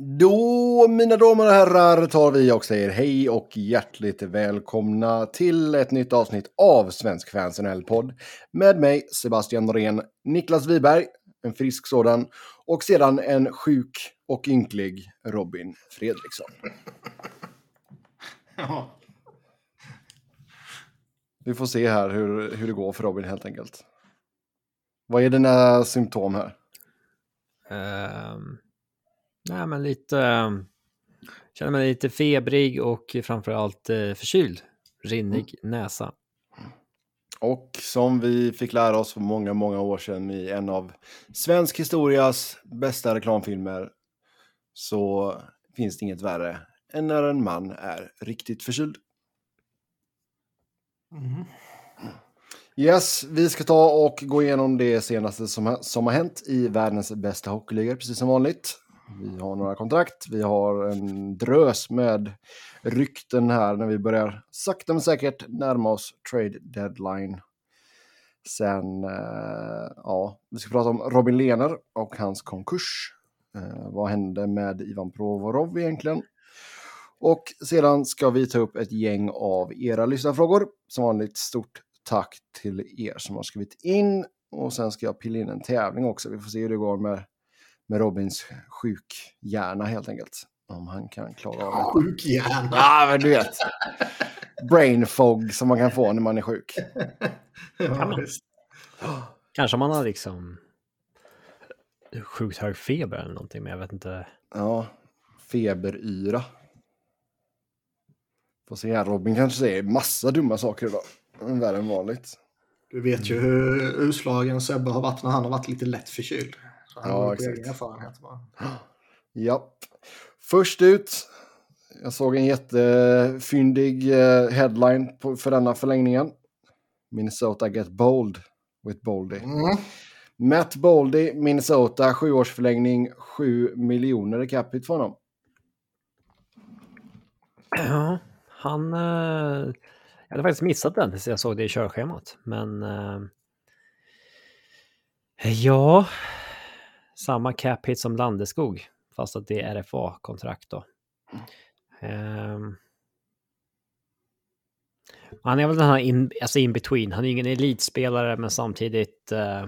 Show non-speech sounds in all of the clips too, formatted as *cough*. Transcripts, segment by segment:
Då, mina damer och herrar, tar vi och säger hej och hjärtligt välkomna till ett nytt avsnitt av Svensk Fans NHL-podd. Med mig, Sebastian Norén, Niklas Wiberg, en frisk sådan, och sedan en sjuk och ynklig Robin Fredriksson. Ja. Vi får se här hur, hur det går för Robin helt enkelt. Vad är dina symptom här? Ehm, nej, men lite... ehm, känner mig lite febrig och framförallt uh, förkyld. Rinnig näsa. Och som vi fick lära oss för många, många år sedan i en av svensk historias bästa reklamfilmer så finns det inget värre än när en man är riktigt förkyld. Mm. Yes, vi ska ta och gå igenom det senaste som, som har hänt i världens bästa hockeyliga, precis som vanligt. Vi har några kontrakt, vi har en drös med rykten här när vi börjar sakta men säkert närma oss trade deadline. Sen, eh, ja, vi ska prata om Robin Lehner och hans konkurs. Eh, vad hände med Ivan Provorov egentligen? Och sedan ska vi ta upp ett gäng av era lyssnarfrågor. Som vanligt, stort tack till er som har skrivit in. Och sen ska jag pilla in en tävling också. Vi får se hur det går med, med Robins sjukhjärna helt enkelt. Om han kan klara av det. Sjukhjärna. Ja, men du vet. Brain fog som man kan få när man är sjuk. Ja, visst. Kanske man har liksom sjukt hög feber eller någonting, men jag vet inte. Ja, feberyra. Får se här, Robin kanske säger massa dumma saker idag. Värre än vanligt. Du vet ju hur utslagen Sebbe har varit när han har varit lite lätt förkyld. Han Ja, exakt. erfarenhet. Bara. *gasps* Ja. Först ut. Jag såg en jättefyndig eh, headline på, för denna förlängningen. Minnesota get bold with Boldy. Mm. Matt Boldy, Minnesota, sjuårsförlängning, 7 miljoner i capita för honom. Ja, han... eh, jag hade faktiskt missat den tills jag såg det i körschemat, men... eh, ja... Samma cap hit som Landeskog, fast att det är RFA-kontrakt då. Ehm, han är väl den här in, alltså in between. Han är ingen elitspelare, men samtidigt... eh,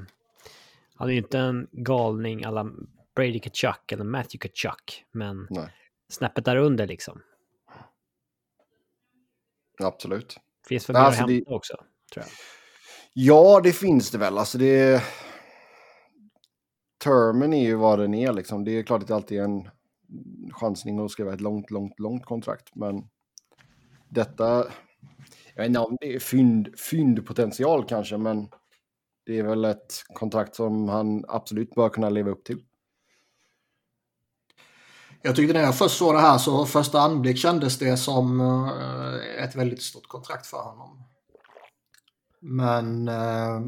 han är ju inte en galning alla Brady Kachuk eller Matthew Kachuk, men Nej, snäppet där under liksom. absolut. Finns för mer alltså att det- hämta också, tror jag. Ja, det finns det väl. Alltså det... Termen är ju vad den är liksom. Det är klart att det alltid är en chansning att skriva ett långt, långt, långt kontrakt. Men detta... Jag vet inte om det är fynd, fyndpotential kanske, men det är väl ett kontrakt som han absolut bör kunna leva upp till. Jag tyckte när jag först såg det här så första anblick kändes det som eh, ett väldigt stort kontrakt för honom. Men eh,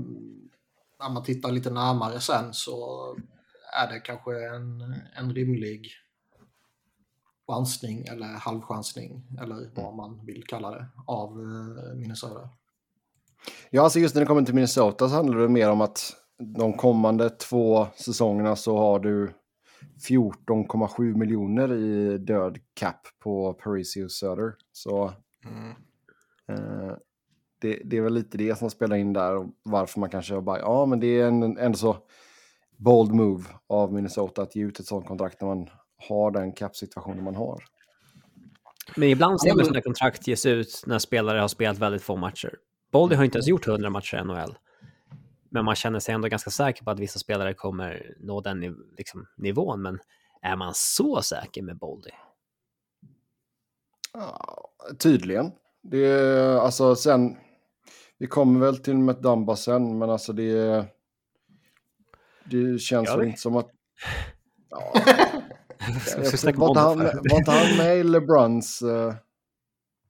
när man tittar lite närmare sen så är det kanske en, en rimlig chansning eller halvchansning eller vad man vill kalla det av eh, Minnesota. Ja, alltså just när det kommer till Minnesota så handlar det mer om att de kommande två säsongerna så har du 14,7 miljoner i död cap på Parisio Söder. Så eh, det, det är väl lite det som spelar in där och varför man kanske bara, ja men det är en, ändå så bold move av Minnesota att ge ut ett sånt kontrakt när man har den cap-situationen man har. Men ibland ser man sådana kontrakt ges ut när spelare har spelat väldigt få matcher. Boldy har inte ens gjort 100 matcher i NHL. Men man känner sig ändå ganska säker på att vissa spelare kommer nå den niv- liksom, nivån. Men är man så säker med Boldy? Ja, tydligen. Det är alltså sen. Vi kommer väl till Matt Dumba sen, men alltså det. Det känns väl inte som att. Ja, *laughs* jag, var, inte han, var inte han med i LeBruns? Uh,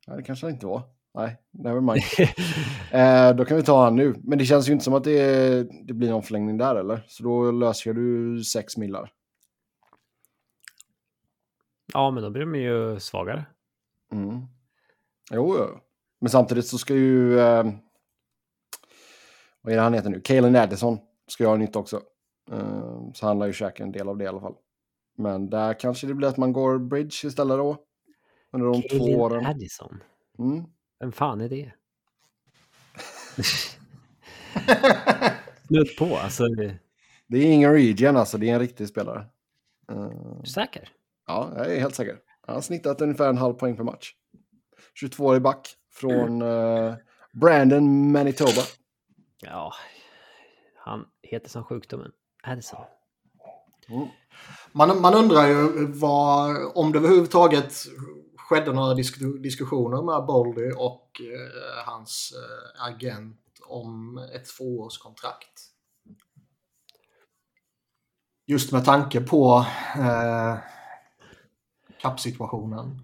nej, det kanske han inte var. Nej, never mind. *laughs* Eh, då kan vi ta han nu. Men det känns ju inte som att det, det blir någon förlängning där, eller? Så då löser du sex millar. ja, men då blir de ju svagare. Mm. Jo, jo. Men samtidigt så ska ju... Eh, vad är det han heter nu? Kalen Addison ska ju ha nytt också. Eh, så han lär ju käka en del av det i alla fall. Men där kanske det blir att man går bridge istället då. Under de två Kaelin åren. Addison. Mm. Vem fan är det? *laughs* Snudd på, alltså. Det är ingen regen alltså, det är en riktig spelare. Du säker? ja, jag är helt säker. Han har snittat ungefär en halv poäng per match. 22 i back från eh, Brandon Manitoba. Ja, han heter som sjukdomen. Addison. Mm. Man, man undrar ju eh, vad, om det överhuvudtaget skedde några disk, diskussioner med Boldy och eh, hans eh, agent om ett tvåårskontrakt. Just med tanke på eh, kappsituationen.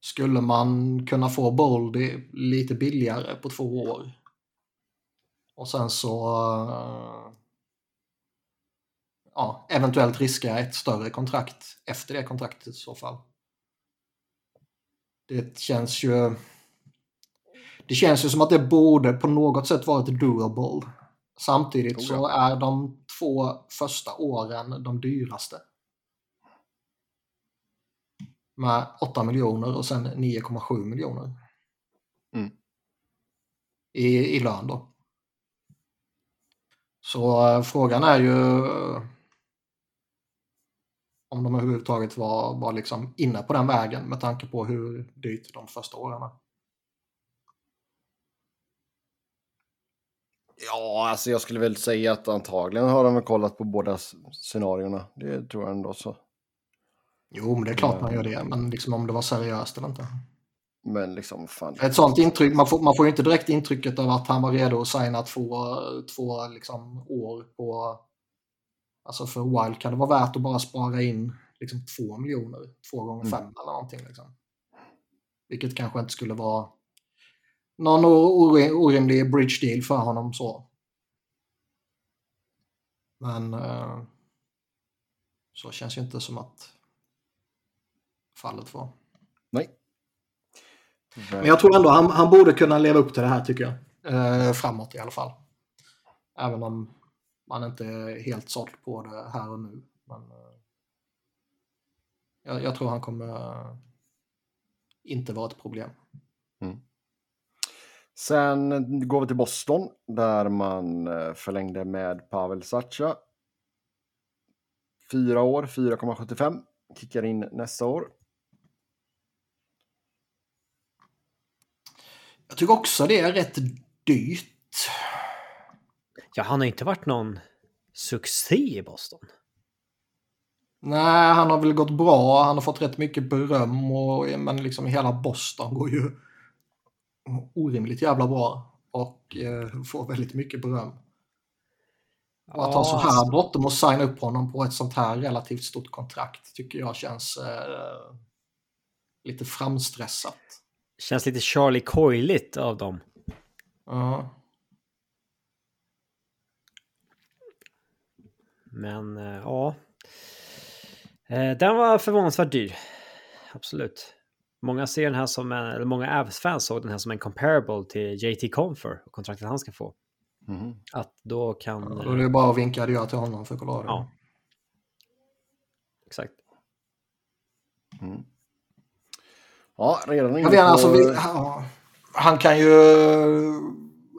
Skulle man kunna få Boldy lite billigare på två år? Och sen så eh, ja, eventuellt riska ett större kontrakt efter det kontraktet i så fall. Det känns ju... Det känns ju som att det borde på något sätt vara ett doable. Samtidigt Oh, så är de två första åren de dyraste. Med 8 miljoner och sen 9,7 miljoner. Mm. I, I lön då. Så eh, frågan är ju eh, om de överhuvudtaget var, var liksom inne på den vägen med tanke på hur dyrt de första åren är. Ja, alltså jag skulle väl säga att antagligen har de kollat på båda scenarierna. Det tror jag ändå så. Jo, men det är klart man gör det. Men liksom om det var seriöst eller inte. Men liksom, fan. Ett sånt intryck, man får, man får ju inte direkt intrycket av att han var redo att signa två, två liksom, år på... Alltså för Wild kan det vara värt att bara spara in liksom två miljoner, två gånger Mm. fem eller någonting. Liksom. Vilket kanske inte skulle vara någon ori- orimlig bridge deal för honom så. Men eh, så känns ju inte som att fallet var. Nej. Men jag tror ändå han, han borde kunna leva upp till det här tycker jag. Eh, framåt i alla fall. Även om man inte är helt såld på det här och nu. Men, eh, jag, jag tror han kommer eh, inte vara ett problem. Sen går vi till Boston där man eh, förlängde med Pavel Sacha. Fyra år, 4,75. Kickar in nästa år. Jag tycker också det är rätt dyrt. Ja, han har inte varit någon succé i Boston. Nej, han har väl gått bra. Han har fått rätt mycket beröm. Och, men liksom hela Boston går ju orimligt jävla bra. Och eh, får väldigt mycket beröm. Och att ha så här bråttom och signa upp honom på ett sånt här relativt stort kontrakt tycker jag känns eh, lite framstressat. Känns lite Charlie Coyligt av dem. Ja. Men eh, ja. Eh, Den var förvånansvärt dyr. Absolut. Många ser den här som en, eller många Avs-fans såg den här som en comparable till JT Confer och kontraktet han ska få. Mhm. Att då kan... Då är det bara att vinka adjö till honom för Colorado. Ja. Exakt. Mm. Ja, redan inne på... alltså, vi, ja, han kan ju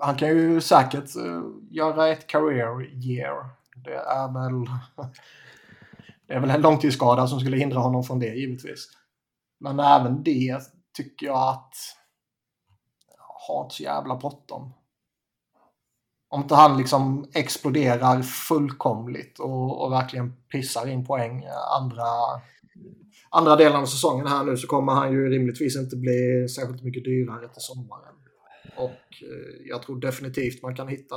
han kan ju säkert eh, göra ett career year. Det är väl *laughs* det är väl en långtidsskada som skulle hindra honom från det givetvis. Men även det tycker jag att har inte så jävla bråttom. Om inte han liksom exploderar fullkomligt och, och verkligen pissar in poäng andra, andra delen av säsongen här nu så kommer han ju rimligtvis inte bli särskilt mycket dyrare till sommaren. Och eh, jag tror definitivt man kan hitta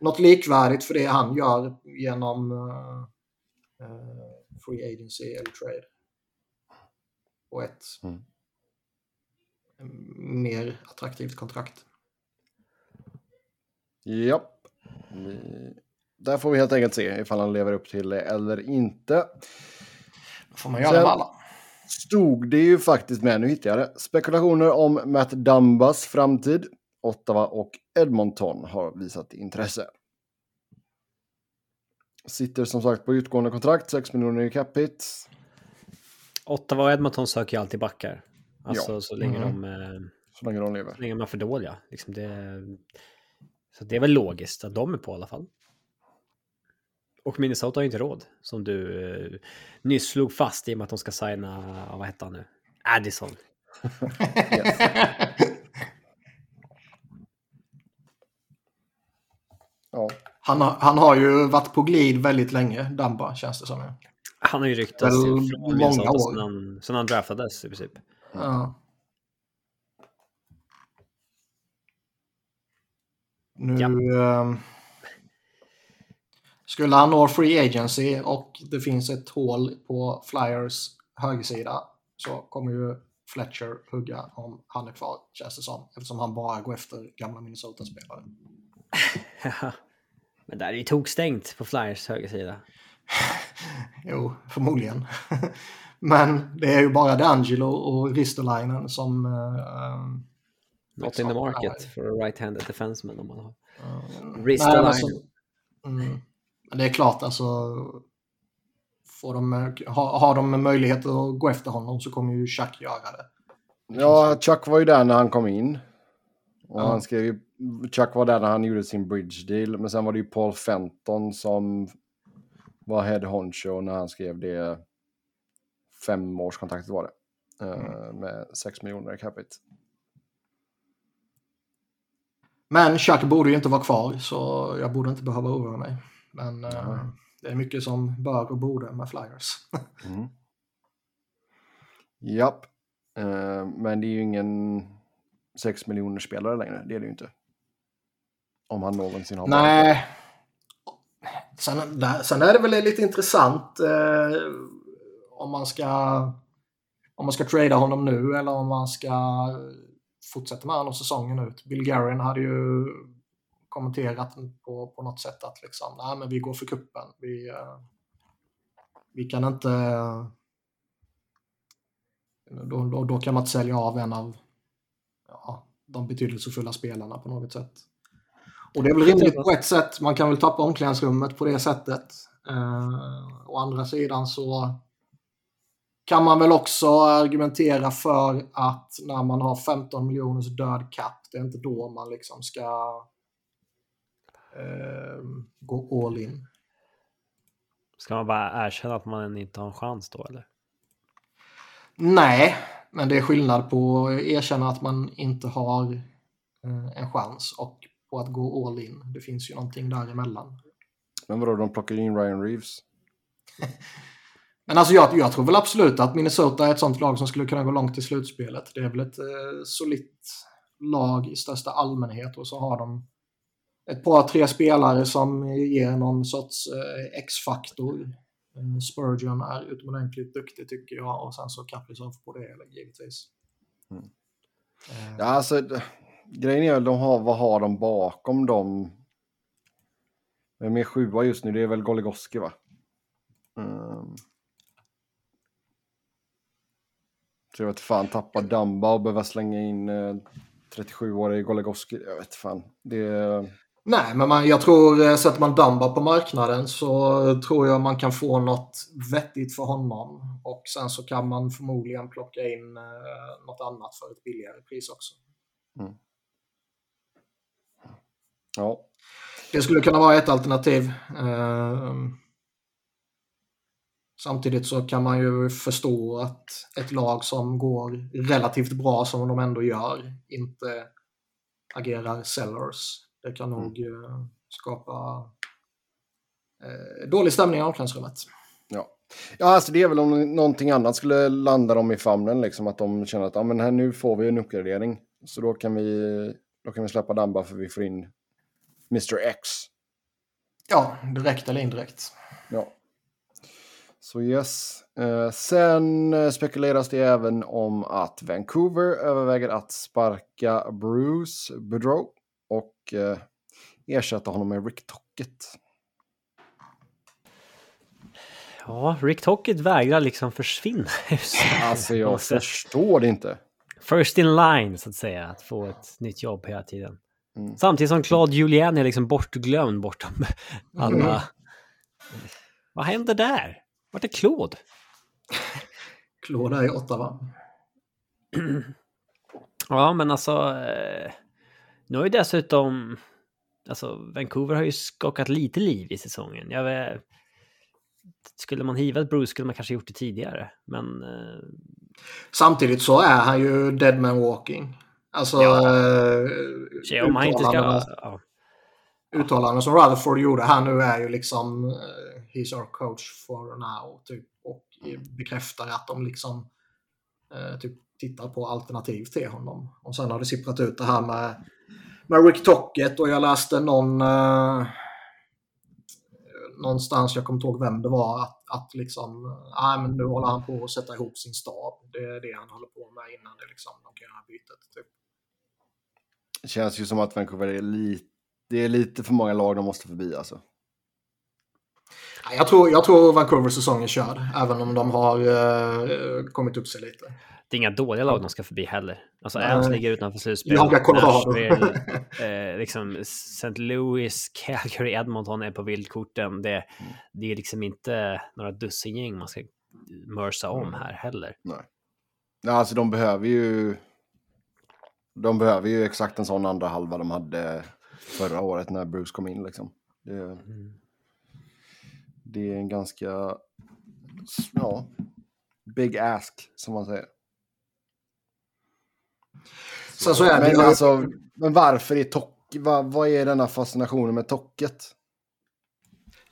något likvärdigt för det han gör genom eh, eh, free agency eller trade. Och ett Mm. mer attraktivt kontrakt. Vi- Där får vi helt enkelt se ifall han lever upp till det eller inte. Får man göra Sen- med alla. Stod det ju faktiskt med, nu hittade jag det. Spekulationer om Matt Dumbas framtid. Ottawa och Edmonton har visat intresse. Sitter som sagt på utgående kontrakt, 6 miljoner i capita. Ottawa och Edmonton söker ju alltid backar. Alltså Ja. så länge Mm. de... Eh, Så länge de lever. så länge de är för dåliga. Liksom det, så det är väl logiskt att de är på i alla fall. Och Minnesota har ju inte råd, som du eh, nyss slog fast i och med att de ska signa, vad hette han nu? Addison. *laughs* Ja. Han har, han har ju varit på glid väldigt länge, Damba, känns det som. Han har ju ryktats från Minnesota år. sedan han, sedan han draftades i princip. Ja. Nu... Ja. Skulle han nå free agency och det finns ett hål på Flyers högersida så kommer ju Fletcher hugga om han är kvar, känns det som. Eftersom han bara går efter gamla Minnesota-spelare. *laughs* Men där är ju tokstängt på Flyers högersida. *sighs* Jo, förmodligen. *laughs* Men det är ju bara D'Angelo och Ristolainen som... eh, Not in the market for a right-handed defenseman om man har. eh, Ristolainen. Mm, det är klart, alltså... Får de, eh, har, de möjlighet att gå efter honom så kommer ju Chuck göra det. ja, Chuck var ju där när han kom in. Och Ja. han skrev ju, Chuck var där när han gjorde sin bridge deal. Men sen var det ju Paul Fenton som var head honcho när han skrev det femårskontraktet var det. Eh, med 6 miljoner i capita. Men Chuck borde ju inte vara kvar så jag borde inte behöva oroa mig. Men eh, det är mycket som bör och borde med Flyers. *laughs* Mm. Japp. Eh, men det är ju ingen 6 miljoner spelare längre. Det är det ju inte. Om han någonsin har varit Nej. Sen, där, sen är det väl lite intressant eh, om man ska om man ska trada honom nu eller om man ska fortsätta med honom säsongen ut. Bill Guerin hade ju kommenterat på, på något sätt att liksom, nej men vi går för kuppen. Vi, eh, vi kan inte... Då, då, då kan man inte sälja av en av ja, de betydelsefulla spelarna på något sätt. Och det är väl rimligt på ett sätt. Man kan väl tappa omklädningsrummet på det sättet. Eh, å andra sidan så kan man väl också argumentera för att när man har 15 miljoners död kapp, det är inte då man liksom ska gå all in. Ska man bara erkänna att man inte har en chans då eller? Nej, men det är skillnad på att erkänna att man inte har eh, en chans och på att gå all in. Det finns ju någonting däremellan. Men vadå, de plockar in Ryan Reeves? *laughs* Men alltså jag, jag tror väl absolut att Minnesota är ett sånt lag som skulle kunna gå långt i slutspelet. Det är väl ett eh, solitt lag i största allmänhet och så har de ett par, tre spelare som ger någon sorts eh, X-faktor. Eh, Spurgeon är utomordentligt duktig tycker jag och sen så Kaprizov på det givetvis. Mm. Eh, Ja, alltså, grejen är väl, de har, vad har de bakom dem? Vem är sjua just nu? Det är väl Goligoski va? Um. Så jag vet fan, tappa Damba och behöva slänga in eh, 37-årig Goligoski. Jag vet fan. Det, Nej, men man, jag tror eh, sätter man Dumba på marknaden så tror jag man kan få något vettigt för honom. Och sen så kan man förmodligen plocka in eh, något annat för ett billigare pris också. ja. Det skulle kunna vara ett alternativ. Eh, samtidigt så kan man ju förstå att ett lag som går relativt bra som de ändå gör inte agerar sellers. Det kan nog eh, skapa eh, dålig stämning i omklädningsrummet. Ja. ja, alltså det är väl om någonting annat skulle landa dem i famnen, liksom att de känner att ja, men här, nu får vi en uppgradering. Så då kan vi, då kan vi släppa Damba för vi får in Mr X. Ja, direkt eller indirekt. Ja. Så yes. Eh, sen spekuleras det även om att Vancouver överväger att sparka Bruce Boudreau och eh, ersätta honom med Rick Tockett. Ja, Rick Tockett vägrar liksom försvinna. Alltså jag *laughs* förstår det inte. First in line, så att säga, att få ett nytt jobb hela tiden. Mm. Samtidigt som Claude Julien är liksom bortglömd bortom *laughs* alla, Vad händer där? Vart är Claude? Claude är i Ottawa. *clears throat* Ja, men alltså... Eh, nu har ju dessutom... Alltså, Vancouver har ju skakat lite liv i säsongen. Jag vet, skulle man hivat Bruce skulle man kanske gjort det tidigare, men... Eh, Samtidigt så är han ju dead man walking. Alltså... Ja. Eh, om han inte ska... Ja. uttalanden som Rutherford gjorde här nu är ju liksom eh, He's our coach for now. Typ, och bekräftar att de liksom eh, typ, tittar på alternativ till honom. Och sen har det sipprat ut det här med, med Rick Tocket och jag läste någon eh, någonstans, jag kommer inte ihåg vem det var, att, att liksom, nej men nu håller han på att sätta ihop sin stab. Det är det han håller på med innan det liksom, de kan göra bytet. Typ. Det känns ju som att Vancouver är lite... Det är lite för många lag de måste förbi alltså. Jag tror, jag tror Vancouvers säsong är körd, även om de har eh, kommit upp sig lite. Det är inga dåliga lag de ska förbi heller. Alltså Nej. Ants ligger utanför slutspel. Jaga Colorado. *laughs* Eh, liksom St. Louis, *laughs* Calgary, Edmonton är på vildkorten. Det, det är liksom inte några dussingäng man ska mörsa om här heller. Ja, alltså de behöver ju... De behöver ju exakt en sån andra halva de hade förra året när Bruce kom in liksom. Det, det är en ganska... Ja, big ask som man säger. Sen så är det Men, ju- alltså, men varför är Tock... Vad, vad är denna fascinationen med Tocket?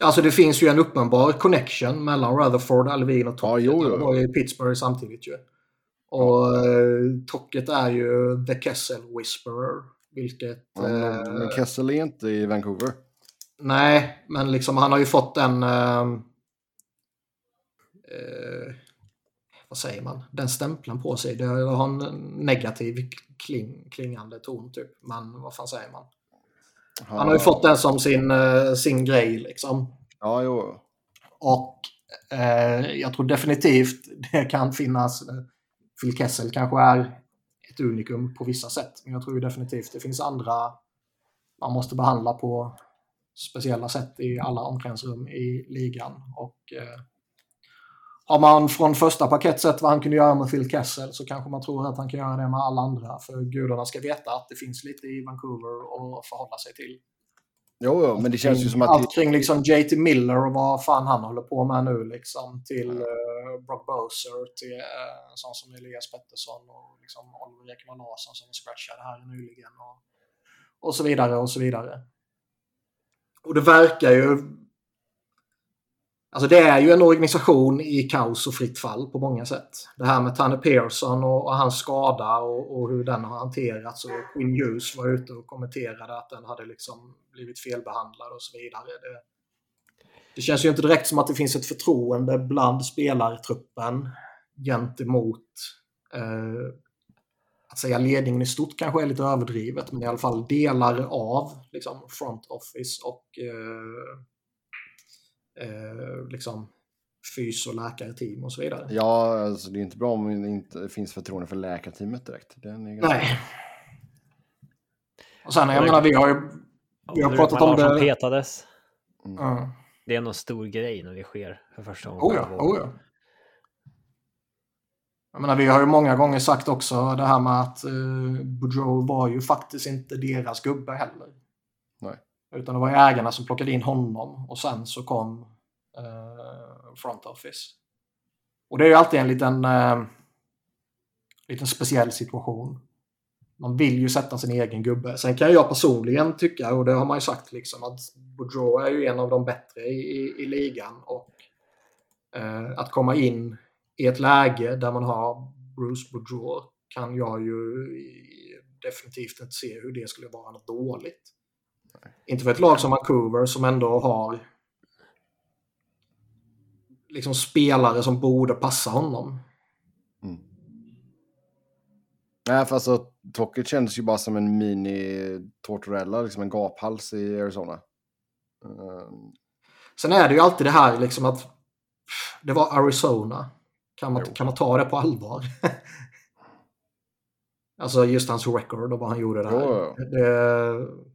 Alltså det finns ju en uppenbar connection mellan Rutherford, Alvin och Ja, Tocket. jo, jo. De var i Pittsburgh samtidigt ju. Och eh, Tocket är ju the Kessel Whisperer. Vilket... Men, eh, men Kessel är inte i Vancouver. Nej, men liksom han har ju fått en... Eh, eh, vad säger man? Den stämpeln på sig. Det har en negativ kling, klingande ton typ. Men vad fan säger man? Han har ju fått den som sin, eh, sin grej liksom. Ja, jo. Och eh, jag tror definitivt det kan finnas... eh, Phil Kessel kanske är ett unikum på vissa sätt. Men jag tror definitivt det finns andra man måste behandla på speciella sätt i alla omklädningsrum i ligan. Och eh, har man från första paket sett vad han kunde göra med Phil Kessel så kanske man tror att han kan göra det med alla andra. För gudarna ska veta att det finns lite i Vancouver att förhålla sig till. Jo, jo, men det känns ju som att... Allt kring liksom JT Miller och vad fan han håller på med nu liksom. Till uh, Brock Boser, till uh, en sån som Elias Pettersson och liksom Oliver Ekman Larsson som scratchade här nyligen. Och, och så vidare och så vidare. Och det verkar ju... Alltså det är ju en organisation i kaos och fritt fall på många sätt. Det här med Tanner Pearson och, och hans skada och, och hur den har hanterats. Och Quinn Hughes var ute och kommenterade att den hade liksom blivit felbehandlad och så vidare. Det, det känns ju inte direkt som att det finns ett förtroende bland spelartruppen gentemot eh, att säga ledningen i stort kanske är lite överdrivet, men i alla fall delar av liksom, front office och eh, eh, liksom fys och läkarteam och så vidare. Ja, alltså, det är inte bra om det inte finns förtroende för läkarteamet direkt. Den är ganska... Nej. Och sen, jag menar, vi har ju... Vi har pratat om det- petades. Ja. Det är en stor grej när det sker för första gången. Oh ja, oh ja. Jag menar, vi har ju många gånger sagt också det här med att eh, Boudreau var ju faktiskt inte deras gubbe heller. Utan det var ju ägarna som plockade in honom och sen så kom eh, Front Office. Och det är ju alltid en liten, eh, liten speciell situation. Man vill ju sätta sin egen gubbe. Sen kan jag personligen tycka, och det har man ju sagt, liksom, att Boudreau är ju en av de bättre i, i, i ligan. Och eh, att komma in i ett läge där man har Bruce Boudreau kan jag ju definitivt inte se hur det skulle vara något dåligt. Inte för ett lag som Vancouver som ändå har liksom spelare som borde passa honom. Nej, för alltså Tocket kändes ju bara som en mini-Tortorella, liksom en gaphals i Arizona. Ehm, Sen är det ju alltid det här liksom att det var Arizona. Kan man, Jo. kan man ta det på allvar? *laughs* alltså just hans record och vad han gjorde där. Jo, jo. Det,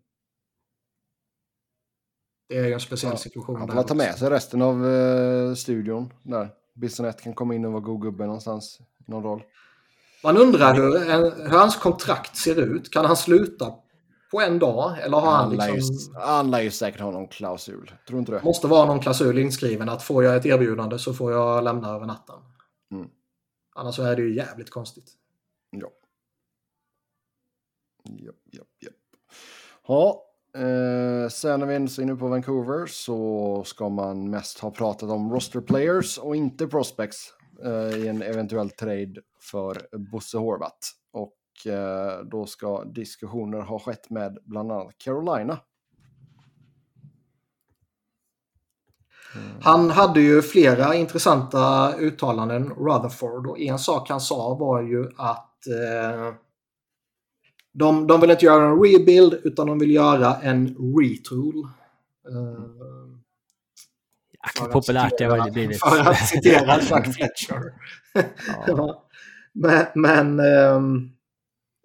Det är en speciell Ja, situation. Han får ta med sig resten av eh, studion där. Bissonette kan komma in och vara god gubbe någonstans. i Någon roll. Man undrar hur, hur hans kontrakt ser ut. Kan han sluta på en dag? Eller har han Han liksom... han lär ju säkert ha någon klausul. Tror inte det? måste vara någon klausul inskriven att får jag ett erbjudande så får jag lämna över natten. Mm. Annars så är det ju jävligt konstigt. Ja. Japp, japp, japp. Ja, eh, sen när vi ändå är inne på Vancouver så ska man mest ha pratat om roster players och inte prospects eh, i en eventuell trade för Bosse Horvat. Och eh, då ska diskussioner ha skett med bland annat Carolina. Mm. Han hade ju flera intressanta uttalanden, Rutherford. Och en sak han sa var ju att eh, de, de vill inte göra en rebuild utan de vill göra en retool. För att populärt det citera- ju blivit. För att citera *laughs* Chuck Fletcher. *laughs* Ja. Men, men ehm,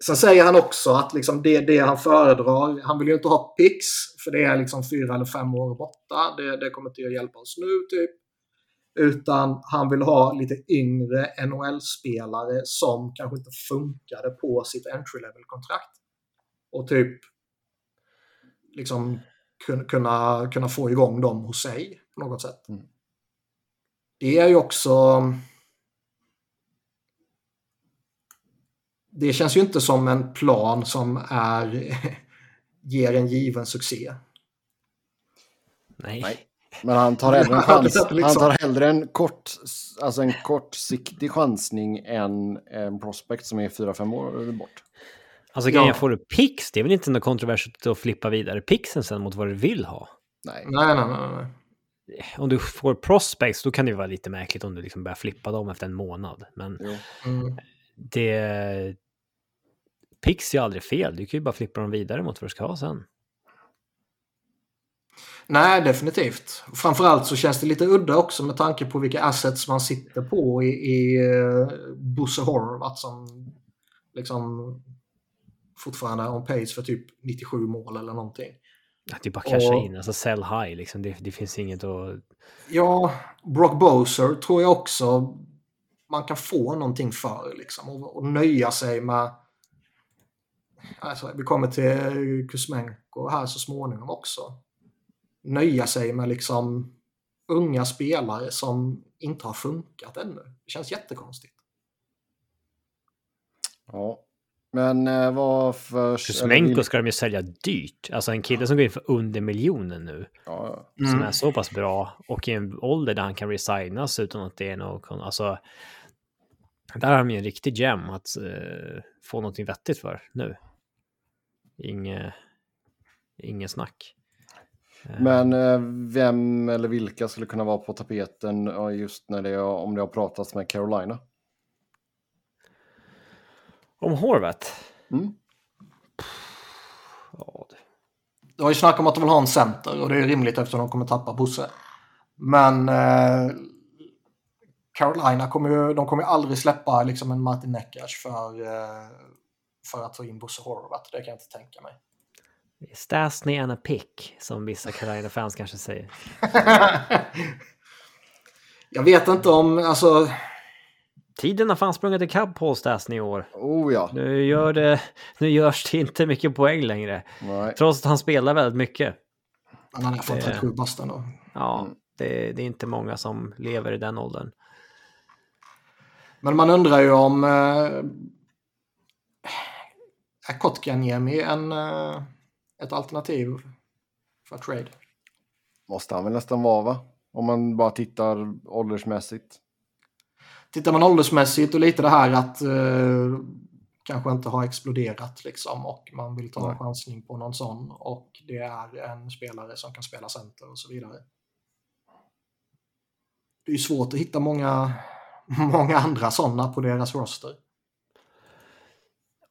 sen säger han också att liksom det, det han föredrar, han vill ju inte ha picks för det är liksom fyra eller fem år borta. Det, det kommer inte att hjälpa oss nu typ. Utan han vill ha lite yngre NHL-spelare som kanske inte funkade på sitt entry level-kontrakt. Och typ liksom kun- kunna, kunna få igång dem hos sig på något sätt. Mm. Det är ju också... Det känns ju inte som en plan som är *laughs* ger en given succé. Nej. Nej. Men han tar hellre *laughs* en Ja, chans. liksom- Han tar hellre en kort, alltså en kortsiktig chansning än en prospect som är 4-5 år bort. Alltså Ja. grejen får du pix, det är väl inte något kontroversiellt att flippa vidare pixen sen mot vad du vill ha. Nej. Nej, nej, nej. nej. Om du får prospects, då kan det vara lite märkligt om du liksom börjar flippa dem efter en månad. Men. Mm. det... Pix är aldrig fel, du kan ju bara flippa dem vidare mot vad du ska ha sen. Nej, definitivt. Framförallt så känns det lite udda också med tanke på vilka assets man sitter på i, i uh, Bosse Horvath som liksom fortfarande on pace för typ 97 mål eller någonting. Att du bara casha Och- in, alltså sell high liksom, det, det finns inget att... Ja, Brock Boser tror jag också man kan få någonting för liksom och, och nöja sig med Alltså, vi kommer till Kuzmenko här så småningom också. Nöja sig med liksom unga spelare som inte har funkat ännu. Det känns jättekonstigt. Ja. Men eh, vad för... eller Kuzmenko ska de ju sälja dyrt. Alltså en kille som går in för under miljonen nu. Ja, Mm. Som är så pass bra och i en ålder där han kan resignas utan att det är något... Alltså... Där har de ju en riktig gem att eh, få någonting vettigt för nu. Inge... Inget snack. Eh, Men eh, vem eller vilka skulle kunna vara på tapeten just när det, om det har pratats med Carolina? Om Horvath? Mm. Ja, det- Det har ju snack om att de vill ha en center och det är rimligt eftersom de kommer tappa Bosse. Men eh, Carolina kommer ju, de kommer ju aldrig släppa liksom en Martin Neckas för, eh, för att ta in Bosse Horvath. Det kan jag inte tänka mig. Stasny and a pick, som vissa Carolina-fans kanske säger. *laughs* jag vet inte om, alltså, Tiden har fan sprungit ikapp Paul Stasny i år. Oh ja. Nu, gör det, nu görs det inte mycket poäng längre. Nej. Trots att han spelar väldigt mycket. men han är Det- 37 bast ändå. Ja, Mm. det, det är inte många som lever i den åldern. Men man undrar ju om... Eh, är Kotkaniemi en, eh, ett alternativ för trade? Måste han väl nästan vara va? Om man bara tittar åldersmässigt. Tittar man åldersmässigt och lite det här att eh, kanske inte ha exploderat liksom och man vill ta en chansning på någon sån och det är en spelare som kan spela center och så vidare. Det är ju svårt att hitta många, *laughs* många andra sådana på deras roster.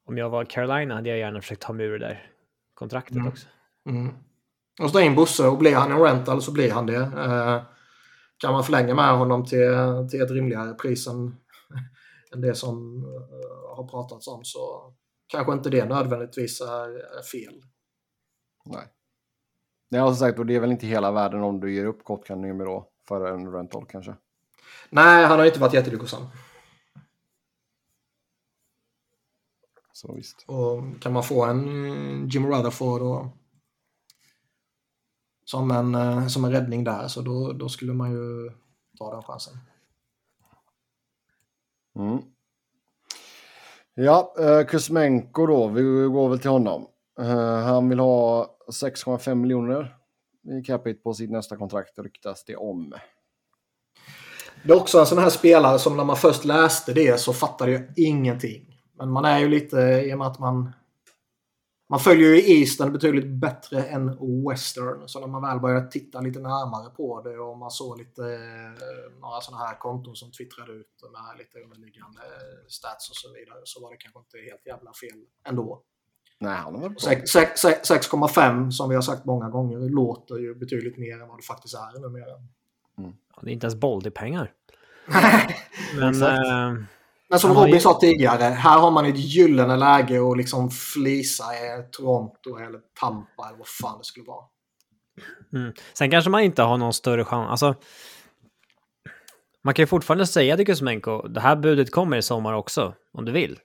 Om jag var Carolina hade jag gärna försökt ta med ur det där kontraktet Mm. också. Mm. Och så in Bosse och blir han en rental så blir han det. Eh, kan man förlänga med honom till, till ett rimligare pris än, *laughs* än det som eh, har pratats om så kanske inte det nödvändigtvis är, är fel. Nej. Ja, som sagt, och det är väl inte hela världen om du ger upp Kotkaniemi då för en rental kanske. Nej, han har inte varit jättelyckosam. Så visst. Och kan man få en Jim Rutherford och som en, eh, som en räddning där så då, då skulle man ju ta den chansen. Mm. Ja, eh, Kuzmenko då, vi går väl till honom. Eh, han vill ha 6,5 miljoner i capita på sitt nästa kontrakt ryktas det om. Det är också en sån här spelare som när man först läste det så fattade jag ingenting. Men man är ju lite, i och med att man... Man följer ju Eastern betydligt bättre än Western. Så när man väl började titta lite närmare på det och man såg lite eh, några sådana här konton som twittrade ut med lite underliggande stats och så vidare så var det kanske inte helt jävla fel ändå. Nej, han sex- 6,5 som vi har sagt många gånger låter ju betydligt mer än vad det faktiskt är numera. Ja, Det är inte ens boll, det är pengar. *laughs* Men eh, Men som Robin ju- sa tidigare, här har man ett gyllene läge att liksom flisa i Toronto eller Tampa eller vad fan det skulle vara. mm. sen kanske man inte har någon större chans. Alltså, man kan ju fortfarande säga till Kuzmenko, det här budet kommer i sommar också, om du vill.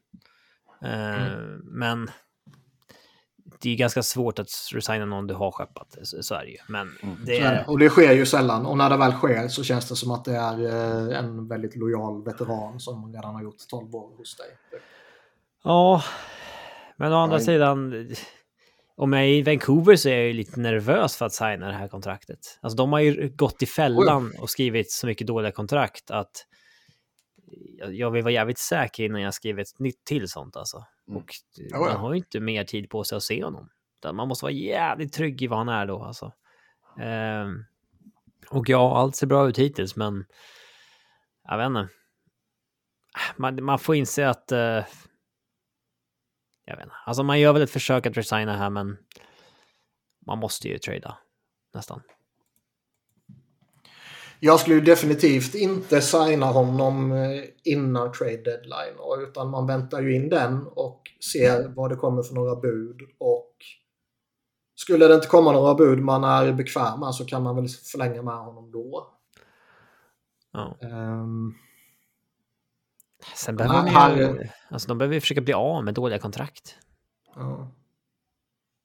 Eh, Men det är ganska svårt att resigna någon du har skeppat, så är det ju. Men det är det. är... Och det sker ju sällan. Och när det väl sker så känns det som att det är eh, en väldigt lojal veteran som redan har gjort 12 år hos dig. Ja, men å andra Nej. sidan, om jag är i Vancouver så är jag ju lite nervös för att signa det här kontraktet. Alltså de har ju gått i fällan och skrivit så mycket dåliga kontrakt att jag- vill vara jävligt säker innan jag skriver ett nytt till sånt alltså. Mm. Och ja. man har ju inte mer tid på sig att se honom. Man måste vara jävligt trygg i vad han är då alltså. Ehm, och ja, allt ser bra ut hittills, men jag vet inte. Man, man får inse att eh, jag vet inte. Alltså man gör väl ett försök att resigna här, men man måste ju trada nästan. Jag skulle ju definitivt inte signa honom eh, innan trade deadline. Utan man väntar ju in den och ser vad det kommer för några bud. Och skulle det inte komma några bud man är bekväm med så kan man väl förlänga med honom då. Ja. Ehm, Sen behöver här- man ju, alltså de behöver ju försöka bli av med dåliga kontrakt. ja.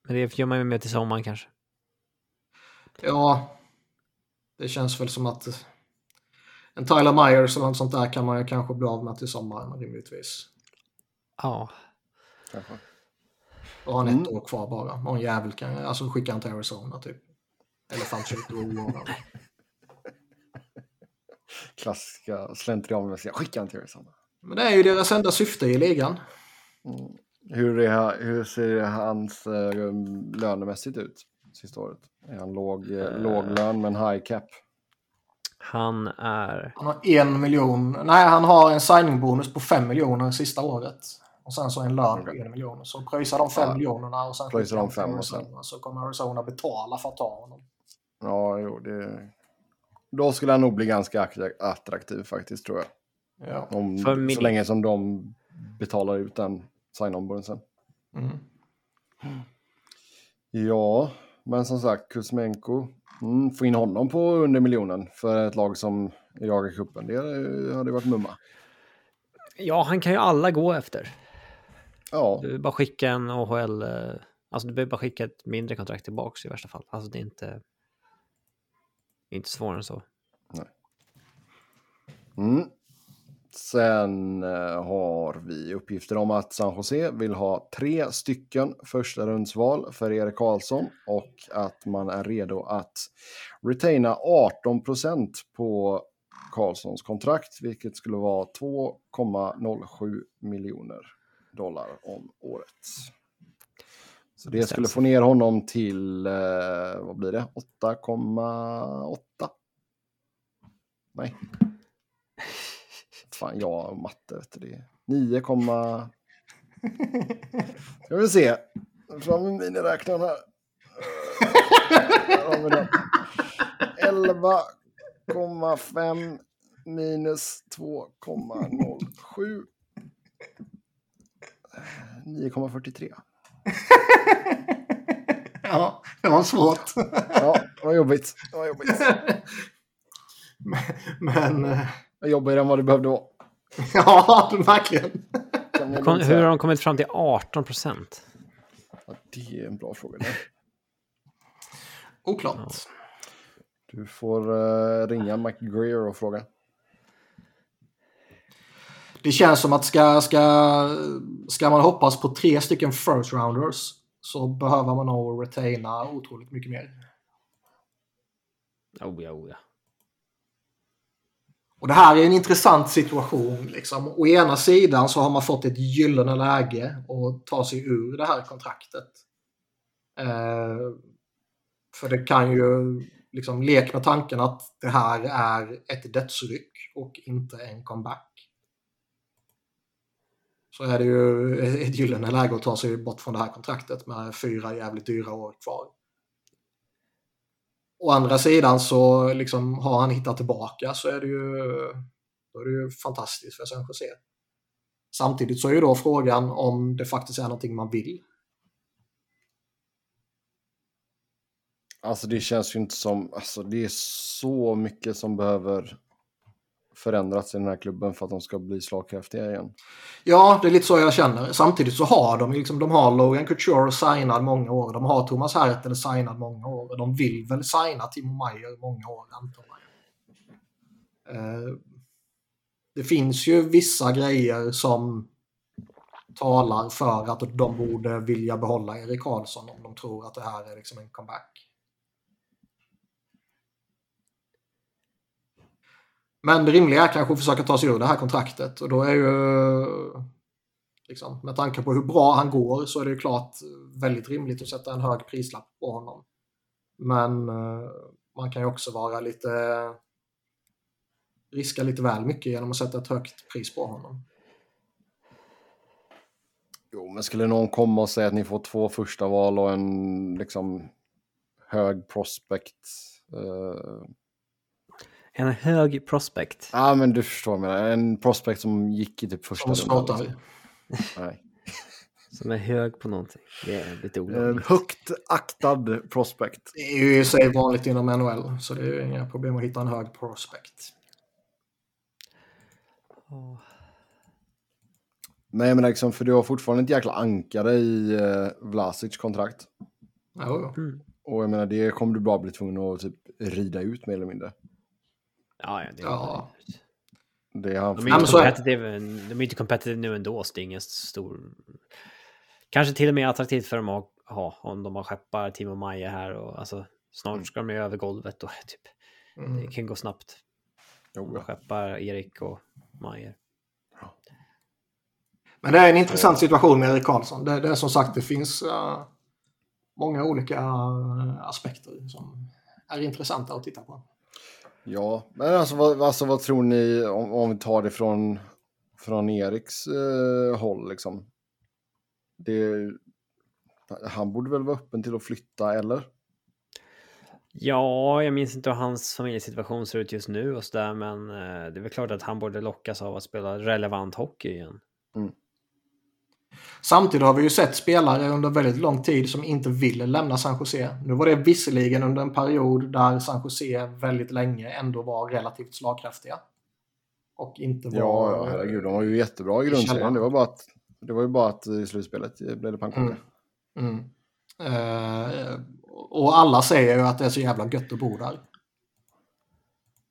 Men det gör man ju med till sommaren kanske. Ja, det känns väl som att en Tyler Myers eller något sånt där kan man ju kanske bli av med till sommaren rimligtvis. Ja, Kanske. Och har Mm. ett år kvar bara. Någon jävel kan alltså skicka han till Arizona typ. Elefantshit och oordnad. Klassiska slentrianmässiga. Skicka han till Arizona. Men det är ju deras enda syfte i ligan. Mm. Hur, är, hur ser hans eh, lönemässigt ut sista året? Är han låg, eh, låg lön men high cap? han är... Han har en miljon. Nej, han har en signingbonus på fem miljoner sista året. Och sen så en lön på en miljon. Så pröjsar de fem Ja. miljonerna och sen Pröjsar de fem och Arizona. Så kommer Arizona betala för att ta honom. Ja, jo, det... Då skulle han nog bli ganska attra- attraktiv faktiskt tror jag. Ja. Om, För min- Så länge som de betalar ut den sign-on-bonusen. Mm. Ja, men som sagt, Kuzmenko. Mm, få in honom på under miljonen för ett lag som jagar cupen. Det hade varit mumma. Ja, han kan ju alla gå efter. Ja, Du bara skicka en AHL... eh, Alltså du behöver bara skicka ett mindre kontrakt tillbaks i värsta fall. Alltså det är inte... Inte svårare än så. Mm. Sen eh, har vi uppgifter om att San Jose vill ha tre stycken första rundsval för Erik Karlsson och att man är redo att retaina 18% på Karlssons kontrakt, vilket skulle vara 2,07 miljoner dollar om året. Så det skulle få ner honom till, eh, vad blir det, 8,8? Nej. Fan, jag och matte, vet du det. 9, ska vi se. Fram med miniräknaren här. Där har vi den. 11,5 minus 2,07. 9,43. ja, det var svårt. Ja, det var jobbigt. Det var jobbigt. men, *laughs* men eh, Jobbigare än vad det behövde vara. *laughs* ja, verkligen. Kom, hur har de kommit fram till 18 procent? Ja, det är en bra fråga. Det. *laughs* Oklart. Du får uh, ringa Mike Greer och fråga. Det känns som att ska, ska, ska man hoppas på tre stycken first rounders så behöver man nog retaina otroligt mycket mer. Oh ja, oh ja. Och det här är en intressant situation. Liksom. Å ena sidan så har man fått ett gyllene läge att ta sig ur det här kontraktet. Eh, för det kan ju liksom lek med tanken att det här är ett dödsryck och inte en comeback. Så är det ju ett gyllene läge att ta sig bort från det här kontraktet med fyra jävligt dyra år kvar. Å andra sidan så liksom har han hittat tillbaka så är det ju, då är det ju fantastiskt för San Jose. Samtidigt så är ju då frågan om det faktiskt är någonting man vill. Alltså det känns ju inte som, alltså det är så mycket som behöver förändrats i den här klubben för att de ska bli slagkraftiga igen. Ja, det är lite så jag känner. Samtidigt så har de liksom, de har Logan Couture signad många år. De har Thomas Hertel signad många år. Och de vill väl signa Timo Meyer många år, antar jag. Eh, Det finns ju vissa grejer som talar för att de borde vilja behålla Erik Karlsson om de tror att det här är liksom en comeback. Men det rimliga är kanske att försöka ta sig ur det här kontraktet och då är ju liksom, med tanke på hur bra han går så är det ju klart väldigt rimligt att sätta en hög prislapp på honom. Men eh, man kan ju också vara lite riska lite väl mycket genom att sätta ett högt pris på honom. Jo, men skulle någon komma och säga att ni får två första val och en liksom hög prospect. eh, en hög prospect. Ja, men du förstår mig. En prospect som gick i typ första Som liksom. Nej. Som är hög på någonting. Det är lite En olagligt. högt aktad prospect. Det är ju i sig vanligt inom NHL så det är ju inga problem att hitta en hög prospect. Åh. Men jag menar liksom, för du har fortfarande ett jäkla ankare i uh, Vlasic kontrakt. Jo. Mm. Och jag menar, det kommer du bara bli tvungen att typ rida ut mer eller mindre. Ja, ja, det är Ja. Det är han De är inte så är det. competitive, de är inte competitive nu ändå, så det är ingen stor... Kanske till och med attraktivt för dem att ha, om de har skeppar Timo Maja här och alltså snart ska de ju över golvet och *laughs* typ, Mm. det kan gå snabbt. Jo, ja. skeppar Erik och Maja. Men det är en intressant situation med Erik Karlsson. Det, det är som sagt, det finns eh, många olika eh, aspekter som är intressanta att titta på. Ja, men alltså vad, alltså, vad tror ni om, om vi tar det från, från Eriks eh, håll liksom? Det, han borde väl vara öppen till att flytta, eller? Ja, jag minns inte hur hans familjesituation ser ut just nu och sådär, men eh, det är väl klart att han borde lockas av att spela relevant hockey igen. Samtidigt har vi ju sett spelare under väldigt lång tid som inte ville lämna San Jose. Nu var det visserligen under en period där San Jose väldigt länge ändå var relativt slagkraftiga. Och inte var... Ja, ja herregud, de var ju jättebra i grundserien. Det var bara att, det var ju bara att i slutspelet blev det pannkaka. Mm. Mm. Eh, och alla säger ju att det är så jävla gött att bo där.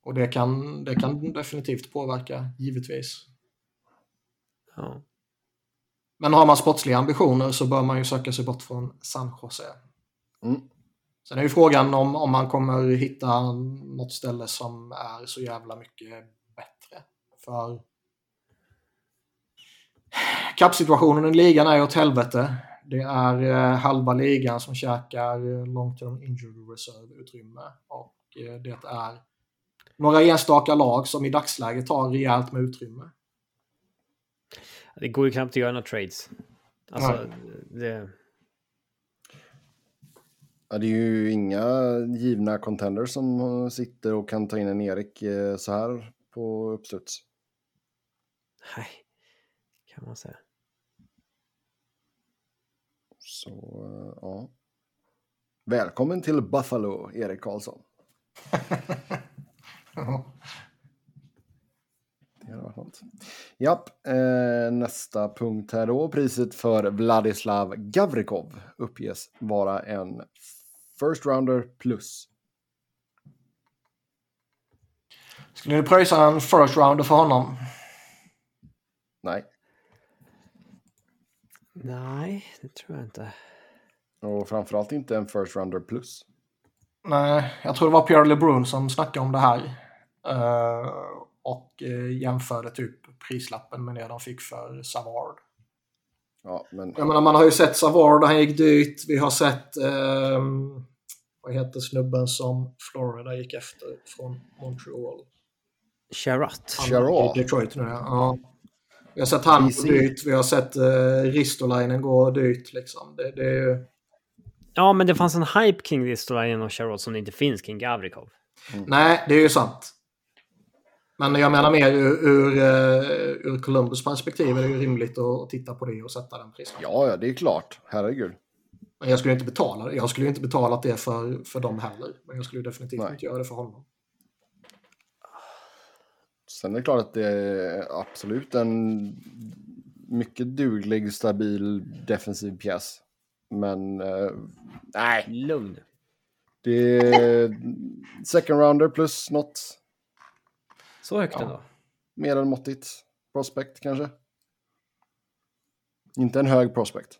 Och det kan, det kan definitivt påverka, givetvis. Ja. Men har man sportsliga ambitioner så bör man ju söka sig bort från San Jose. Mm. Sen är ju frågan om, om man kommer hitta något ställe som är så jävla mycket bättre. För kappsituationen i ligan är ju åt helvete. Det är eh, halva ligan som käkar long term injury reserve-utrymme. Och eh, det är några enstaka lag som i dagsläget har rejält med utrymme. Det går ju knappt att göra några trades. Alltså, det, Ja, det är ju inga givna contenders som sitter och kan ta in en Erik eh, så här på uppstuds. nej, kan man säga. Så, eh, ja. Välkommen till Buffalo, Erik Karlsson. *laughs* Det hade varit något. Japp, eh, nästa punkt här då. Priset för Vladislav Gavrikov uppges vara en first rounder plus. Skulle ni pröjsa en first rounder för honom? Nej. Nej, det tror jag inte. Och framförallt inte en first rounder plus. Nej, jag tror det var Pierre LeBrun som snackade om det här. Uh, och uh, jämförde typ prislappen med det de fick för Savard. Ja, men... Jag menar, man har ju sett Savard, han gick dyrt. Vi har sett, um, vad heter snubben som Florida gick efter från Montreal? Charat. Charat. Detroit nu, ja. Vi har sett han gå dyrt, vi har sett uh, Ristolainen gå dyrt liksom. Det, det är ju... Ja, men det fanns en hype kring Ristolainen och Charlotte som det inte finns kring Gavrikov. Mm. Nej, det är ju sant. Men jag menar mer ur, ur, ur Columbus perspektiv är det ju rimligt att titta på det och sätta den priset. Ja, ja, det är klart. Herregud. Men jag skulle inte betala det. Jag skulle inte betala det för, för dem heller. Men jag skulle definitivt Nej. inte göra det för honom. Sen är det klart att det är absolut en mycket duglig, stabil, defensiv pjäs. Men eh, nej, Lugn. det är second rounder plus något Så högt Ja. ändå. mer än måttigt. Prospect kanske. Inte en hög prospect.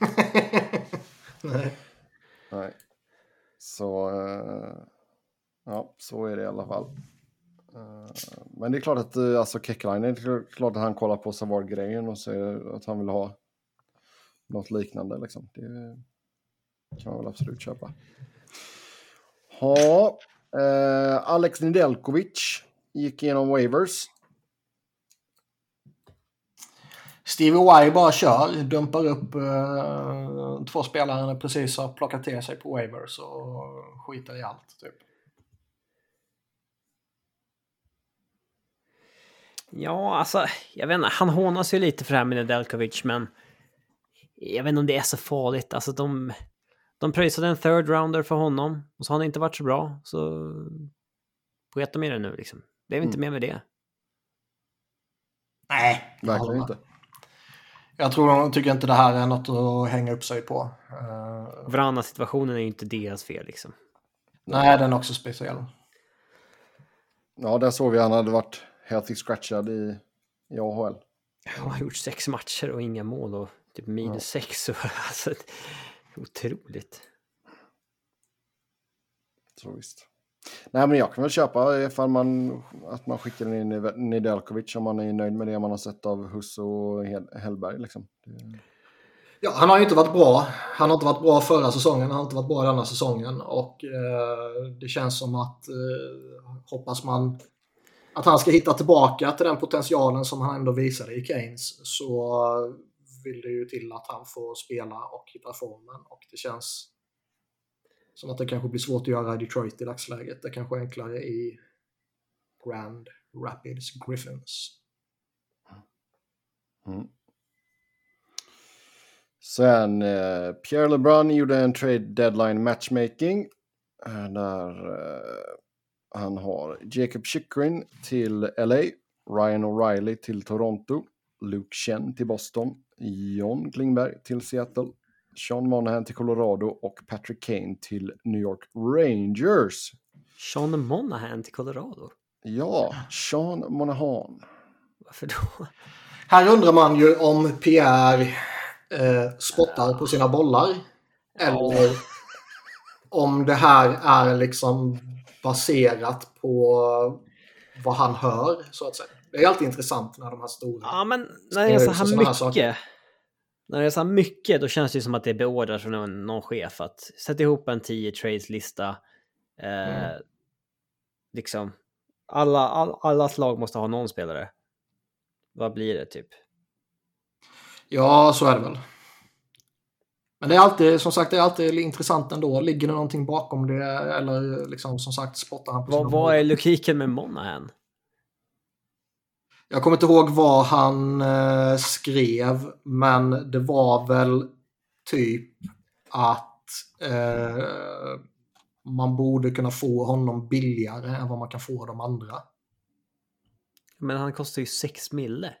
*laughs* Nej. Nej. Så, eh, ja, så är det i alla fall. Eh, men det är klart att eh, alltså Kekkelainen, det är klart att han kollar på Savard-grejen och säger att han vill ha något liknande. Liksom. Det kan man väl absolut köpa. Ja, eh, Alex Nedeljkovic gick igenom waivers. Stevie Y bara kör, dumpar upp uh, två spelare han precis har plockat till sig på waivers och skiter i allt. Typ. Ja, alltså, jag vet inte, han hånas ju lite för det här med Nedeljkovic, men jag vet inte om det är så farligt. Alltså de, de pröjsade en third rounder för honom och så har han inte varit så bra, så sket de i det nu liksom. Det är väl inte mer med det. Nej, Verkligen inte. Jag tror de tycker inte det här är något att hänga upp sig på. Uh, Varannan-situationen är ju inte deras fel liksom. nej, den är också speciell. Ja, där såg vi han hade varit healthy scratchad i, i AHL. Han har gjort sex matcher och inga mål och typ minus sex. Och, *laughs* alltså, otroligt. Så visst. Nej, men jag kan väl köpa ifall man, att man skickar in Nedeljkovic om man är nöjd med det man har sett av Huss och Hellberg. Liksom. Ja, han har ju inte varit bra. Han har inte varit bra förra säsongen, han har inte varit bra denna säsongen. Och eh, det känns som att eh, hoppas man att han ska hitta tillbaka till den potentialen som han ändå visade i Keynes så vill det ju till att han får spela och hitta formen. Och det känns som att det kanske blir svårt att göra i Detroit i dagsläget. Det kanske är enklare i Grand Rapids Griffins. mm. Sen eh, Pierre LeBrun gjorde en trade deadline matchmaking. Eh, där eh, han har Jacob Chikrin till LA, Ryan O'Reilly till Toronto, Luke Chen till Boston, John Klingberg till Seattle, Sean Monahan till Colorado och Patrick Kane till New York Rangers. Sean Monahan till Colorado. Ja, Sean Monahan. Varför då? Här undrar man ju om Pierre eh, spottar på sina bollar. Eller om det här är liksom baserat på vad han hör, så att säga. Det är alltid intressant när de här stora... Ja, men när det är så här här mycket. saker? När det är så här mycket, då känns det ju som att det är beordrat från någon, någon chef att sätta ihop en 10 trades-lista. Eh, Mm. Liksom, alla, all, alla slag måste ha någon spelare. Vad blir det typ? Ja, så är det väl. Men det är alltid, som sagt, det är alltid intressant ändå. Ligger det någonting bakom det? Eller liksom, som sagt, spottar han på Vad, vad är logiken med Monahan? Jag kommer inte ihåg vad han eh, skrev, men det var väl typ att eh, man borde kunna få honom billigare än vad man kan få de andra. Men han kostar ju 6 mille.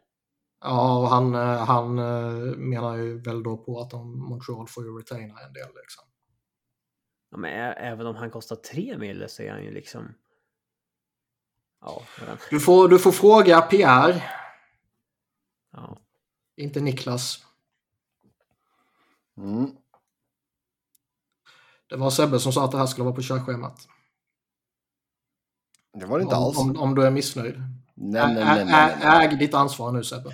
Ja, och han, eh, han eh, menar ju väl då på att de, Montreal får ju retaina en del liksom. Ja, men även om han kostar 3 mille så är han ju liksom... Ja. Du får, du får fråga Pierre, ja. inte Niklas. Mm. Det var Sebbe som sa att det här skulle vara på körschemat. Det var det inte om, alls. Om, om du är missnöjd. Nej, nej, nej, nej, nej. Äg ditt ansvar nu Sebbe.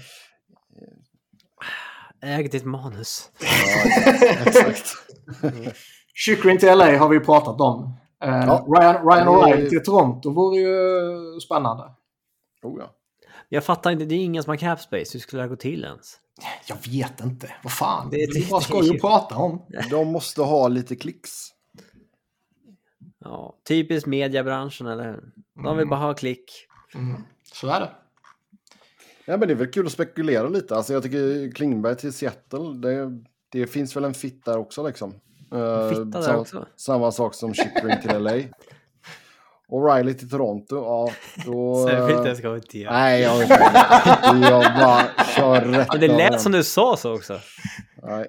Äg ditt manus. Ja, exakt. Chychrun till LA har vi ju pratat om. Eh, Ja. Ryan, Ryan Det- O'Reilly till Toronto vore ju spännande. Oh, ja. Jag fattar inte, det är ingen som har cap space. Hur skulle det gå till ens? Jag vet inte. Vad fan. Det- Det, vad ska ju prata om? De måste ha lite klicks. Ja, typiskt mediebranschen, eller hur? De vill bara ha klick. Mm. Så är det. Ja, men det är väl kul att spekulera lite. Alltså, jag tycker Klingberg till Seattle, det, det finns väl en fit där också liksom. Eh, Fitta där samma, också. Samma sak som Chickering till LA. O'Reilly till Toronto, ja då... *laughs* Så jag vill inte ens kommentera. Nej, jag har inte det. Jag bara kör rätt Men det lät som du sa så också. Nej.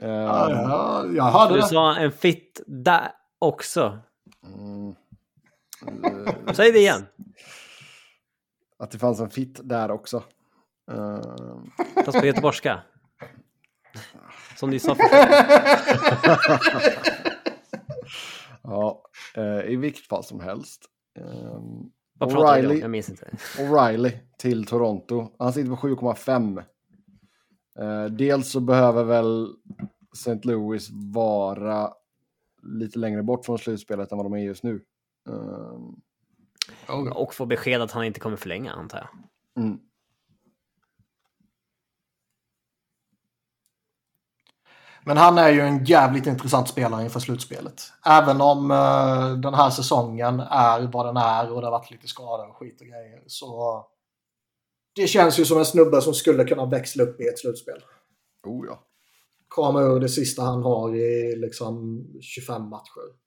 Eh, Ja, ja, jag hörde Du det. sa en fit där också. mm, Säg det igen. att det fanns en fit där också. Eh, Fast på göteborgska. *laughs* Som först. *laughs* ja, eh, i vilket fall som helst. Eh, Vad pratade vi om? O'Reilly. Jag minns inte. O'Reilly till Toronto. Han sitter på 7,5. Eh, dels så behöver väl St. Louis vara lite längre bort från slutspelet än vad de är just nu. Eh, Oh. Och få besked att han inte kommer förlänga, antar jag. mm. Men han är ju en jävligt intressant spelare inför slutspelet. Även om eh, den här säsongen är vad den är och det har varit lite skador och skit och grejer. Så det känns ju som en snubbe som skulle kunna växla upp i ett slutspel. Oh ja. Krama ur det sista han har i liksom 25 matcher.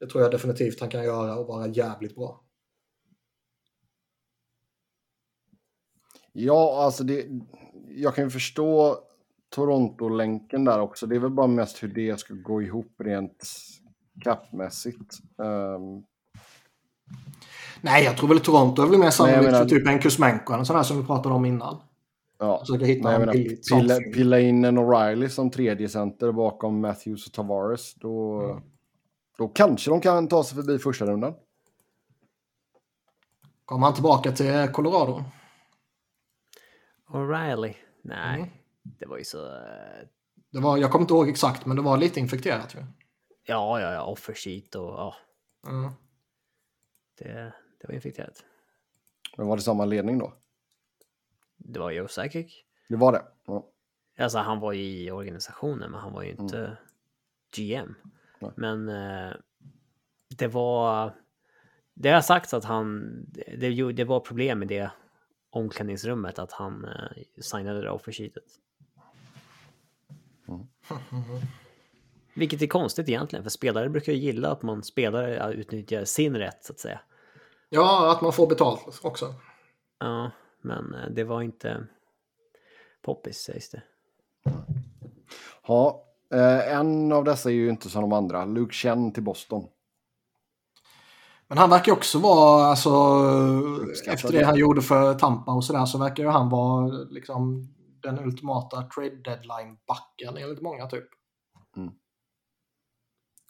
Det tror jag definitivt han kan göra och vara jävligt bra. Ja, alltså det, jag kan ju förstå Toronto-länken där också. Det är väl bara mest hur det ska gå ihop rent kappmässigt. Um, Nej, jag tror väl Toronto är väl mer jag sannolikt menar- för typ en Kuzmenko, en sån här som vi pratade om innan. ja. Försöka hitta Nej, jag en menar, pilla, pilla in en O'Reilly som tredje center bakom Matthews och Tavares. Då, Mm. då kanske de kan ta sig förbi första rundan. Kommer han tillbaka till Colorado? O'Reilly? Nej, Mm. Det var ju så... eh, Det var, jag kommer inte ihåg exakt, men det var lite infekterat ju. Ja, ja, ja, offer sheet och ja, Mm. det, det var infekterat. Men var det samma ledning då? Det var Joe Sakic. Det var det. Ja. Alltså han var ju i organisationen, men han var ju inte GM. Nej. Men eh, det var... Det har sagts att han... Det, det, det var problem med det omklädningsrummet, att han eh, signade det offersheetet. Vilket är konstigt egentligen, för spelare brukar ju gilla att man spelare utnyttjar sin rätt, så att säga. Ja, att man får betalt också. Ja, men eh, det var inte poppis, sägs det. Ja, eh, en av dessa är ju inte som de andra. Luke Chen till Boston. Men han verkar också vara, alltså, efter det han gjorde för Tampa och sådär, så verkar ju han vara liksom den ultimata trade deadline-backen enligt många typ. Mm.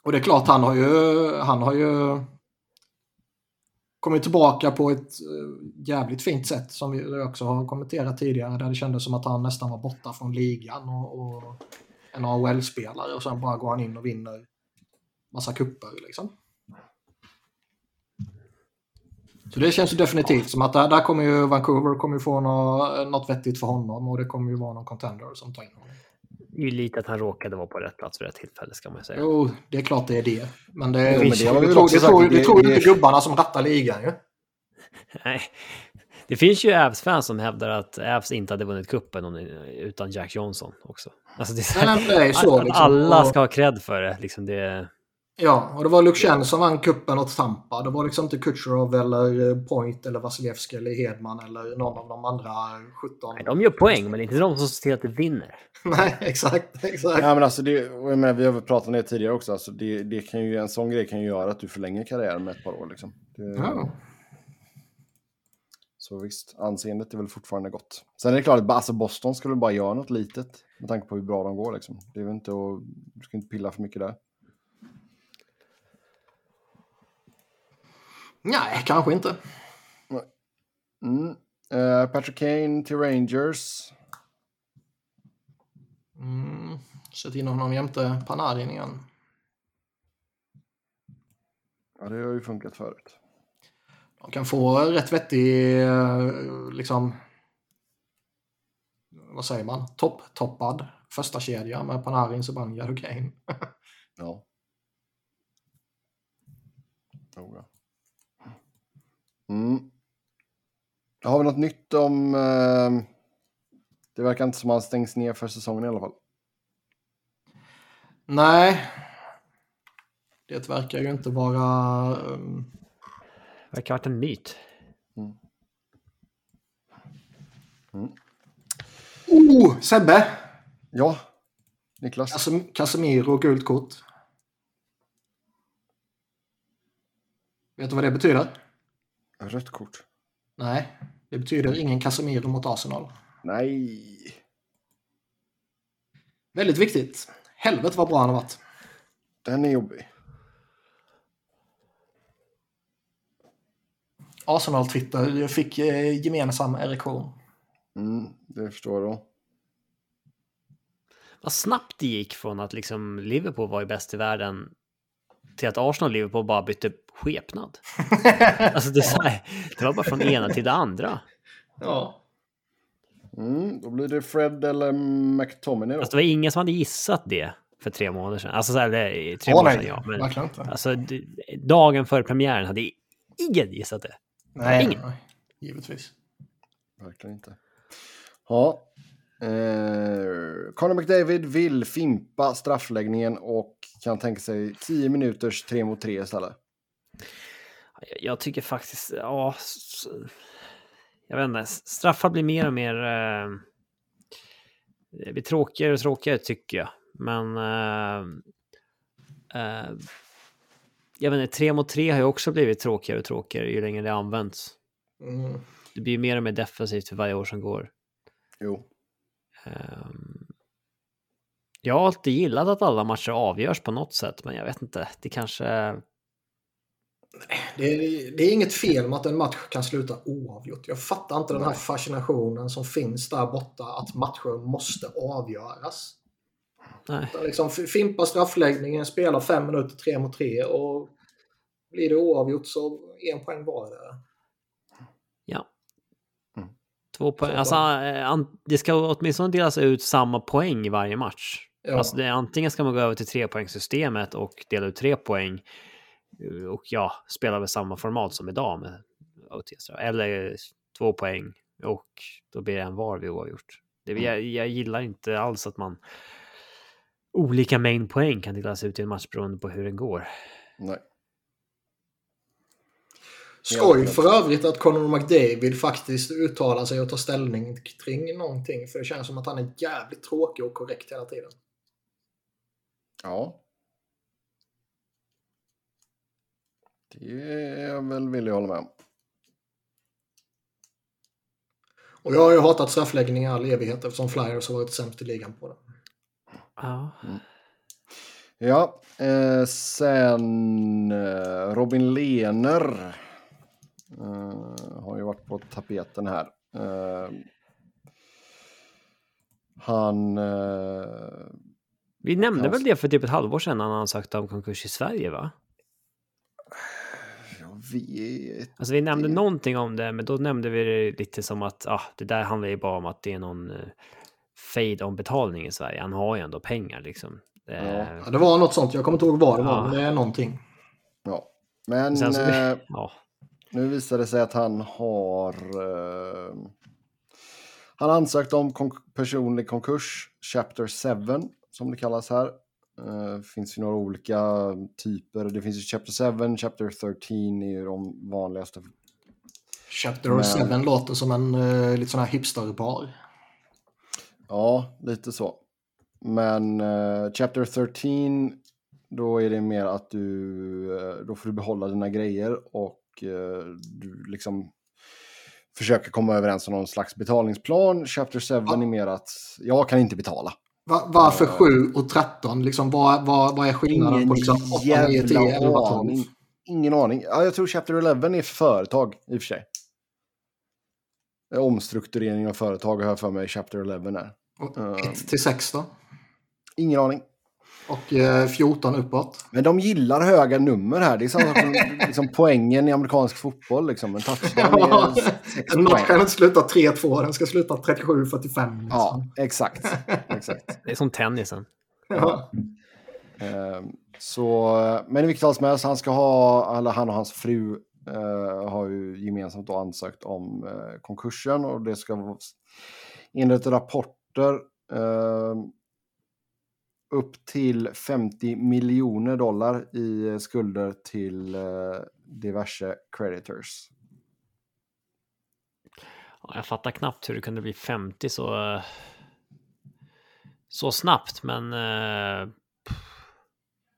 Och det är klart, han har ju, han har ju kommit tillbaka på ett eh, jävligt fint sätt som vi också har kommenterat tidigare, där det kändes som att han nästan var borta från ligan och, och en AHL-spelare och sen bara går han in och vinner massa kupper liksom. Så det känns ju definitivt som att där, där kommer ju Vancouver kommer ju få något, något vettigt för honom och det kommer ju vara någon contender som tar in honom. Det är ju lite att han råkade vara på rätt plats vid rätt tillfälle, ska man säga. Jo, det är klart det är det. Men det, Jo, men det har vi det, väl tror, också det, sagt, tror, det- det tror ju inte gubbarna som rattar ligan ju. Nej, Det finns ju Avs-fans som hävdar att Avs inte hade vunnit kuppen utan Jack Johnson också. Alltså det är så, Nej, men det är så, att liksom. Alla ska ha cred för det. Liksom det Ja, och det var Luke Chen som vann kuppen åt Tampa. Det var liksom inte Kucherov eller eh, Point eller Vasilevski eller Hedman eller någon av de andra 17. nej, de gör poäng, men det är inte de som ser till att det vinner. *laughs* Nej, exakt. exakt. Ja, men alltså det, jag menar, vi har väl pratat om det tidigare också. Alltså det, det kan ju, en sån grej kan ju göra att du förlänger karriären med ett par år. Liksom. Det, Ja. Så visst, anseendet är väl fortfarande gott. Sen är det klart att alltså Boston skulle bara göra något litet med tanke på hur bra de går. Liksom. Det är väl inte att, du ska inte pilla för mycket där. Nej, kanske inte. Mm. Eh, Patrick Kane till Rangers. Mm. Sätt in honom jämte Panarin igen. Ja, det har ju funkat förut. De kan få rätt vettig, eh, liksom, vad säger man, topp, toppad första kedja med Panarin, Zibanejad och Kane. *laughs* Ja. Oh, ja. Mm. Har vi något nytt om... Eh, det verkar inte som att han stängs ner för säsongen i alla fall. Nej, det verkar ju inte vara... Um, Det verkar ha varit en myt. oh, Sebbe! Ja, Niklas. Casem- Casemiro, gult kort. Vet du vad det betyder? Rött kort. Nej, det betyder ingen Casemiro mot Arsenal. Nej. Väldigt viktigt. Helvete vad bra han har varit. Den är jobbig. Arsenal-Twitter fick eh, gemensam erektion. Mm, det förstår jag då. Vad snabbt det gick från att liksom Liverpool var ju bäst i världen till att Arsenal och Liverpool bara bytte skepnad. *laughs* Alltså det, här, det var bara från det ena till det andra. Ja. Mm, då blir det Fred eller McTominay då. Alltså det var ingen som hade gissat det för tre månader sedan. Alltså så här, eller, tre Åh, månader sedan ja. Men verkligen inte. alltså dagen före premiären hade ingen gissat det. Nej, ingen. nej, givetvis. Verkligen inte. Ja. Eh, Conor McDavid vill fimpa straffläggningen och kan tänka sig 10 minuters 3 mot 3 istället. Jag- tycker faktiskt, ja... Jag vet inte, straffar blir mer och mer... Eh, det blir tråkigare och tråkigare tycker jag. Men... Eh, eh, jag vet inte, tre mot tre har ju också blivit tråkigare och tråkigare ju längre det används. Mm. Det blir mer och mer defensivt för varje år som går. Jo. Ehm, jag har alltid gillat att alla matcher avgörs på något sätt, men jag vet inte. Det kanske... Det, är, det är inget fel med att en match kan sluta oavgjort. Jag fattar inte den här fascinationen som finns där borta att matcher måste avgöras. Nej. Liksom, fimpa straffläggningen, spela fem minuter tre mot tre och blir det oavgjort så en poäng var det. Ja. Mm. Två poäng. Alltså, eh, det ska åtminstone delas ut samma poäng i varje match. Ja. Alltså, det, antingen ska man gå över till trepoängssystemet och dela ut tre poäng och ja, spela med samma format som idag med OTS. Eller två poäng och då blir det en var vid oavgjort. Det, Mm. jag, jag gillar inte alls att man olika mängd poäng kan delas ut i en match beroende på hur den går. Nej. Skoj för övrigt att Conor McDavid faktiskt uttalar sig och tar ställning kring någonting. För det känns som att han är jävligt tråkig och korrekt hela tiden. Ja. Det är jag väl villig att hålla med om. Och jag har ju hatat straffläggning i all evighet eftersom Flyers har varit sämst i ligan på det. Ja. Ja, eh, sen eh, Robin Lehner eh, har ju varit på tapeten här. Eh, han... Eh, Vi nämnde Ja. väl det för typ ett halvår sedan när han ansökte om konkurs i Sverige, va? Vet... Alltså vi nämnde Det- någonting om det, men då nämnde vi det lite som att ah, det där handlar ju bara om att det är någon uh, fade om betalning i Sverige. Han har ju ändå pengar liksom. Eh, Ja, det var något sånt. Jag kommer inte ihåg vad det var, Ja. men det är någonting. Ja. Men... Sen så- eh, *laughs* ja. Nu visar det sig att han har... Eh, han ansökt om konk personlig konkurs, Chapter 7, som det kallas här. Det uh, finns ju några olika typer. Det finns ju Chapter 7, Chapter 13 är ju de vanligaste. Chapter Men... 7 låter som en uh, lite sån här hipsterbar. Ja, lite så. Men uh, Chapter 13, då är det mer att du, då får du behålla dina grejer och du liksom försöker komma överens om någon slags betalningsplan. Chapter 7 ja. är mer att jag kan inte betala. Va, varför 7 uh, och 13? Liksom, vad, vad, vad är skillnaden på liksom, 8, 9, 10, 11, 12? Ingen aning. Ja, jag tror Chapter 11 är för företag i och för sig. Omstrukturering av företag har jag för mig Chapter 11 är. 1 till 6 då? Ingen aning. Och eh, 14 uppåt. Men de gillar höga nummer här. Det är samma som *laughs* liksom, poängen i amerikansk fotboll. Liksom. En touchdown *laughs* En match kan inte sluta 3-2, den ska sluta 37-45. Liksom. Ja, exakt. exakt. *laughs* Det är som tennisen. Ja. Så, men i vilket fall som helst, han ska ha, eller han och hans fru uh, har ju gemensamt då ansökt om uh, konkursen och det ska enligt rapporter upp till 50 miljoner dollar i skulder till eh, diverse creditors. jag fattar knappt hur det kunde bli 50 så, så snabbt, men... Eh,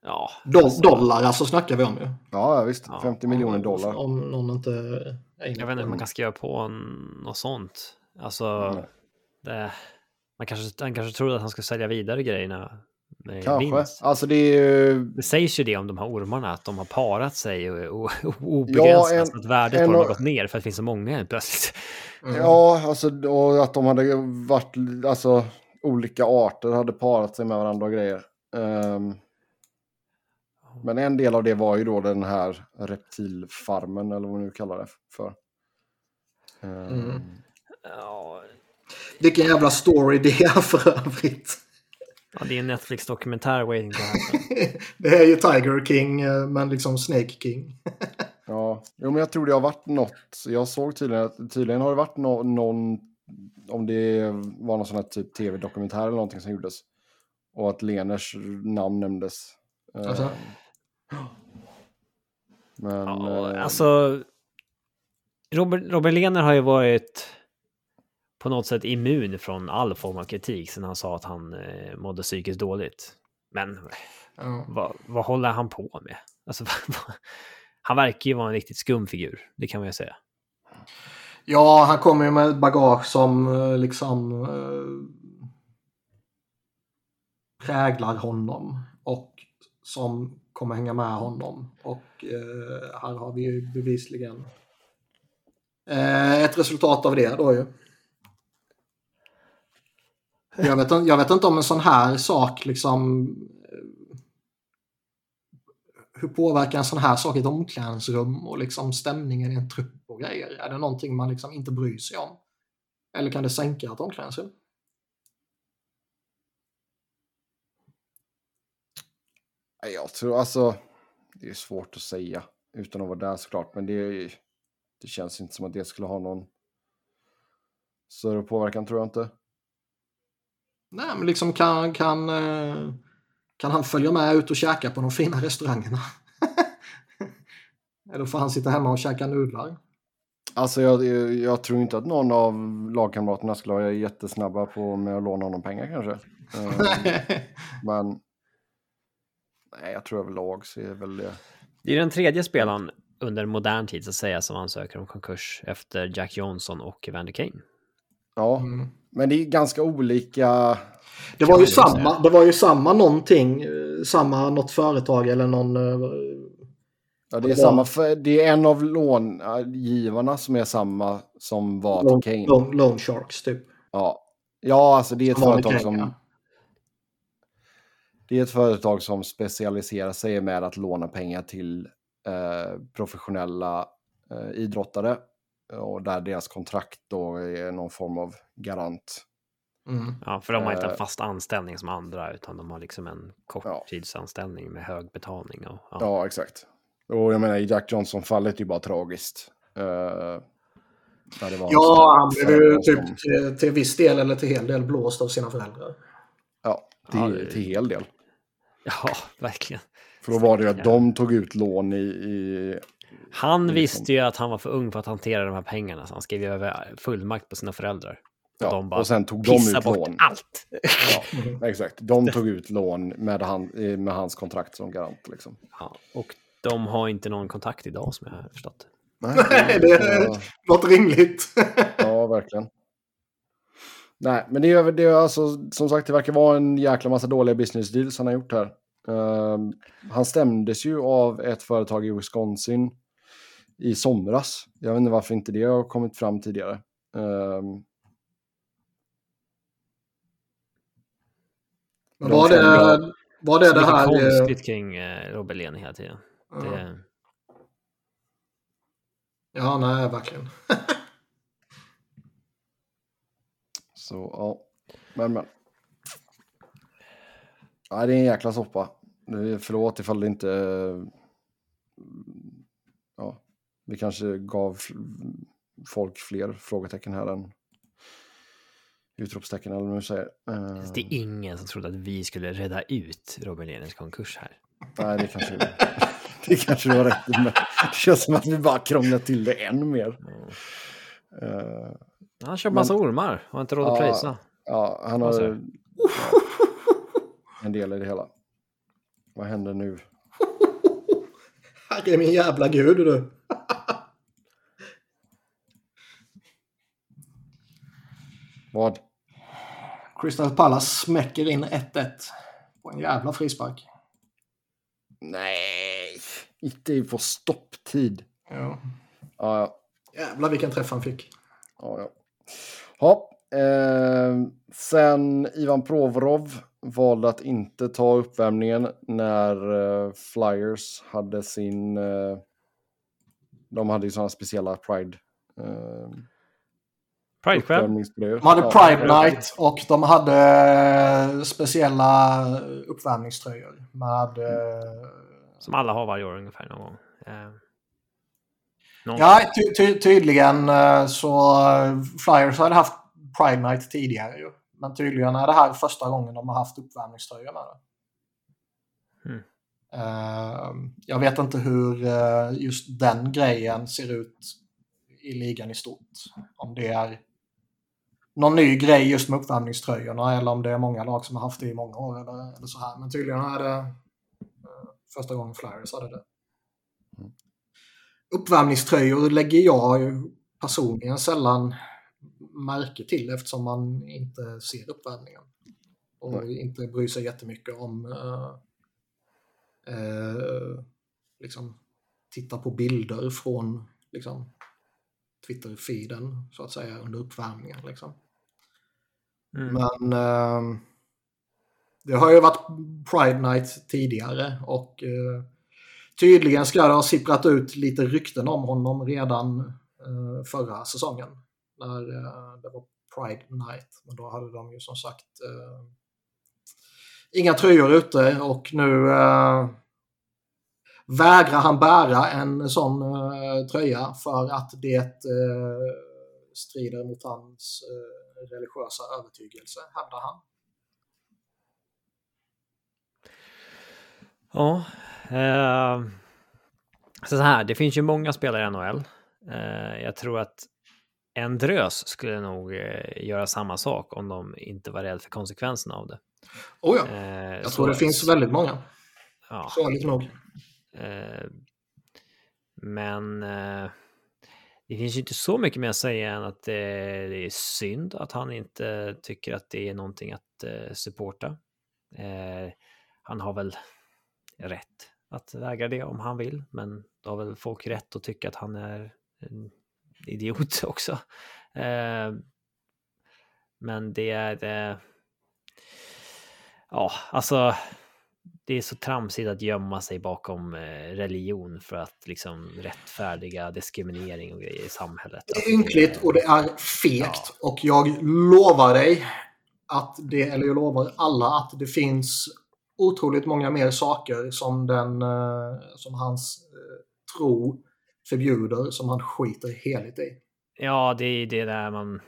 ja. Do dollar alltså snackar vi om ju. Ja, visst. Ja, 50 miljoner dollar. Om någon inte Jag vet inte hur man kan skriva på något sånt. Alltså, det, man kanske, han kanske trodde att han skulle sälja vidare grejerna Kanske. Vinst. Alltså det, är ju... det sägs ju det om de här ormarna, att de har parat sig obegränsat, ja, en, att värdet en, på dem har gått ner för att det finns så många helt plötsligt. Mm. Ja, alltså, och att de hade varit, alltså olika arter hade parat sig med varandra och grejer. Um, men en del av det var ju då den här reptilfarmen, eller vad man nu kallar det för. Um, mm. ja. Vilken jävla story det är för övrigt. Ja, det är en Netflix-dokumentär waiting to happen. *laughs* det är ju Tiger King, eh, men liksom Snake King. *laughs* ja, jo, men jag tror det har varit något. Jag såg tydligen att tydligen har det varit no någon, om det var någon sån här typ tv-dokumentär eller någonting som gjordes. Och att Leners namn nämndes. Eh, alltså? Men... Ja, eh, alltså... Robert, Robert Lehner har ju varit på något sätt immun från all form av kritik sen han sa att han eh, mådde psykiskt dåligt. Men mm. vad, vad håller han på med? Alltså, *laughs* han verkar ju vara en riktigt skum figur, det kan man ju säga. Ja, han kommer ju med bagage som eh, liksom eh, präglar honom och som kommer hänga med honom. Och eh, här har vi ju bevisligen eh, ett resultat av det då ju. Jag vet, jag vet inte om en sån här sak liksom... Eh, hur påverkar en sån här sak ett omklädningsrum och liksom stämningen i en trupp och grejer? Är det någonting man liksom inte bryr sig om? Eller kan det sänka ett omklädningsrum? Jag tror alltså, det är svårt att säga utan att vara där såklart, men det, det känns inte som att det skulle ha någon större påverkan tror jag inte. Nej, men liksom kan, kan, eh, kan han följa med ut och käka på de fina restaurangerna? *laughs* Eller får han sitta hemma och käka nudlar? Alltså jag, jag, tror inte att någon av lagkamraterna skulle vara jättesnabba på med att låna honom pengar kanske. um, *laughs* men nej, jag tror överlag så är väl det. Det är den tredje spelaren under modern tid så att säga som ansöker om konkurs efter Jack Johnson och Evander Kane. Ja, mm. men det är ganska olika. Det var, ju samma, det var ju samma någonting, samma något företag eller någon... Eh, ja, det är, samma, det är en av långivarna som är samma som var till Kane. Long, long Sharks typ. Ja. ja, alltså det är ett som företag som... Det är ett företag som specialiserar sig med att låna pengar till eh, professionella eh, idrottare och där deras kontrakt då är någon form av garant. Mm. Ja, för de har inte en eh. fast anställning som andra, utan de har liksom en korttidsanställning med hög betalning. Och, ja. ja. exakt. Och jag menar, i Jack Johnson-fallet är ju bara tragiskt. Uh, ja, han blev ju typ som... till, till viss del eller till hel del blåst av sina föräldrar. Ja, till, ja, det... till hel del. Ja, verkligen. För då var det ju att de tog ut lån i... i han visste ju att han var för ung för att hantera de här pengarna, så han skrev ju över fullmakt på sina föräldrar. Ja, och, de bara och sen tog de ut bort lån. allt. *laughs* Ja, exakt. De tog ut lån med, han, med hans kontrakt som garant. Liksom. Ja, och de har inte någon kontakt idag som jag har förstått. Nej, *laughs* det, det *laughs* låter rimligt. ja, verkligen. Nej, men det är, det är alltså, som sagt, det verkar vara en jäkla massa dåliga business deals han har gjort här. Uh, han stämdes ju av ett företag i Wisconsin i somras. Jag vet inte varför inte det har kommit fram tidigare. Uh, men var det, var det det här... Det är konstigt kring eh, Robert Lehn hela tiden. Ja. Det... ja, nej, verkligen. *laughs* Så ja, men men. Nej, det är en jäkla soppa. Förlåt ifall det inte... Vi kanske gav folk fler frågetecken här än utropstecken eller vad man säger. Det är ingen som trodde att vi skulle rädda ut Robin Lehners konkurs här. Nej, det kanske, *laughs* det kanske var rätt. Men det känns som att vi bara krånglar till det än mer. Mm. Uh, han kör massa men, ormar och har inte råd att ja, pröjsa. Ja, han har ja, en del i det hela. Vad händer nu? *laughs* Herre min jävla gud du. Vad? Crystal Palace smäcker in 1-1 på en jävla frispark. Nej, inte på stopptid. Ja. Ja, ja. Jävlar vilken träff han fick. Ja, ja. Ja, eh, sen Ivan Provorov valde att inte ta uppvärmningen när eh, Flyers hade sin... Eh, de hade ju sådana speciella Pride... Pride-kväll? De hade Pride Night och de hade eh, speciella uppvärmningströjor med... Eh, Som alla har varje år ungefär någon gång. Eh, någon ja, ty ty tydligen så Flyers hade haft Pride Night tidigare ju. Men tydligen är det här första gången de har haft uppvärmningströjor med det. Mm. Jag vet inte hur just den grejen ser ut i ligan i stort. Om det är någon ny grej just med uppvärmningströjorna eller om det är många lag som har haft det i många år eller, eller så här. Men tydligen är det uh, första gången Flyers hade det. Mm. Uppvärmningströjor lägger jag personligen sällan märke till eftersom man inte ser uppvärmningen. Och Nej. inte bryr sig jättemycket om uh, uh, liksom titta på bilder från liksom, Twitter-feeden så att säga under uppvärmningen. Liksom. Mm. Men uh, det har ju varit Pride Night tidigare och uh, tydligen ska det ha sipprat ut lite rykten om honom redan uh, förra säsongen när uh, det var Pride Night. Men då hade de ju som sagt uh, inga tröjor ute och nu uh, vägrar han bära en sån tröja för att det strider mot hans religiösa övertygelse, hävdar han. Ja, eh, så här, det finns ju många spelare i NHL. Eh, jag tror att en drös skulle nog eh, göra samma sak om de inte var rädda för konsekvenserna av det. Oh ja, jag tror det finns väldigt många. Ja. Sorgligt nog. Eh, men eh, det finns ju inte så mycket mer att säga än att eh, det, är synd att han inte tycker att det är någonting att supporta. Han har väl rätt att vägra det om han vill, men då har väl folk rätt att tycka att han är en idiot *laughs* också. Men det är... Ja, alltså det är så tramsigt att gömma sig bakom eh, religion för att liksom rättfärdiga diskriminering och grejer i samhället. Det är alltså, ynkligt och det är fegt ja. och jag lovar dig att det, eller jag lovar alla att det finns otroligt många mer saker som den, som hans tro förbjuder som han skiter heligt i. Ja, det är det där man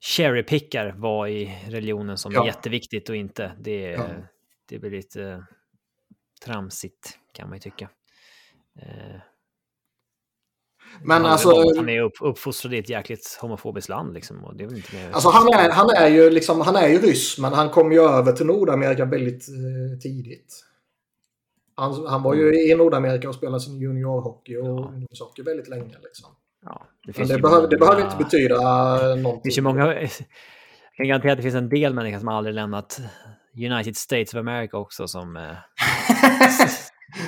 cherrypickar vad i religionen som Ja. är jätteviktigt och inte. Det, Ja. Det blir lite tramsigt kan man ju tycka. Eh, Men han, alltså, han är upp, uppfostrad i ett jäkligt homofobiskt land liksom. Och det är inte mer... alltså han, är, han, är ju liksom, han är ju ryss men han kom ju över till Nordamerika väldigt eh, tidigt. Han, han var ju i Nordamerika och spelade sin juniorhockey och Ja. ungdomshockey väldigt länge. Liksom. ja, det, det, behöver, det många- behöver inte betyda Det någonting. finns ju många... *laughs* Jag kan garantera att det finns en del människor som aldrig lämnat United States of America också som... eh, *laughs*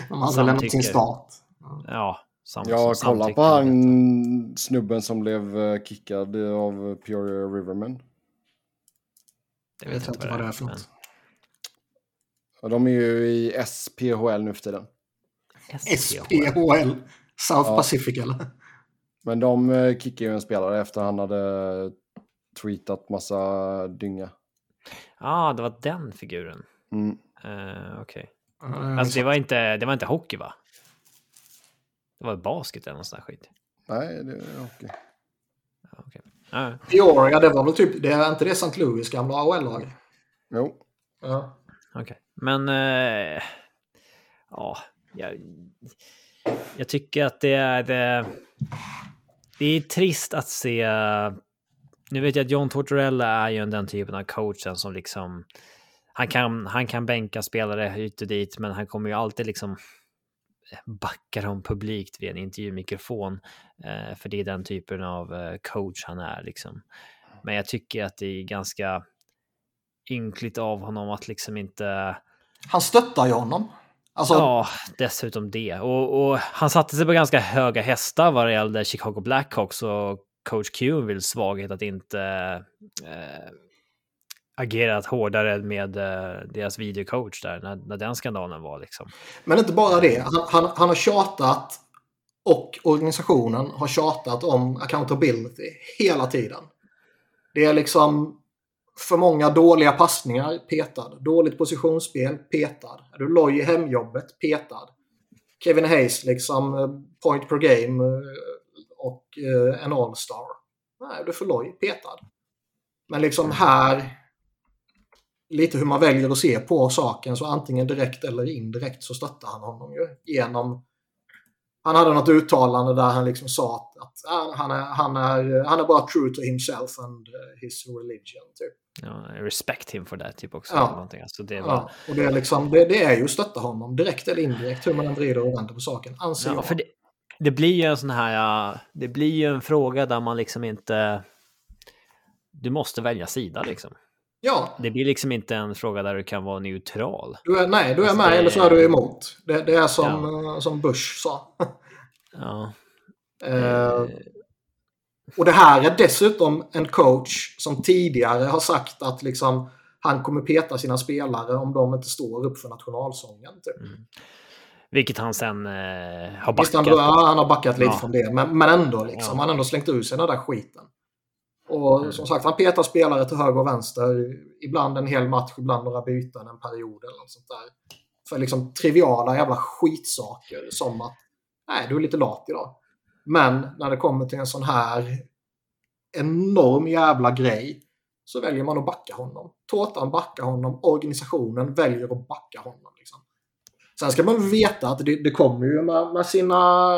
De hade lämnat sin stat. Ja, sam, Jag som samtycker på han snubben som blev eh, kickad av Peoria Rivermen. detta. Jag vet inte vad det är för men- något. De är ju i SPHL nu för tiden. SPHL. South Ja. Pacific eller? Men de eh, kickade ju en spelare efter han hade tweetat massa dynga. Ja, det var den figuren. Mm. Uh, Okej. Eh, Alltså det var, inte, det var inte hockey va? Det var basket eller något sånt där skit. Nej, det är okej. Ja, okej. Ja, Peoria, det var väl typ, det är inte det St. Louis gamla AHL-lag? Jo. Ja. okej. Men... eh, ja, jag, jag tycker att det är... Det, det är trist att se... Nu vet jag att John Tortorella är ju den typen av coachen som liksom... Han kan, han kan bänka spelare hit och dit, men han kommer ju alltid liksom backa dem publikt vid en intervjumikrofon. Eh, för det är den typen av eh, coach han är liksom. Men jag tycker att det är ganska ynkligt av honom att liksom inte... Han stöttar ju honom. Alltså, Ja, dessutom det. Och, och han satte sig på ganska höga hästar vad det gällde Chicago Blackhawks och coach Q vill svaghet att inte eh, agerat hårdare med eh, deras videocoach där när, när den skandalen var liksom. Men inte bara det. Han, han, han har tjatat och organisationen har tjatat om accountability hela tiden. Det är liksom för många dåliga passningar, petad. Dåligt positionsspel, petad. Är du loj i hemjobbet, petad. Kevin Hayes, liksom eh, point per game eh, och eh, en all-star. Nej, du för loj, petad. Men liksom här, lite hur man väljer att se på saken, så antingen direkt eller indirekt så stöttar han honom ju genom han hade något uttalande där han liksom sa att, han, är, han, är, han är bara true to himself and uh, his religion. Typ. Ja, respect him for that typ också. Ja. Alltså, det, var, Ja, och det är, liksom, det, det är ju att stötta honom, direkt eller indirekt, hur man än vrider och vänder på saken, anser Ja, jag. för det, det blir ju en sån här, ja, det blir ju en fråga där man liksom inte, du måste välja sida liksom. Ja, Det blir liksom inte en fråga där du kan vara neutral. du är, nej, du är Alltså, med det- eller så är du emot. Det, det är som, eh, som Bush sa. Ja. *laughs* Eh, och det här är dessutom en coach som tidigare har sagt att liksom, han kommer peta sina spelare om de inte står upp för nationalsången. Typ. Vilket han sen eh, har backat han, ja, han har backat lite Ja. från det, men, men ändå. Liksom, Ja. Han har ändå slängt ur sig den där skiten. Och Mm. som sagt, han petar spelare till höger och vänster. Ibland en hel match, ibland några byten, en period eller något sånt där. För liksom triviala jävla skitsaker som att nej, du är lite lat idag. Men när det kommer till en sån här enorm jävla grej så väljer man att backa honom. Tårtan backar honom, organisationen väljer att backa honom. Liksom. Sen ska man veta att det, det kommer ju med, med sina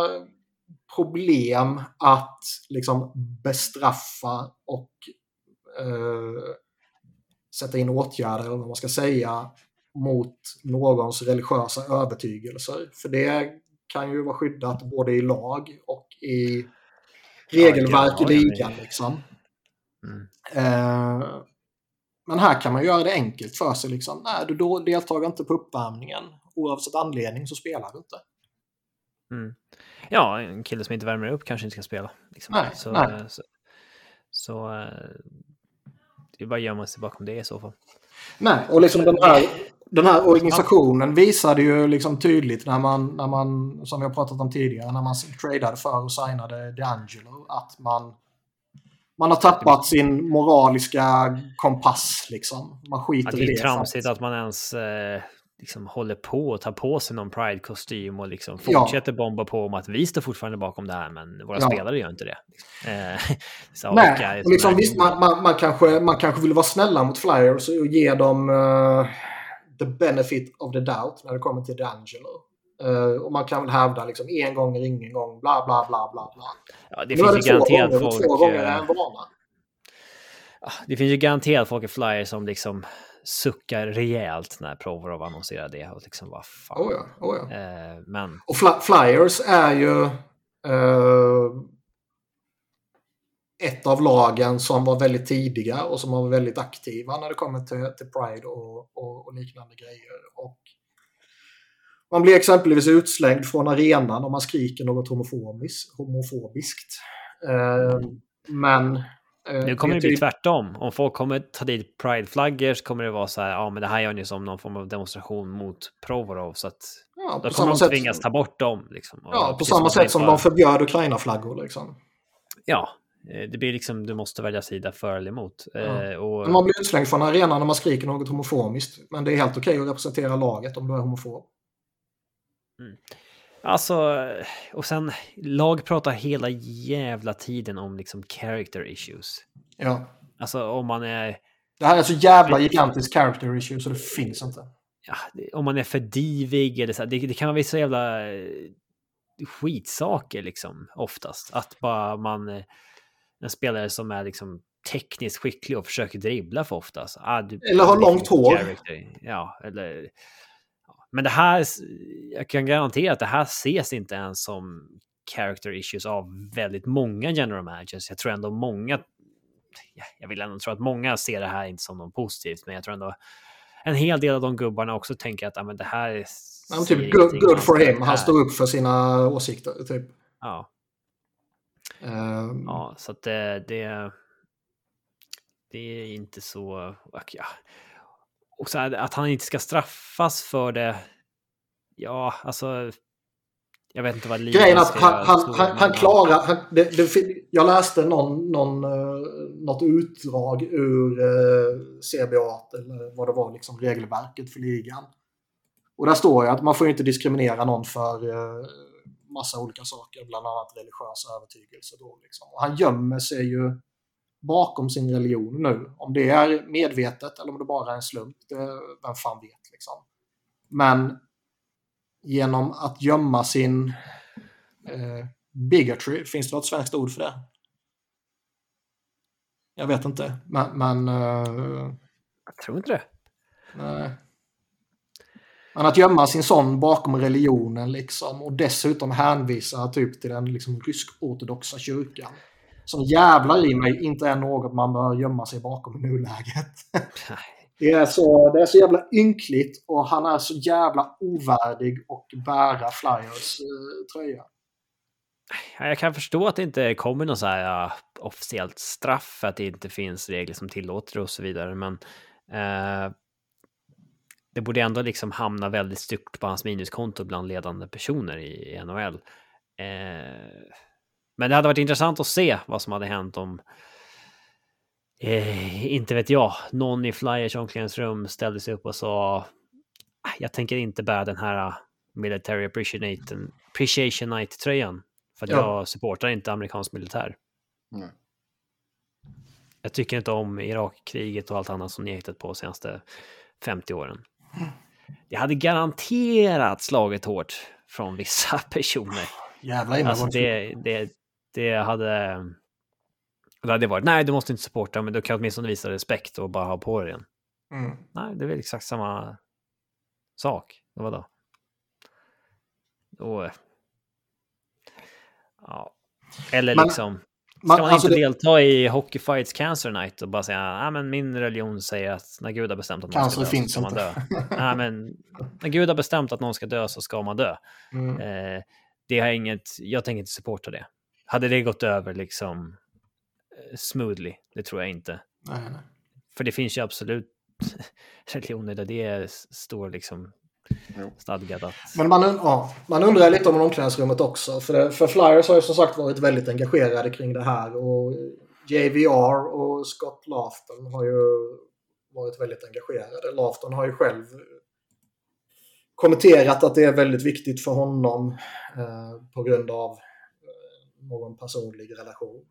problem att liksom bestraffa och eh, sätta in åtgärder, eller vad man ska säga, mot någons religiösa övertygelser. För det kan ju vara skyddat både i lag och i regelverk i ligan. Liksom. Mm. Eh, men här kan man göra det enkelt för sig. Liksom. Nej, du deltar inte på uppvärmningen. Oavsett anledning så spelar du inte. Mm. Ja, en kille som inte värmer upp kanske inte ska spela. Liksom. Nej, så, nej. eh, så, så eh, det är bara gömma sig bakom det i så fall. Nej, och liksom den här, den här organisationen visade ju liksom tydligt när man, när man, som vi har pratat om tidigare, när man tradade för och signade DeAngelo, att man, man har tappat sin moraliska kompass. Liksom. Man Ja, skiter det i är det. tramsigt för att man ens... Eh, liksom håller på och tar på sig någon Pride-kostym och liksom Ja. fortsätter bomba på om att vi står fortfarande bakom det här, men våra Ja. spelare gör inte det. Eh, *laughs* så, Nej, och, och liksom, visst, man, man, man, kanske, man kanske vill vara snälla mot Flyers och ge dem eh, the benefit of the doubt när det kommer till D'Angelo. Eh, och man kan väl hävda liksom en gång är ingen gång, bla bla bla bla bla. Ja, det Nu finns ju garanterat gånger, folk... två gånger är en vana. Ja, Det finns ju garanterat folk i Flyers som liksom suckar rejält när Provorov annonserar det och liksom vad fan. Oh ja, oh ja. Eh, men Och Fly- Flyers är ju eh, ett av lagen som var väldigt tidiga och som var väldigt aktiva när det kommer till, till Pride och, och, och liknande grejer. Och man blir exempelvis utslängd från arenan om man skriker något homofobis, homofobiskt. Eh, men... eh, nu kommer det bli tvärtom. Om folk kommer ta dit Pride-flaggor så kommer det vara så här, ja men det här gör ni som någon form av demonstration mot Provorov så att Ja, då kommer de sätt, tvingas ta bort dem. Liksom. Ja, på samma sätt som bara- de förbjöd Ukraina-flaggor. Liksom. Ja, eh, det blir liksom, du måste välja sida för eller emot. Eh, och, Man blir utslängd från arenan när man skriker något homofobiskt. Men det är helt okej att representera laget om du är homofob. Alltså, och sen lag pratar hela jävla tiden om liksom character issues. Ja. Alltså om man är, Det här är så jävla gigantisk character issue så det finns inte. ja, om man är för divig eller så, det, det kan vara vissa jävla eh, skitsaker liksom oftast. Att bara man, eh, en spelare som är liksom tekniskt skicklig och försöker dribbla för ofta. Så, ah, du, Eller har långt hår. Ja, eller... Men det här, jag kan garantera att det här ses inte ens som character issues av väldigt många general managers. Jag tror ändå många, ja, jag vill ändå tro att många ser det här inte som något positivt, men jag tror ändå en hel del av de gubbarna också tänker att ah, men det här är... Ja, typ good, good for him. Han står upp för sina åsikter. Typ. Ja, Ehm, ja, så att det, det, det är inte så... Ja. Och så här, att han inte ska straffas för det. Ja, alltså. Jag vet inte vad livet Grejen är att han, han, han, han klarar... Han, det, det, jag läste någon, någon, eh, något utdrag ur eh, CBA eller vad det var, liksom regelverket för ligan. Och där står ju att man får inte diskriminera någon för eh, massa olika saker, bland annat religiös övertygelse. Då, liksom. Och han gömmer sig ju bakom sin religion nu. Om det är medvetet eller om det bara är en slump, det, vem fan vet. Liksom. Men genom att gömma sin eh, bigotry, finns det något svenskt ord för det? Jag vet inte, men... men eh, Jag tror inte det. nej. Men att gömma sin son bakom religionen liksom och dessutom hänvisa typ till den liksom rysk-ortodoxa kyrkan. Som jävlar i mig inte är något man bör gömma sig bakom i nuläget. Det är, så, det är så jävla ynkligt och han är så jävla ovärdig och bära Flyers eh, tröja. Ja, Jag kan förstå att det inte kommer något så här ja, officiellt straff att det inte finns regler som tillåter det och så vidare. Men eh, det borde ändå liksom hamna väldigt stort på hans minuskonto bland ledande personer i, NHL. Eh, men det hade varit intressant att se vad som hade hänt om, eh, inte vet jag, någon i Flyers omklädningsrum ställde sig upp och sa "Ah, jag tänker inte bära den här ah, Military Appreciation, Appreciation Night-tröjan. För att Ja. jag supportar inte amerikansk militär. Nej. Jag tycker inte om Irakkriget och allt annat som ni har hittat på de senaste 50 åren. Det hade garanterat slagit hårt från vissa *laughs* personer. Jävla Alltså det, det, det hade... Det hade varit, nej du måste inte supporta, men du kan åtminstone visa respekt och bara ha på dig den. Mm. Nej, det är väl exakt samma sak. Var då. Och, ja. Eller Men- liksom, ska Man, man alltså inte det, delta i Hockey Fights Cancer Night och bara säga, nej men min religion säger att när Gud har bestämt att någon ska dö så ska man dö. *laughs* nej men när Gud har bestämt att någon ska dö så ska man dö. mm. Eh, det har inget, jag tänker inte supporta det. Hade det gått över liksom eh, smoothly, det tror jag inte. nej, nej. För det finns ju absolut *laughs* religioner där det är- står liksom stadgat att... Men man, ja, man undrar lite om omklädningsrummet också. För, det, för Flyers har ju som sagt varit väldigt engagerade kring det här. Och JVR och Scott Lafton har ju varit väldigt engagerade. Lafton har ju själv kommenterat att det är väldigt viktigt för honom eh, på grund av någon personlig relation.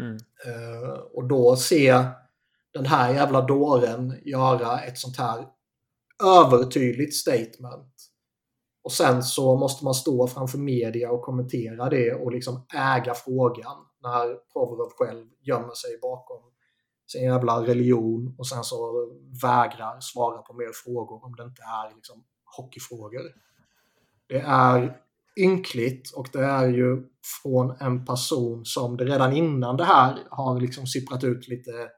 Mm. Eh, och då se den här jävla dåren göra ett sånt här övertydligt statement. Och sen så måste man stå framför media och kommentera det och liksom äga frågan när Provorov själv gömmer sig bakom sin jävla religion och sen så vägrar svara på mer frågor om det inte är liksom hockeyfrågor. Det är ynkligt och det är ju från en person som det redan innan det här har liksom sipprat ut lite,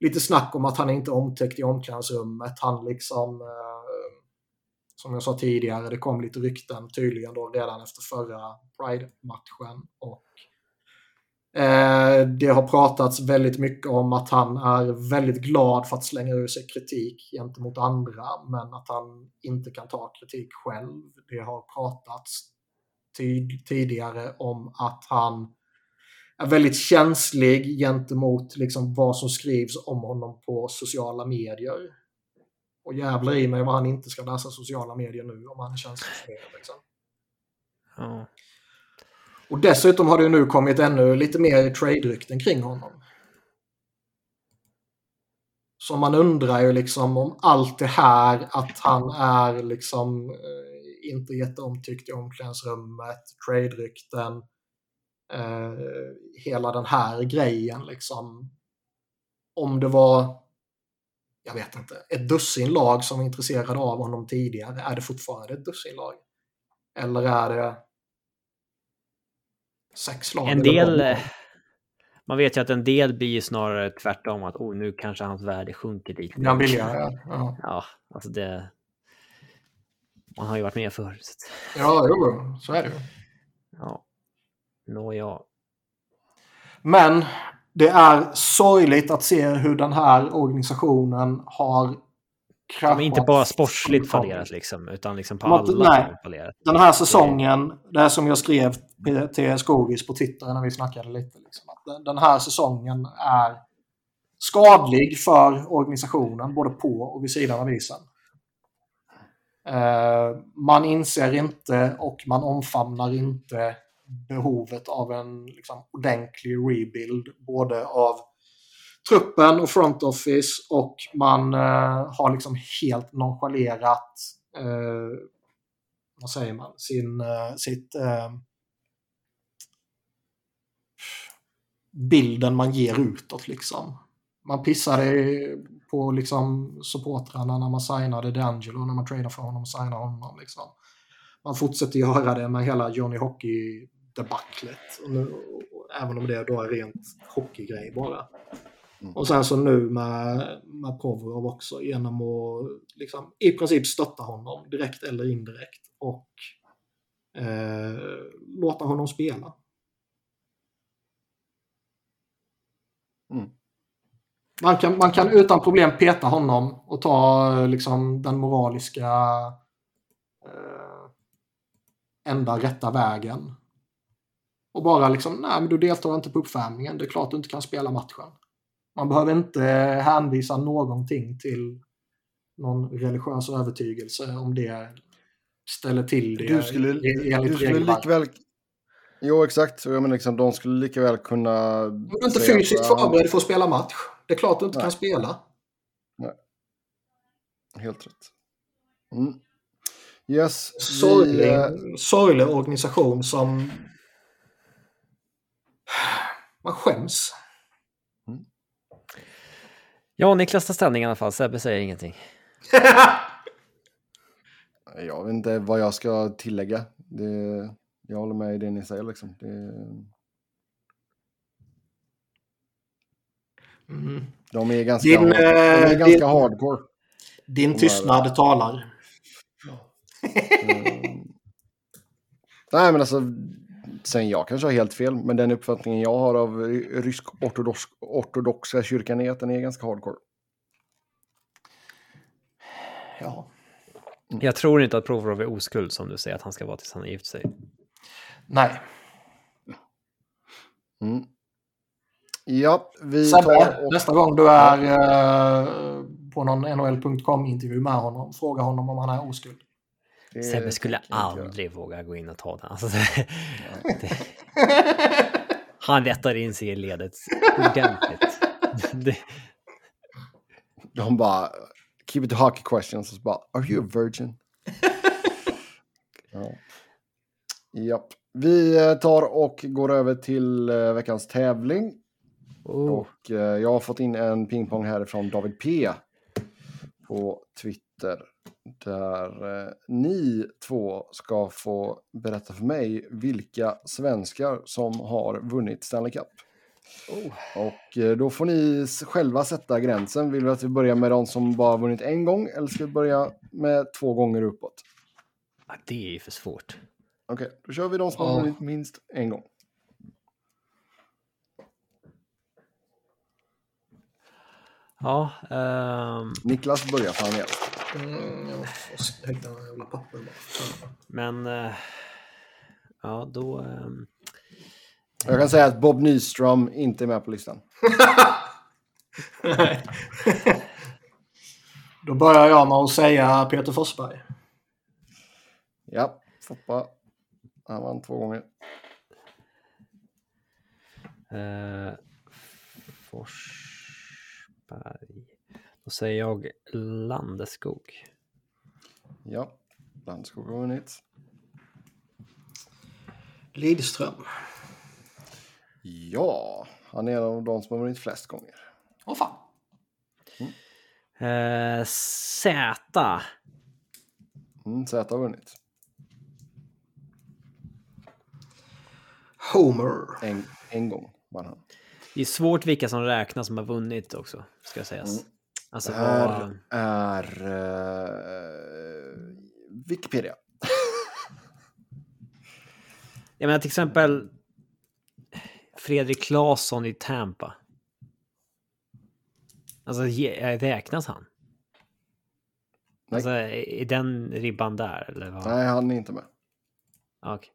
lite snack om att han inte är omtäckt i omklädningsrummet. Han liksom, eh, som jag sa tidigare, det kom lite rykten tydligen då redan efter förra Pride-matchen. Och Eh, det har pratats väldigt mycket om att han är väldigt glad för att slänga ur sig kritik gentemot andra, men att han inte kan ta kritik själv. Det har pratats tid tidigare om att han är väldigt känslig gentemot liksom vad som skrivs om honom på sociala medier. Och jävlar i mig vad han inte ska läsa sociala medier nu om han är känslig för det. Liksom. Ja. Och dessutom har det nu kommit ännu lite mer trade-rykten kring honom. Så man undrar ju liksom om allt det här att han är liksom eh, inte jätteomtyckt i omklädningsrummet, trade-rykten, eh, hela den här grejen liksom. Om det var, jag vet inte, ett dussin lag som var intresserade av honom tidigare, är det fortfarande ett dussin lag? Eller är det sex lag? En del, eh, man vet ju att en del blir ju snarare tvärtom, att oh, nu kanske hans värde sjunker dit. Ja, billigare, ja. Ja, alltså det... Man har ju varit med förr. Så Ja, jo, så är det ju. ja. Nåja. Men det är sorgligt att se hur den här organisationen har De kraschat. är inte bara sportsligt fallerat liksom, utan liksom på De har alla nej. fallerat. Den här säsongen, det som jag skrev till Skogis på Twitter när vi snackade lite. Liksom, att den- den här säsongen är skadlig för organisationen, både på och vid sidan av isen. Eh, man inser inte och man omfamnar inte behovet av en liksom, ordentlig rebuild, både av truppen och front office och man eh, har liksom helt nonchalerat eh, vad säger man, sin, eh, sitt eh, bilden man ger utåt liksom. Man pissade på liksom supportrarna när man signade D'Angelo, när man tradade för honom och signade honom. Liksom. Man fortsätter göra det med hela Johnny Hockey-debaclet. Även om det då är rent hockeygrej bara. Mm. Och sen så nu med, med Provorov också genom att liksom, i princip stötta honom direkt eller indirekt. Och eh, låta honom spela. Mm. Man kan, man kan utan problem peta honom och ta eh, liksom, den moraliska eh, enda rätta vägen. Och bara liksom, nej men du deltar inte på uppvärmningen, det är klart du inte kan spela matchen. Man behöver inte hänvisa någonting till någon religiös övertygelse om det ställer till det Du skulle, enligt du skulle likväl... Jo, exakt. Jag menar, liksom, de skulle lika väl kunna... Om du inte säga fysiskt ja, förberedd för att spela match, det är klart du inte Nej. kan spela. Helt rätt. Mm. Yes. sorglig, Vi, eh, sorglig organisation som man skäms. Ja, Niklas tar ställning i alla fall. Sebbe säger ingenting. jag vet inte vad jag ska tillägga. Det, jag håller med i det ni säger. Liksom. Det, Mm. de är ganska, Din, hard, de är eh, ganska din- hardcore. Din är tystnad talar. Mm. Nej, men alltså, sen jag kanske har helt fel, men den uppfattningen jag har av ry- rysk ortodox, ortodoxa kyrkan är att den är ganska hardcore. Ja. Jag tror inte att Provorov är oskuld som du säger att han ska vara tills han har gift sig. Nej. Mm. Ja, vi Sebbe, tar och... nästa gång du är eh, på någon NHL.com-intervju med honom. Fråga honom om han är oskuld. Det Sebbe skulle inte göra. aldrig våga gå in och ta den. Alltså, det, det, han rättar in sig i ledet ordentligt. Det, De bara, keep it to hockey questions. Och så bara, are you a virgin? ja. Japp. Vi eh, tar och går över till eh, veckans tävling. Oh, Och eh, jag har fått in en pingpong härifrån David P. På Twitter. Där eh, ni två ska få berätta för mig vilka svenskar som har vunnit Stanley Cup. Och eh, då får ni själva sätta gränsen. Vill vi att vi börjar med de som bara vunnit en gång eller ska vi börja med två gånger uppåt? ja, det är ju för svårt. Okej, då kör vi de som har Ja. vunnit minst en gång. Ja, ehm, Niklas börjar är äldst. Mm, jag måste hitta några jävla papper bara. men... eh, ja, då... ehm, Jag kan säga att Bob Nyström inte är med på listan. Då börjar jag med att säga Peter Forsberg. Ja, Foppa. Han vann två gånger. Eh, Forsberg. Då säger jag Landeskog. Ja, Landskog har vunnit. Lidström. Ja, han är en av de som har vunnit flest gånger. Åh fan. Eh, Z. Mm, Z har vunnit. Homer. En, en gång vann han. Det är svårt vilka som räknas som har vunnit också, ska sägas. Mm. Alltså, Det här vad, är eh, Wikipedia. *laughs* jag menar till exempel Fredrik Claesson i Tampa. Alltså, ge- räknas han? Nej. Alltså, är den ribban där? Eller vad? Nej, han är inte med. Okej.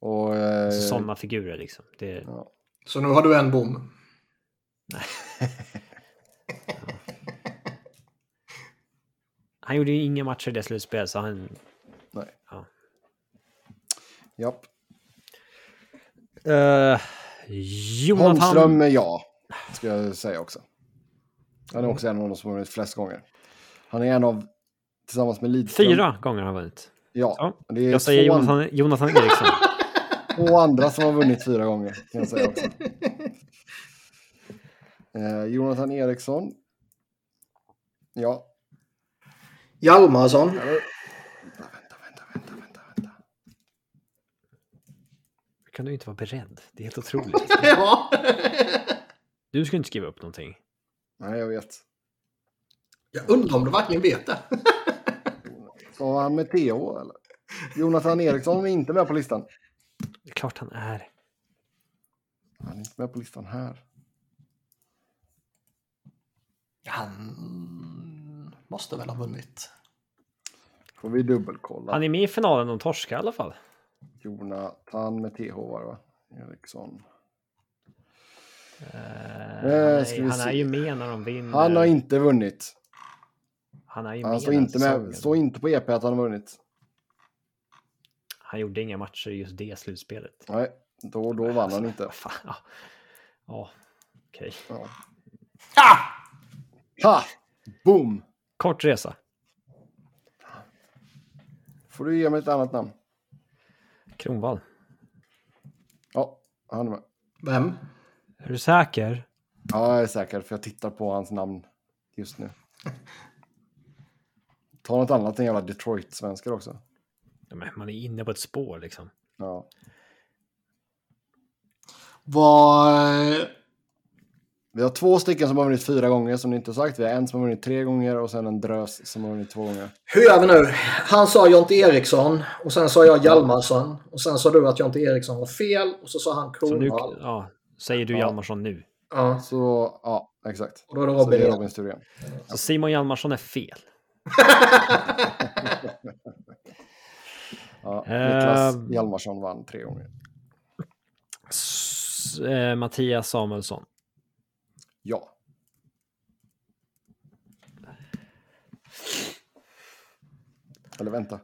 Och, eh, Alltså, sådana figurer liksom. Det, ja. Så nu har du en bom. *laughs* han gjorde ju inga matcher i det slutspelet, så han... Nej. Ja. Japp. Uh, Jonathan... Holmström ja, ska jag säga också. Han är också en av de som har vunnit flest gånger. Han är en av, tillsammans med Lidström. Fyra gånger har han vunnit. Ja, Ja, Jag säger två, an- Jonathan, Jonathan Eriksson. Två andra som har vunnit fyra gånger. Kan jag säga också. *laughs* Eh, Jonathan Eriksson. Ja. Hjalmarsson. Vänta, vänta, vänta, vänta, vänta, vänta. kan du inte vara beredd. Det är helt otroligt. *laughs* ja. Du ska inte skriva upp någonting. Nej, jag vet. Jag undrar om du verkligen vet det. Ska han med TH eller? Jonathan Eriksson är inte med på listan. Det är klart han är. Han är inte med på listan här. Han måste väl ha vunnit. Får vi dubbelkolla. Han är med i finalen, de torskar i alla fall. Jonathan med TH var det va? Eriksson. Eh, Eh, han, är, vi han är se. ju med när de vinner. Han har inte vunnit. han är ju Han med står inte, med, står inte på EP att han har vunnit. Han gjorde inga matcher i just det slutspelet. Nej, då, då vann han inte. *laughs* Fan, Ja, ja okej. Ja. Ah! Ha! Boom! Kort resa. Får du ge mig ett annat namn? Kronvall. Ja, han är med. Vem? Är du säker? Ja, jag är säker för jag tittar på hans namn just nu. *laughs* Ta något annat än jävla Detroit-svenskar också. Ja, man är inne på ett spår liksom. Ja. Vad... Vi har två stycken som har vunnit fyra gånger som ni inte har sagt. Vi har en som har vunnit tre gånger och sen en drös som har vunnit två gånger. Hur gör vi nu? Han sa Jonte Eriksson och sen sa jag Hjalmarsson. Och sen sa du att Jonte Eriksson var fel och så sa han Så nu, Kronwall. ja, säger du Ja. Hjalmarsson nu. Ja, Så, ja, exakt. och då är det Så Robin det är igen. Så Simon Hjalmarsson är fel. *laughs* Ja, Niklas uh, Hjalmarsson vann tre gånger. S uh, Mattias Samuelsson. Ja. Eller vänta.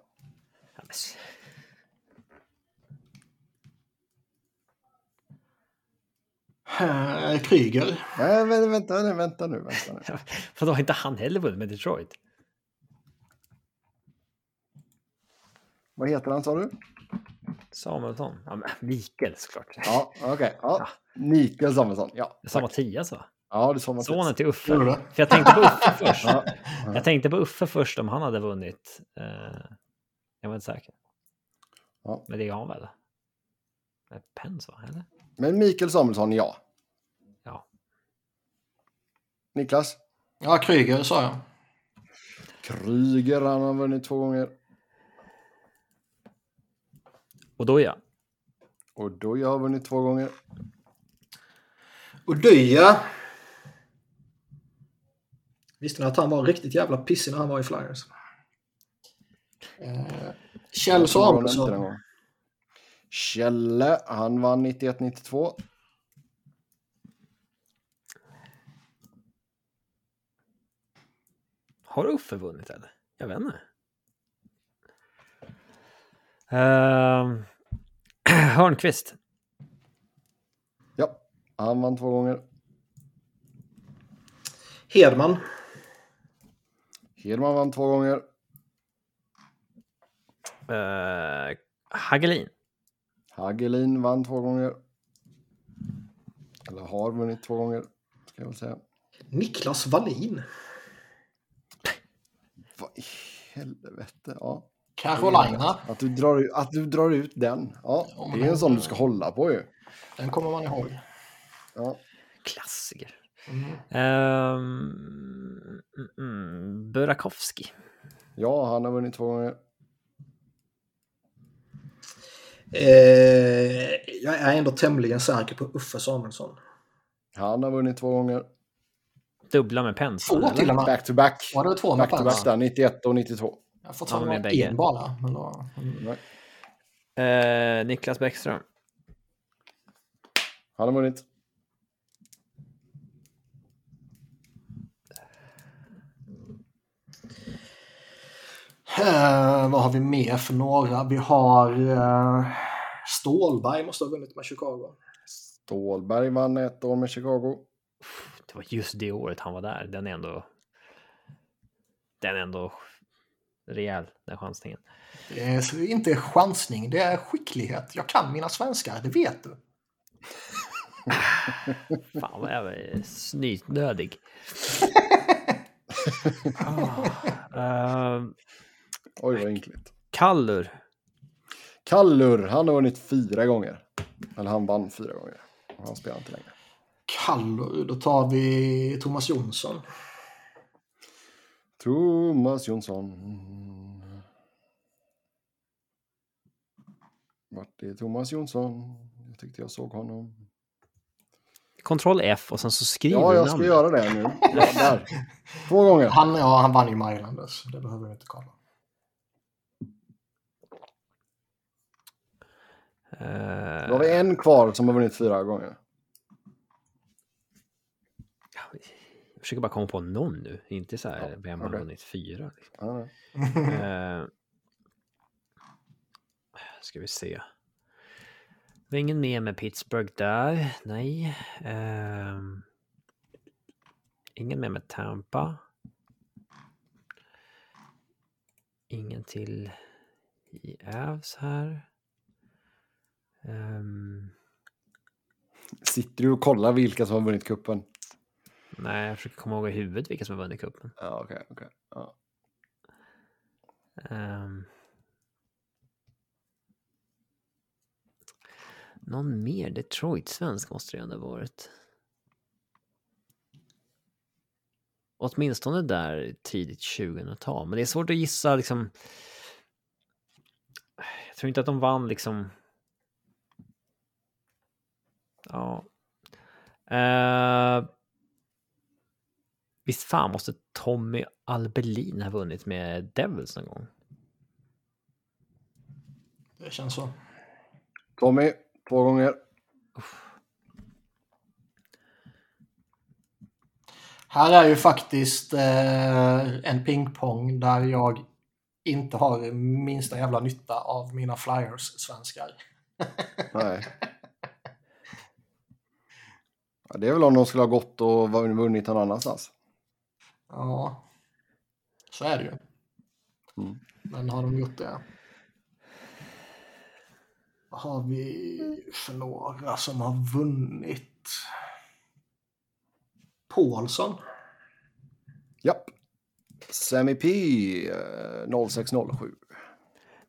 Kryger. Nej, vänta nu, vänta nu. Vänta nu. *laughs* För då har inte han heller vunnit med Detroit? Vad heter han sa du? Samuelsson. Ja, men Mikael såklart. Ja, okej. Ja. Mikael Samuelsson. Ja, Samma tia så. ja det sa man Sonen till Uffe. Det? För jag tänkte på Uffe *laughs* först. Ja. Jag tänkte på Uffe först om han hade vunnit. Eh, jag var inte säker. Ja. Men det är han väl? Pens va? Eller? Men Mikael Samuelsson, ja. Ja. Niklas? Ja, Kryger sa jag. Kryger, han har vunnit två gånger. Och då ja. Och då jag har vunnit två gånger. Och Dya. Visste ni att han var riktigt jävla pissig när han var i Flyers? Eh, Kjell Samuelsson. Kjelle, han vann 91-92. Har Uffe vunnit eller? Jag vet inte. Uh, *clears throat* Hörnqvist. Ja, han vann två gånger. Hedman. Hedman vann två gånger. Uh, Hagelin. Hagelin vann två gånger. Eller har vunnit två gånger, ska jag väl säga. Niklas Wallin. Vad i helvete, ja. Carolina. Att du drar, ut- att du drar ut den. Ja, Ja, det är en sån du ska hålla på ju. Den kommer man ihåg. Ja. Klassiker. Mm. Um, mm, mm, Burakovsky. ja, han har vunnit två gånger. Eh, jag är ändå tämligen säker på Uffe Samuelsson. Han har vunnit två gånger. Dubbla med Pens. Två till och med. Back to back. Var det två med Back to back där, 91 och 92. Jag har fått för med mig en bara. Men då, mm. Eh, Niklas Bäckström. han har vunnit. Eh, vad har vi mer för några? Vi har eh, Stålberg måste ha vunnit med Chicago. Stålberg vann ett år med Chicago. Det var just det året han var där. Den är ändå... Den är ändå rejäl, den chansningen. Det är inte chansning, det är skicklighet. Jag kan mina svenskar, det vet du. *laughs* Fan vad jag är snytnödig. *laughs* Ah, eh, Oj, vad ynkligt. Kallur. Kallur, han har vunnit fyra gånger. Eller han vann fyra gånger. Han spelar inte längre. Kallur, då tar vi Thomas Jonsson. Thomas Jonsson. Vart är Thomas Jonsson? Jag tyckte jag såg honom. Kontroll F och sen så skriver Ja, du jag ska namnet. göra det nu. Ja, där. Två gånger. Han, ja, han vann ju med Islanders, det behöver vi inte kolla. Eh, Då har vi en kvar som har vunnit fyra gånger. Försöker bara komma på någon nu, inte så här Ja, vem har vunnit fyra. Liksom. Eh, ska vi se. Det var ingen mer med Pittsburgh där. Nej. Ehm, ingen mer med Tampa. Ingen till i Avs här. Ehm, Sitter du och kollar vilka som har vunnit kuppen? Nej, jag försöker komma ihåg i huvudet vilka som har vunnit cupen. Ja, okej. okej. Ja. Ehm. någon mer Detroit-svensk måste det ändå ha varit. Åtminstone där tidigt 2000-tal. Men det är svårt att gissa liksom. Jag tror inte att de vann liksom. Ja. Uh, visst fan måste Tommy Albelin ha vunnit med Devils någon gång? Det känns så. Tommy, två gånger. Här är ju faktiskt eh, en pingpong där jag inte har minsta jävla nytta av mina Flyers-svenskar. Nej. *laughs* Ja, det är väl om de skulle ha gått och vunnit någon annanstans. Ja, så är det ju. Mm. Men har de gjort det? Vad har vi för några som har vunnit? Paulsson. Japp. Semi P eh, 0607.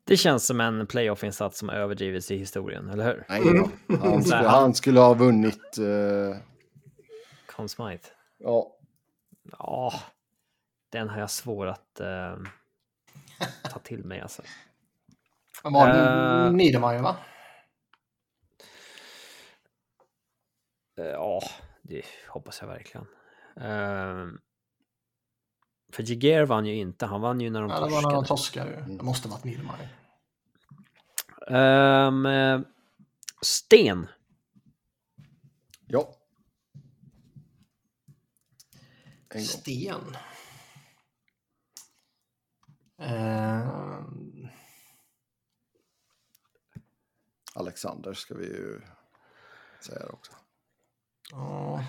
Det känns som en playoff-insats som överdrivits i historien, eller hur? Nej då. Han, skulle, han skulle ha vunnit. eh, Conn Smythe. ja, Ja, den har jag svår att eh, ta till mig alltså. Men var uh, Niedermayer va? Eh, Ja, det hoppas jag verkligen. Uh, för Jiger vann ju inte, han vann ju när de Ja, det var när de torskade. torskade ju. Det måste varit Niedermayer. Eh, Sten. ja. En gång. Sten. Eh, Alexander ska vi ju säga också. Ja.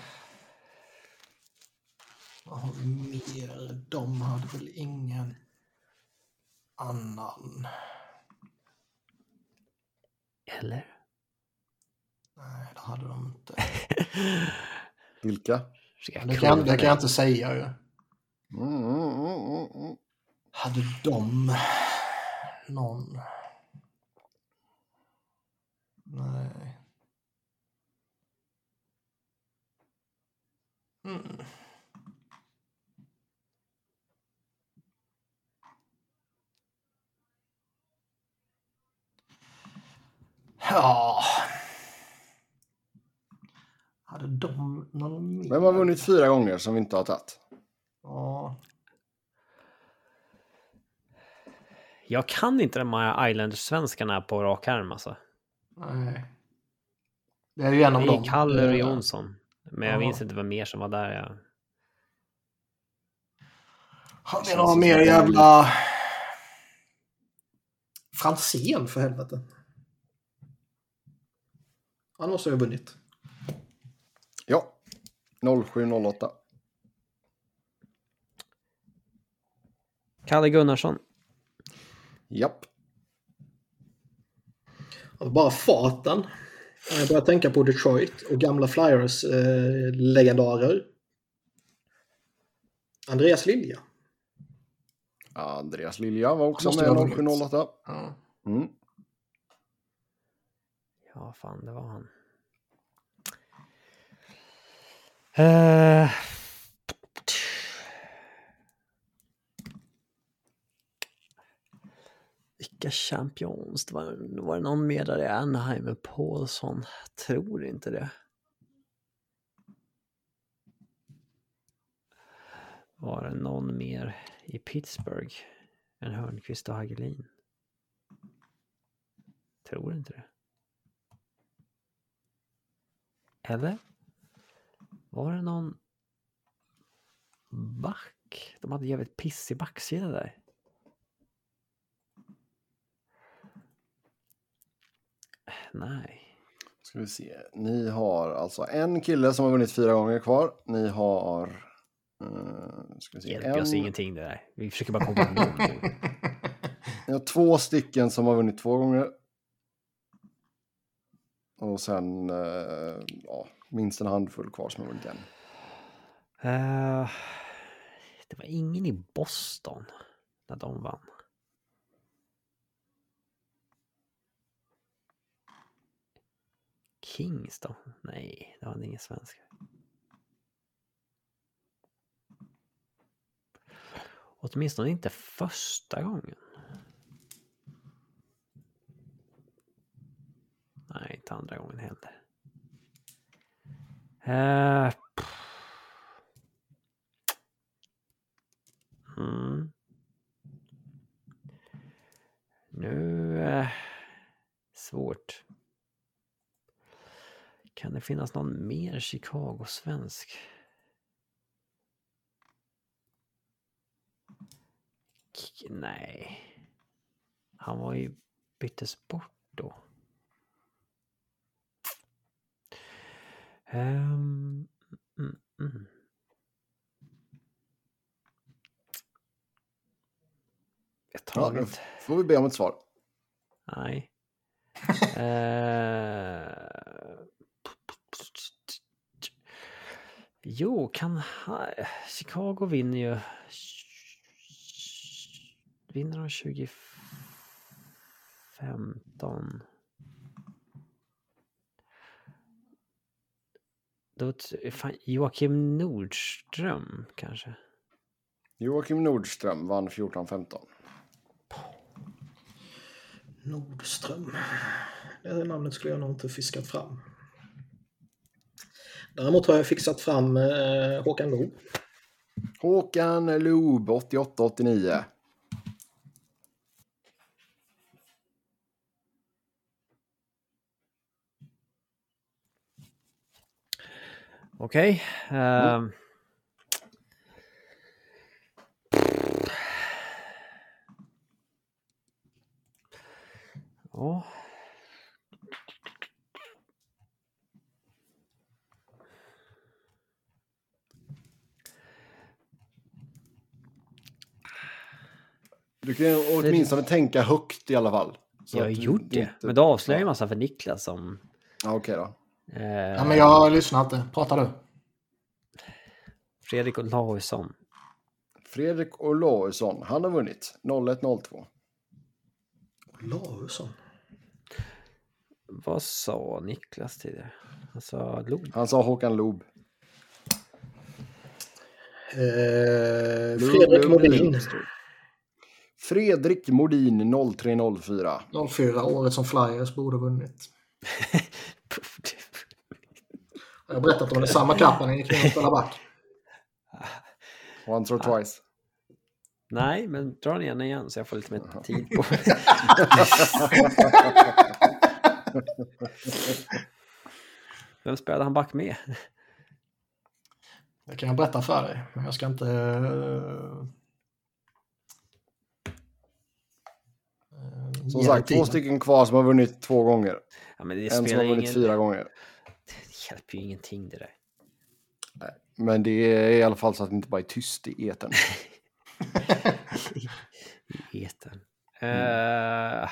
Vad har vi mer? De hade väl ingen annan. Eller? Nej, det hade de inte. Vilka? Det, kan, det kan jag inte säga ju. Mm, mm, mm. Hade de någon? Nej. Mm. Ja. Hade de någon mer? Vem har vunnit fyra gånger som vi inte har tagit? Ja. Jag kan inte de här Islanders-svenskarna på rak arm alltså. Nej. Det är ju en av Det dem. är Kaller och Jonsson. Men jag Ja. minns inte vad mer som var där. Ja. Har vi Känns några som mer det är jävla... Franzén för helvete. Han måste ju ha vunnit. Ja. 0708. Kalle Gunnarsson. Japp. Bara farten. Jag börjar tänka på Detroit och gamla Flyers eh. Andreas Lilja. Andreas Lilja var också med ha vunnit. 0708. Ja. Mm. Ja, fan, det var han. Uh, Vilka champions? Det var, var det någon mer där i Anaheim med Paulsson? Tror inte det. Var det någon mer i Pittsburgh än Hörnqvist och Hagelin? Tror inte det. Eller? Var det någon back? De hade jävligt pissig backsida där. Nej. Ska vi se. Ni har alltså en kille som har vunnit fyra gånger kvar. Ni har... eh, ska vi se. Hjälper oss En, ingenting det där. Vi försöker bara komma någonting. *laughs* ni har två stycken som har vunnit två gånger. Och sen eh, ja, minst en handfull kvar som har vunnit än. Uh, eh, det var ingen i Boston när de vann. Kings då? Nej, det var ingen svensk. Åtminstone inte första gången. Nej, inte andra gången heller. Eh, mm. Nu... Eh, svårt. Kan det finnas någon mer Chicago-svensk? Nej. Han var ju byttes bort då. Um, mm, mm. Jag tar Ja, inte. får vi be om ett svar. Nej. *laughs* Eh, jo, kan. Chicago vinner ju... Vinner de 2015? Då, fan, Joakim Nordström kanske? Joakim Nordström vann 14-15. Nordström. Det namnet skulle jag nog inte fiskat fram. Däremot har jag fixat fram eh, Håkan Loob. Håkan Loob 88-89. Okej. ehm. Ja. Du kan ju åtminstone tänka högt i alla fall. Så Jag har gjort det. inte- Men då avslöjar jag ja. massa för Niklas som... Ja, Okej då. Eh, Ja, men jag lyssnar inte. Pratar du? Fredrik Olausson. Fredrik Olausson, han har vunnit 01-02. Lausson. Vad sa Niklas tidigare? Han sa Lod. Han sa Håkan Loob. Eh, Fredrik Modin. Fredrik Modin 0304. 04, året som Flyers borde ha vunnit. *laughs* *laughs* Jag har berättat om det samma jag gick in och spelade back. *laughs* Once or twice. Nej, men dra den gärna igen så jag får lite mer tid på *laughs* Vem spelade han back med? Det kan jag berätta för dig, men jag ska inte... eh, Som sagt, två stycken kvar som har vunnit två gånger. Ja, men det En som har vunnit ingen... fyra gånger. Hjälper ju ingenting det där. Men det är i alla fall så att det inte bara är tyst i etern. *laughs* I etern. Eh,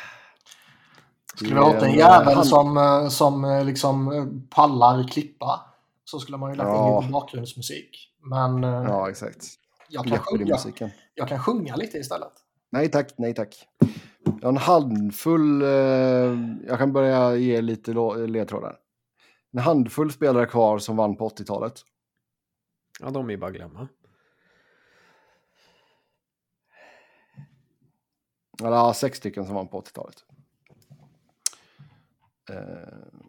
Skulle vi ha en jävel han- som, eh, som eh, liksom eh, pallar klippa så skulle man ju lagt Ja. in lite bakgrundsmusik. Men Ja, exakt. jag, kan sjunga, Jeopardy-musiken. jag kan sjunga lite istället. Nej tack, nej tack. Jag har en handfull, eh, jag kan börja ge lite ledtrådar. En handfull spelare kvar som vann på 80-talet. ja, de är ju bara glömma. Eller ja, sex stycken som vann på 80-talet. Eh,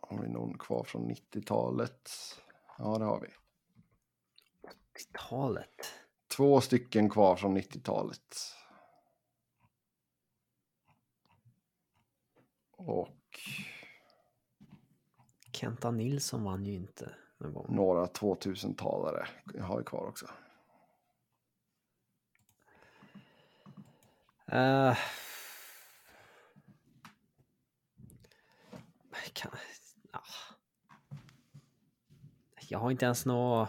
har vi någon kvar från 90-talet? Ja, det har vi. 80-talet. Två stycken kvar från 90-talet. Och Kenta Nilsson vann ju inte någon gång. några 2000-talare har vi kvar också. Eh, kan, ah. Jag har inte ens nå...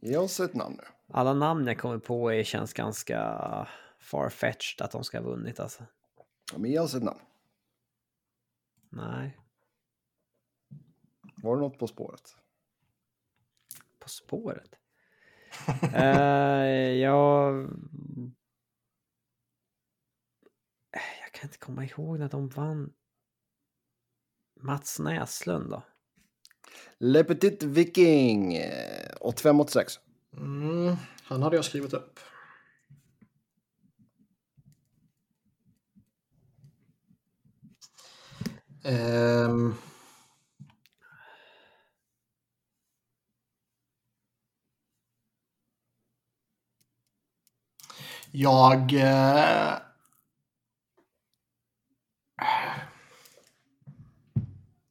Ge oss ett namn nu. Alla namn jag kommer på är, känns ganska farfetched att de ska ha vunnit alltså. Ja, men ge oss ett namn. Nej, Var det något på spåret? På spåret. *laughs* Eh, jag... Jag kan inte komma ihåg när de vann. Mats Näslund då? Le Petit Viking. eh, 85-86. Mm, han hade jag skrivit upp. Ehm. Jag... Eh...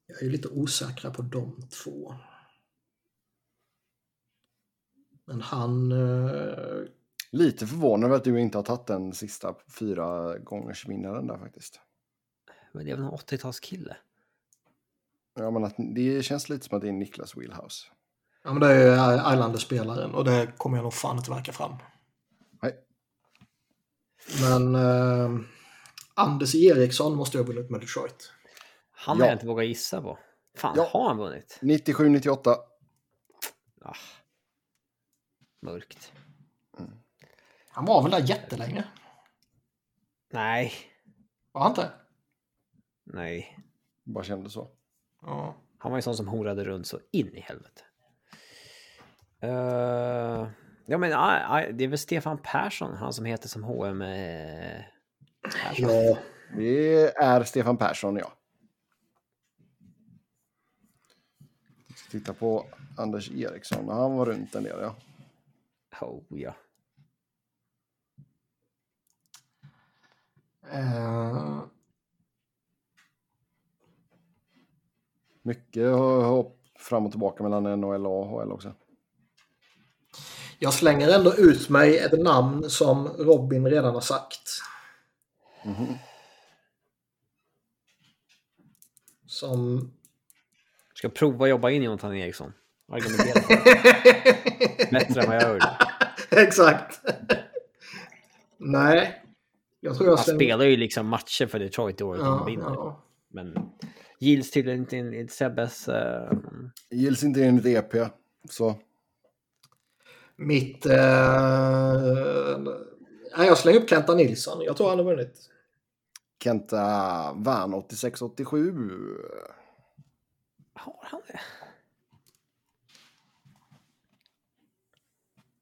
Jag är lite osäker på de två. Men han... Eh... Lite förvånad över att du inte har tagit den sista fyra gångers vinnaren där faktiskt. Men det är väl en 80-talskille? Ja, men att det känns lite som att det är Niklas Wheelhouse. Ja, men det är ju Islanders-spelaren och det kommer jag nog fan inte verka fram. Men eh, Anders Eriksson måste ju ha vunnit med Detroit. Han har Ja. jag inte vågat gissa på. Fan, Ja. har han vunnit? 97-98. Ah. Mörkt. Han var väl där jättelänge? Nej, Var han inte? nej. Bara kände så. Ja. Han var ju sån som horade runt så in i helvete. Uh, ja, men det är väl Stefan Persson, han som heter som H&M eh, Persson. ja. Det är Stefan Persson, ja. Jag ska titta på Anders Eriksson. Han var runt en del, ja. Oh, ja. Eh, Mycket hopp fram och tillbaka mellan NHL och AHL också. Jag slänger ändå ut mig ett namn som Robin redan har sagt. Mhm. Som... Ska prova jobba in Jonathan Eriksson. Argumentera. *laughs* Bättre än vad jag gjorde. Exakt. Nej. Jag tror jag Han slänger... spelar ju liksom matcher för Detroit i året Ja, vinner. ja. Men gills tydligen inte enligt Sebbes... Uh, Gills inte enligt EP, så Mitt... Eh... Nej, jag slänger upp Kenta Nilsson. Jag tror han har vunnit. Kenta vann 86-87. har han det?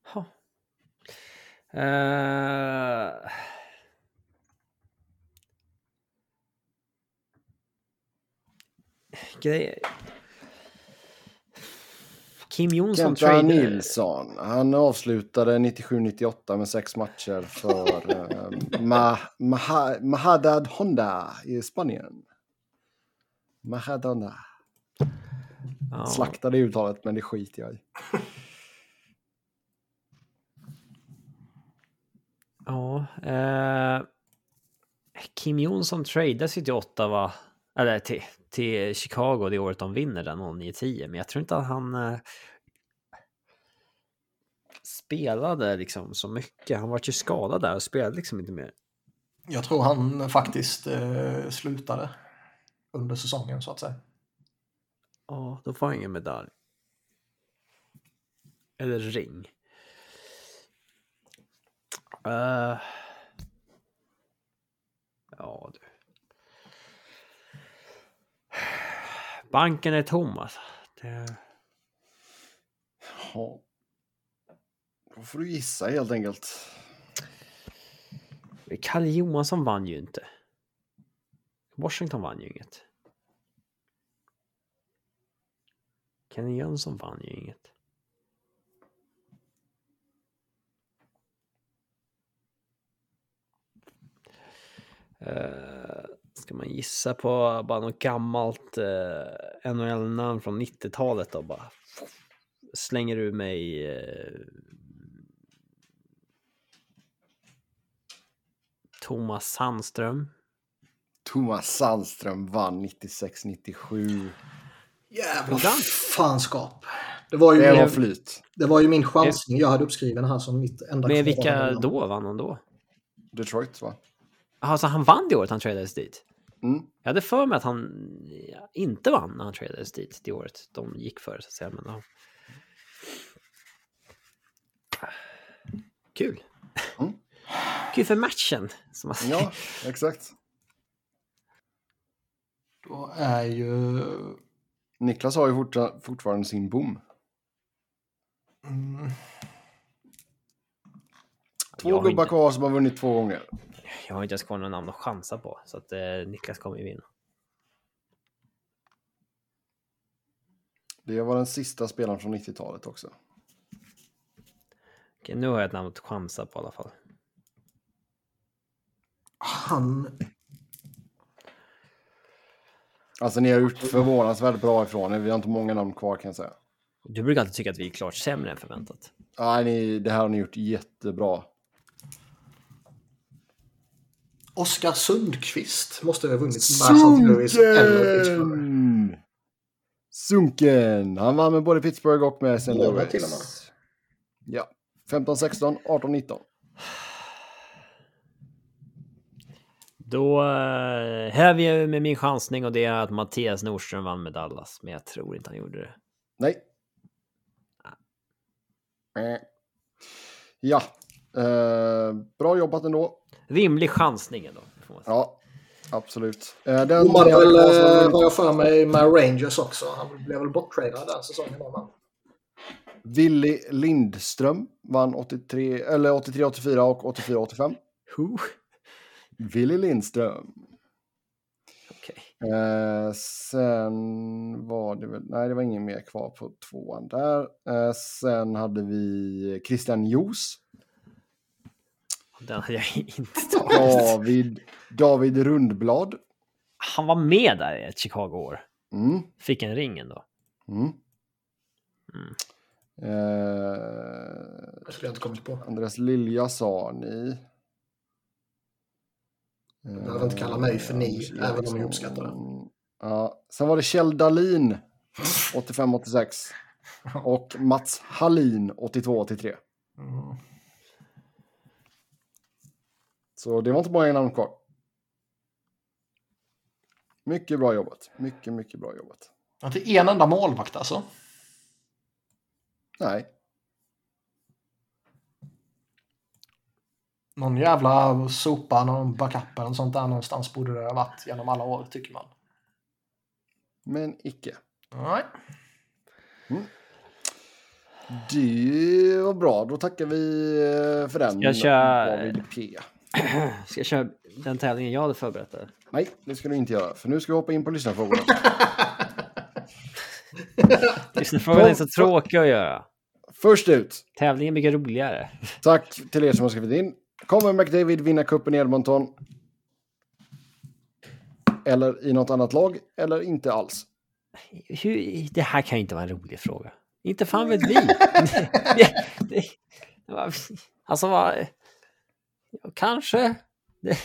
Ha. Eh, Grejer. Kim Jonsson Kenta tradade... Nilsson, han avslutade 97-98 med sex matcher för *laughs* eh, Ma Maha Mahadad Honda i Spanien. Mahadad Honda. Ja. Slaktade uttalet, men det skiter jag i. *laughs* Ja. Eh, Kim Jonsson tradades ju till Ottawa, eller till, till Chicago det året de vinner den 09-10, men jag tror inte att han eh, spelade liksom så mycket. Han var ju skadad där och spelade liksom inte mer. Jag tror han faktiskt eh, slutade under säsongen så att säga. Ja, då får han ingen medalj. Eller ring. Eh, ja, du. Banken är tom alltså. Det... Ja. Då får du gissa helt enkelt. Kalle Johansson vann ju inte. Washington vann ju inget. Kenny Jönsson vann ju inget. Uh, ska man gissa på bara något gammalt eh, uh, NHL-namn från 90-talet då bara slänger du mig uh, Thomas Sandström. Thomas Sandström vann 96-97. Jävla fanskap. Det var, ju Det var flyt. det var ju min chansning jag hade uppskriven här som mitt enda Men vilka då vann han då? Detroit, va? Alltså han vann det året han tradades dit? Mm. Jag hade för mig att han inte vann när han tradades dit det året de gick för så att säga. Men, ja. Kul. Mm. Kul för matchen. Som man säger. Ja, exakt. Då är ju... Niklas har ju fortfarande sin bom. Mm, Två gubbar inte- kvar som har vunnit två gånger. Jag har inte ens kvar några namn att chansa på. Så att eh, Niklas kommer ju vinna. Det var den sista spelaren från 90-talet också. Okej, nu har jag ett namn att chansa på i alla fall han... Alltså ni har gjort förvånansvärt bra ifrån er. Vi har inte många namn kvar kan jag säga. Du brukar alltid tycka att vi är klart sämre än förväntat. Nej, ni, det här har ni gjort jättebra. Oskar Sundqvist måste ha vunnit Sunken! eller Pittsburgh. Sunken! Han vann med både Pittsburgh och med St. Louis. Ja. 15, 16, 18, 19. Då eh, häver jag med min chansning och det är att Mattias Nordström vann med Dallas. Men jag tror inte han gjorde det. Nej. Eh. Ja. Eh, bra jobbat ändå. Rimlig chansning ändå. får man säga. Ja, absolut. Eh, den Domade väl, kvarsen- eh, har jag för mig, med Rangers också. Han blev väl borttradad den säsongen. Willy Lindström vann 83, eller 83-84 och 84-85. Willy Lindström. Okej. Eh, sen var det väl, nej det var ingen mer kvar på tvåan där. Eh, sen hade vi Christian Jos, Den hade jag *laughs* inte tagit. David, David Rundblad. Han var med där i ett Chicago-år. Mm, Fick en ring ändå. mm. Mm. Eh, Det skulle jag inte kommit på. Andreas Lilja sa ni. Du behöver inte kalla mig för ni, Anders även om jag uppskattar det. Ja. Sen var det Kjell Dahlin, 85-86. *laughs* Och Mats Hallin, 82-83. Mm. Så det var inte många namn kvar. Mycket bra jobbat. Mycket, mycket bra jobbat. Inte en enda målvakt alltså. Nej, Någon jävla sopa, någon backup eller något sånt där någonstans borde det ha varit genom alla år, tycker man. men icke. Nej. Det var bra. Då tackar vi eh, för den. Jag kör- David P. *clears throat* Ska jag köra den tävlingen jag hade förberett? där? Nej, det ska du inte göra. För nu ska vi hoppa in på lyssnarfrågorna. *laughs* Lyssnarfrågan är så tråkig att göra. Först ut. Tävlingen blir roligare. Tack till er som har skrivit in. Kommer McDavid vinna cupen i Edmonton? Eller i något annat lag? Eller inte alls? Hur, det här kan ju inte vara en rolig fråga. Inte fan vet vi. det, det, det var, alltså vad... Kanske. *laughs*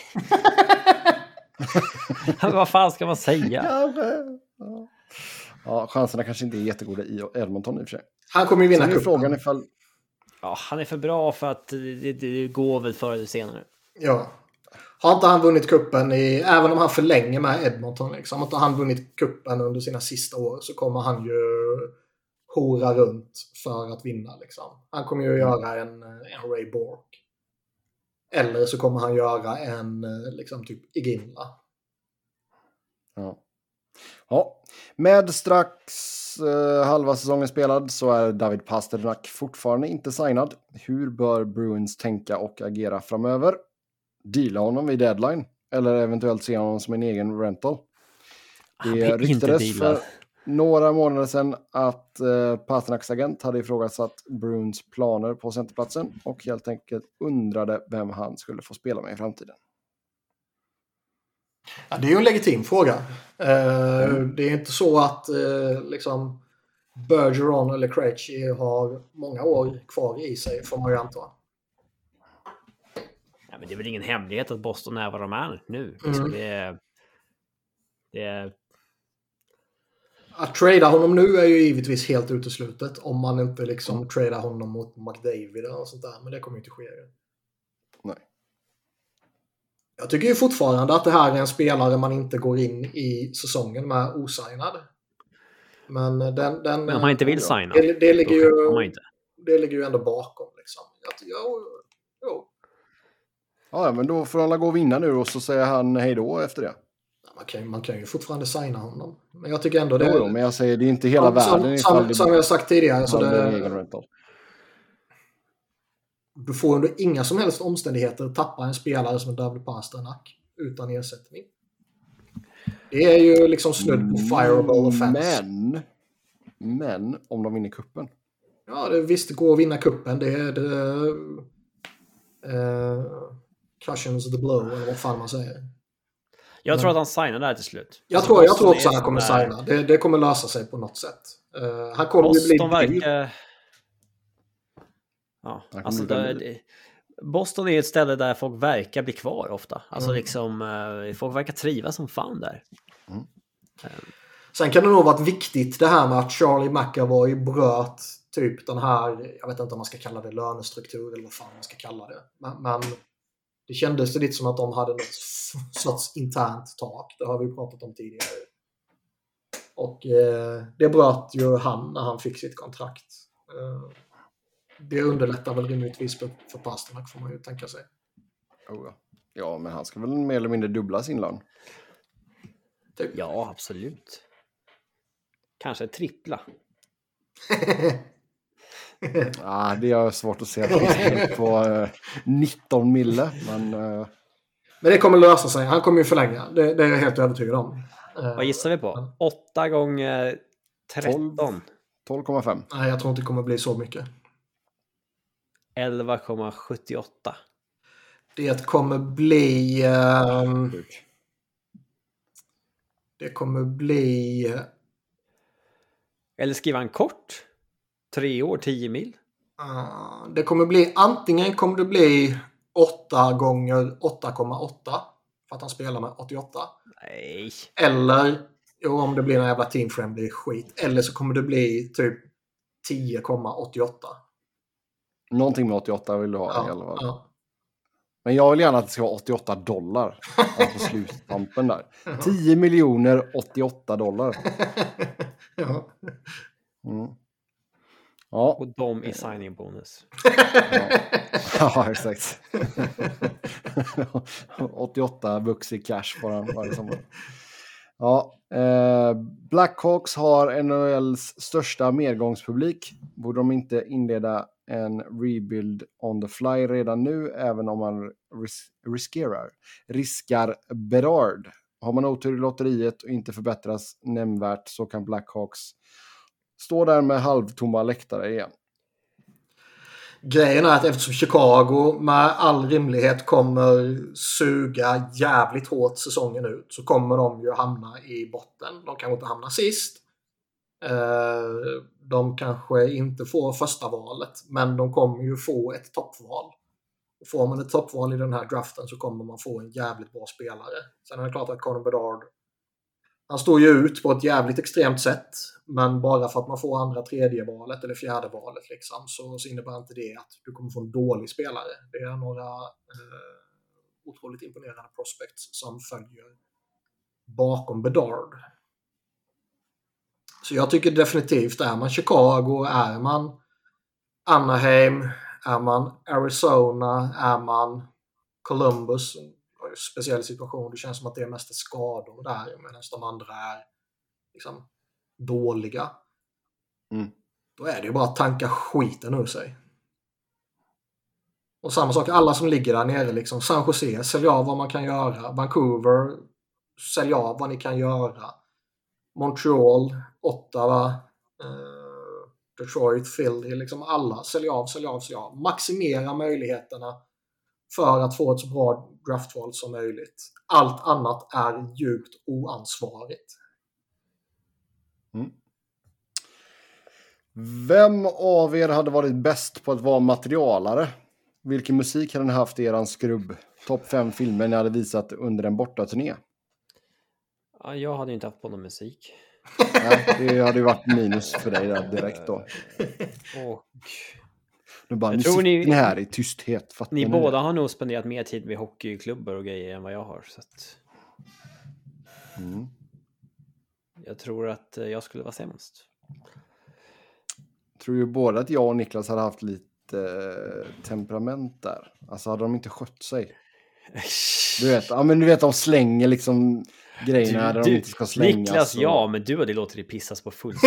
Vad fan ska man säga? Kanske. Ja. ja, chanserna kanske inte är jättegoda i Edmonton i och för sig. Han kommer ju vinna Sen är cupen. frågan ifall... Ja, han är för bra för att det, det går väl förr eller senare. Ja. Har inte han vunnit kuppen i, även om han förlänger med Edmonton, liksom, har inte han vunnit kuppen under sina sista år så kommer han ju hora runt för att vinna. Liksom. Han kommer ju göra en, en Ray Bork. Eller så kommer han göra en liksom typ Iginla. Ja. Ja. Med strax eh, halva säsongen spelad så är David Pasternak fortfarande inte signad. Hur bör Bruins tänka och agera framöver? Deala honom vid deadline? Eller eventuellt se honom som en egen rental? Det ryktades för några månader sedan att eh, Pasternaks agent hade ifrågasatt Bruins planer på centerplatsen och helt enkelt undrade vem han skulle få spela med i framtiden. Ja, det är ju en legitim fråga. Eh, Det är inte så att eh, liksom Bergeron eller Krejci har många år kvar i sig, får man ju anta. Ja, men det är väl ingen hemlighet att Boston är vad de är nu. Mm. Liksom det, är- det är... Att trada honom nu är ju givetvis helt uteslutet om man inte liksom tradar honom mot McDavid och sånt där. Men det kommer ju inte ske. Jag tycker ju fortfarande att det här är en spelare man inte går in i säsongen med osignad. Men den... den Men om han inte vill signa, det, det, ligger man ju, inte. det ligger ju ändå bakom. Liksom. Jo, jo. Ja, men då får alla gå och vinna nu och så säger han hej då efter det. Man, kan, man kan ju fortfarande signa honom. Men jag tycker ändå det... Jo, men jag säger det är inte hela som, världen som, som, det som jag sagt tidigare så det. Du får under inga som helst omständigheter tappa en spelare som David Pasternak utan ersättning. Det är ju liksom snudd på fireable offense. Men, men om de vinner kuppen. Ja, det, visst det går att vinna kuppen. Det är det, uh, cushions the blow eller vad fan man säger. Jag tror att han signar där till slut. Jag tror, jag tror också är han kommer signa. Det, det kommer lösa sig på något sätt. Eh, han kommer ju bli Boston dyr. verkar... Ja, alltså det, Boston är ett ställe där folk verkar bli kvar ofta. Alltså Mm. liksom, eh, folk verkar trivas som fan där. Sen kan det nog varit viktigt det här med att Charlie McAvoy bröt typ den här, jag vet inte om man ska kalla det lönestruktur eller vad fan man ska kalla det. Men, men det kändes lite som att de hade något sorts internt tak. Det har vi pratat om tidigare. Och eh, det bröt ju han när han fick sitt kontrakt. Eh, det underlättar väl rimligtvis för, för Pasternak får man ju tänka sig. Oh, ja. ja, men han ska väl mer eller mindre dubbla sin lön. Typ. Ja, absolut. Kanske trippla. *laughs* Ah, det är svårt att se att han ska på eh, 19 mille. Men eh, Men det kommer lösa sig. Han kommer ju förlänga. Det, det är jag helt övertygad om. Eh, Vad gissar vi på? 8 gånger 13. 12,5. Nej, jag tror inte det kommer bli så mycket. 11,78. Det kommer bli... ehm, det kommer bli... Eller skriva en kort? Tre år, 10 mil? eh, det kommer bli... Antingen kommer det bli 8 gånger 8,8. För att han spelar med 88. Nej. Eller, jo, om det blir en jävla team-friendly skit. Eller så kommer det bli typ 10,88. Någonting med 88 vill du ha i alla Ja, fall. ja. Men jag vill gärna att det ska vara 88 dollar. Alltså på sluttampen där. *laughs* 10 miljoner 88 dollar. *laughs* ja. Mm. Ja, Och de i signing bonus. ja. ja, exakt. *laughs* 88 bucks i cash på den varje sommar. Ja, eh, Blackhawks har NHLs största medgångspublik. Borde de inte inleda en rebuild on the fly redan nu, även om man ris riskerar, riskar Berard. Har man otur i lotteriet och inte förbättras nämnvärt så kan Blackhawks stå där med halvtomma läktare igen. Grejen är att eftersom Chicago med all rimlighet kommer suga jävligt hårt säsongen ut så kommer de ju hamna i botten. De kanske inte hamnar sist. Eh, de kanske inte får första valet men de kommer ju få ett toppval. Får man ett toppval i den här draften så kommer man få en jävligt bra spelare. Sen är det klart att Conor Bedard han står ju ut på ett jävligt extremt sätt. Men bara för att man får andra tredje valet eller fjärde valet liksom, så, så innebär inte det att du kommer få en dålig spelare. Det är några eh, otroligt imponerande prospects som följer bakom Bedard. Så jag tycker definitivt, är man Chicago, är man Anaheim, är man Arizona, är man Columbus, en speciell situation. Det känns som att det är mest skador där medan de andra är liksom dåliga. Mm. Då är det ju bara att tanka skiten ur sig. Och samma sak, alla som ligger där nere, liksom, San Jose, sälj av vad man kan göra. Vancouver, sälj av vad ni kan göra. Montreal, Ottawa, eh, Detroit, Philly, liksom alla, sälj av, sälj av, sälj av. Maximera möjligheterna för att få ett så bra draftval som möjligt. Allt annat är djupt oansvarigt. Vem av er hade varit bäst på att vara materialare? Vilken musik hade ni haft i eran skrubb? Topp fem filmer ni hade visat under en bortaturné? Ja, jag hade inte haft på någon musik. Nej, det hade ju varit minus för dig där direkt då. Och Nu bara, Jag nu tror sitter ni- ni här i tysthet. Fattar ni det? båda har nog spenderat mer tid med hockeyklubbor och grejer än vad jag har. Så att Mm. jag tror att eh, jag skulle vara sämst. Tror ju båda att jag och Niklas hade haft lite eh, temperament där. Alltså hade de inte skött sig. Du vet, ja, men du vet de slänger liksom grejerna där de inte ska slängas. Niklas, och- ja, men du hade låtit det pissas på full *laughs*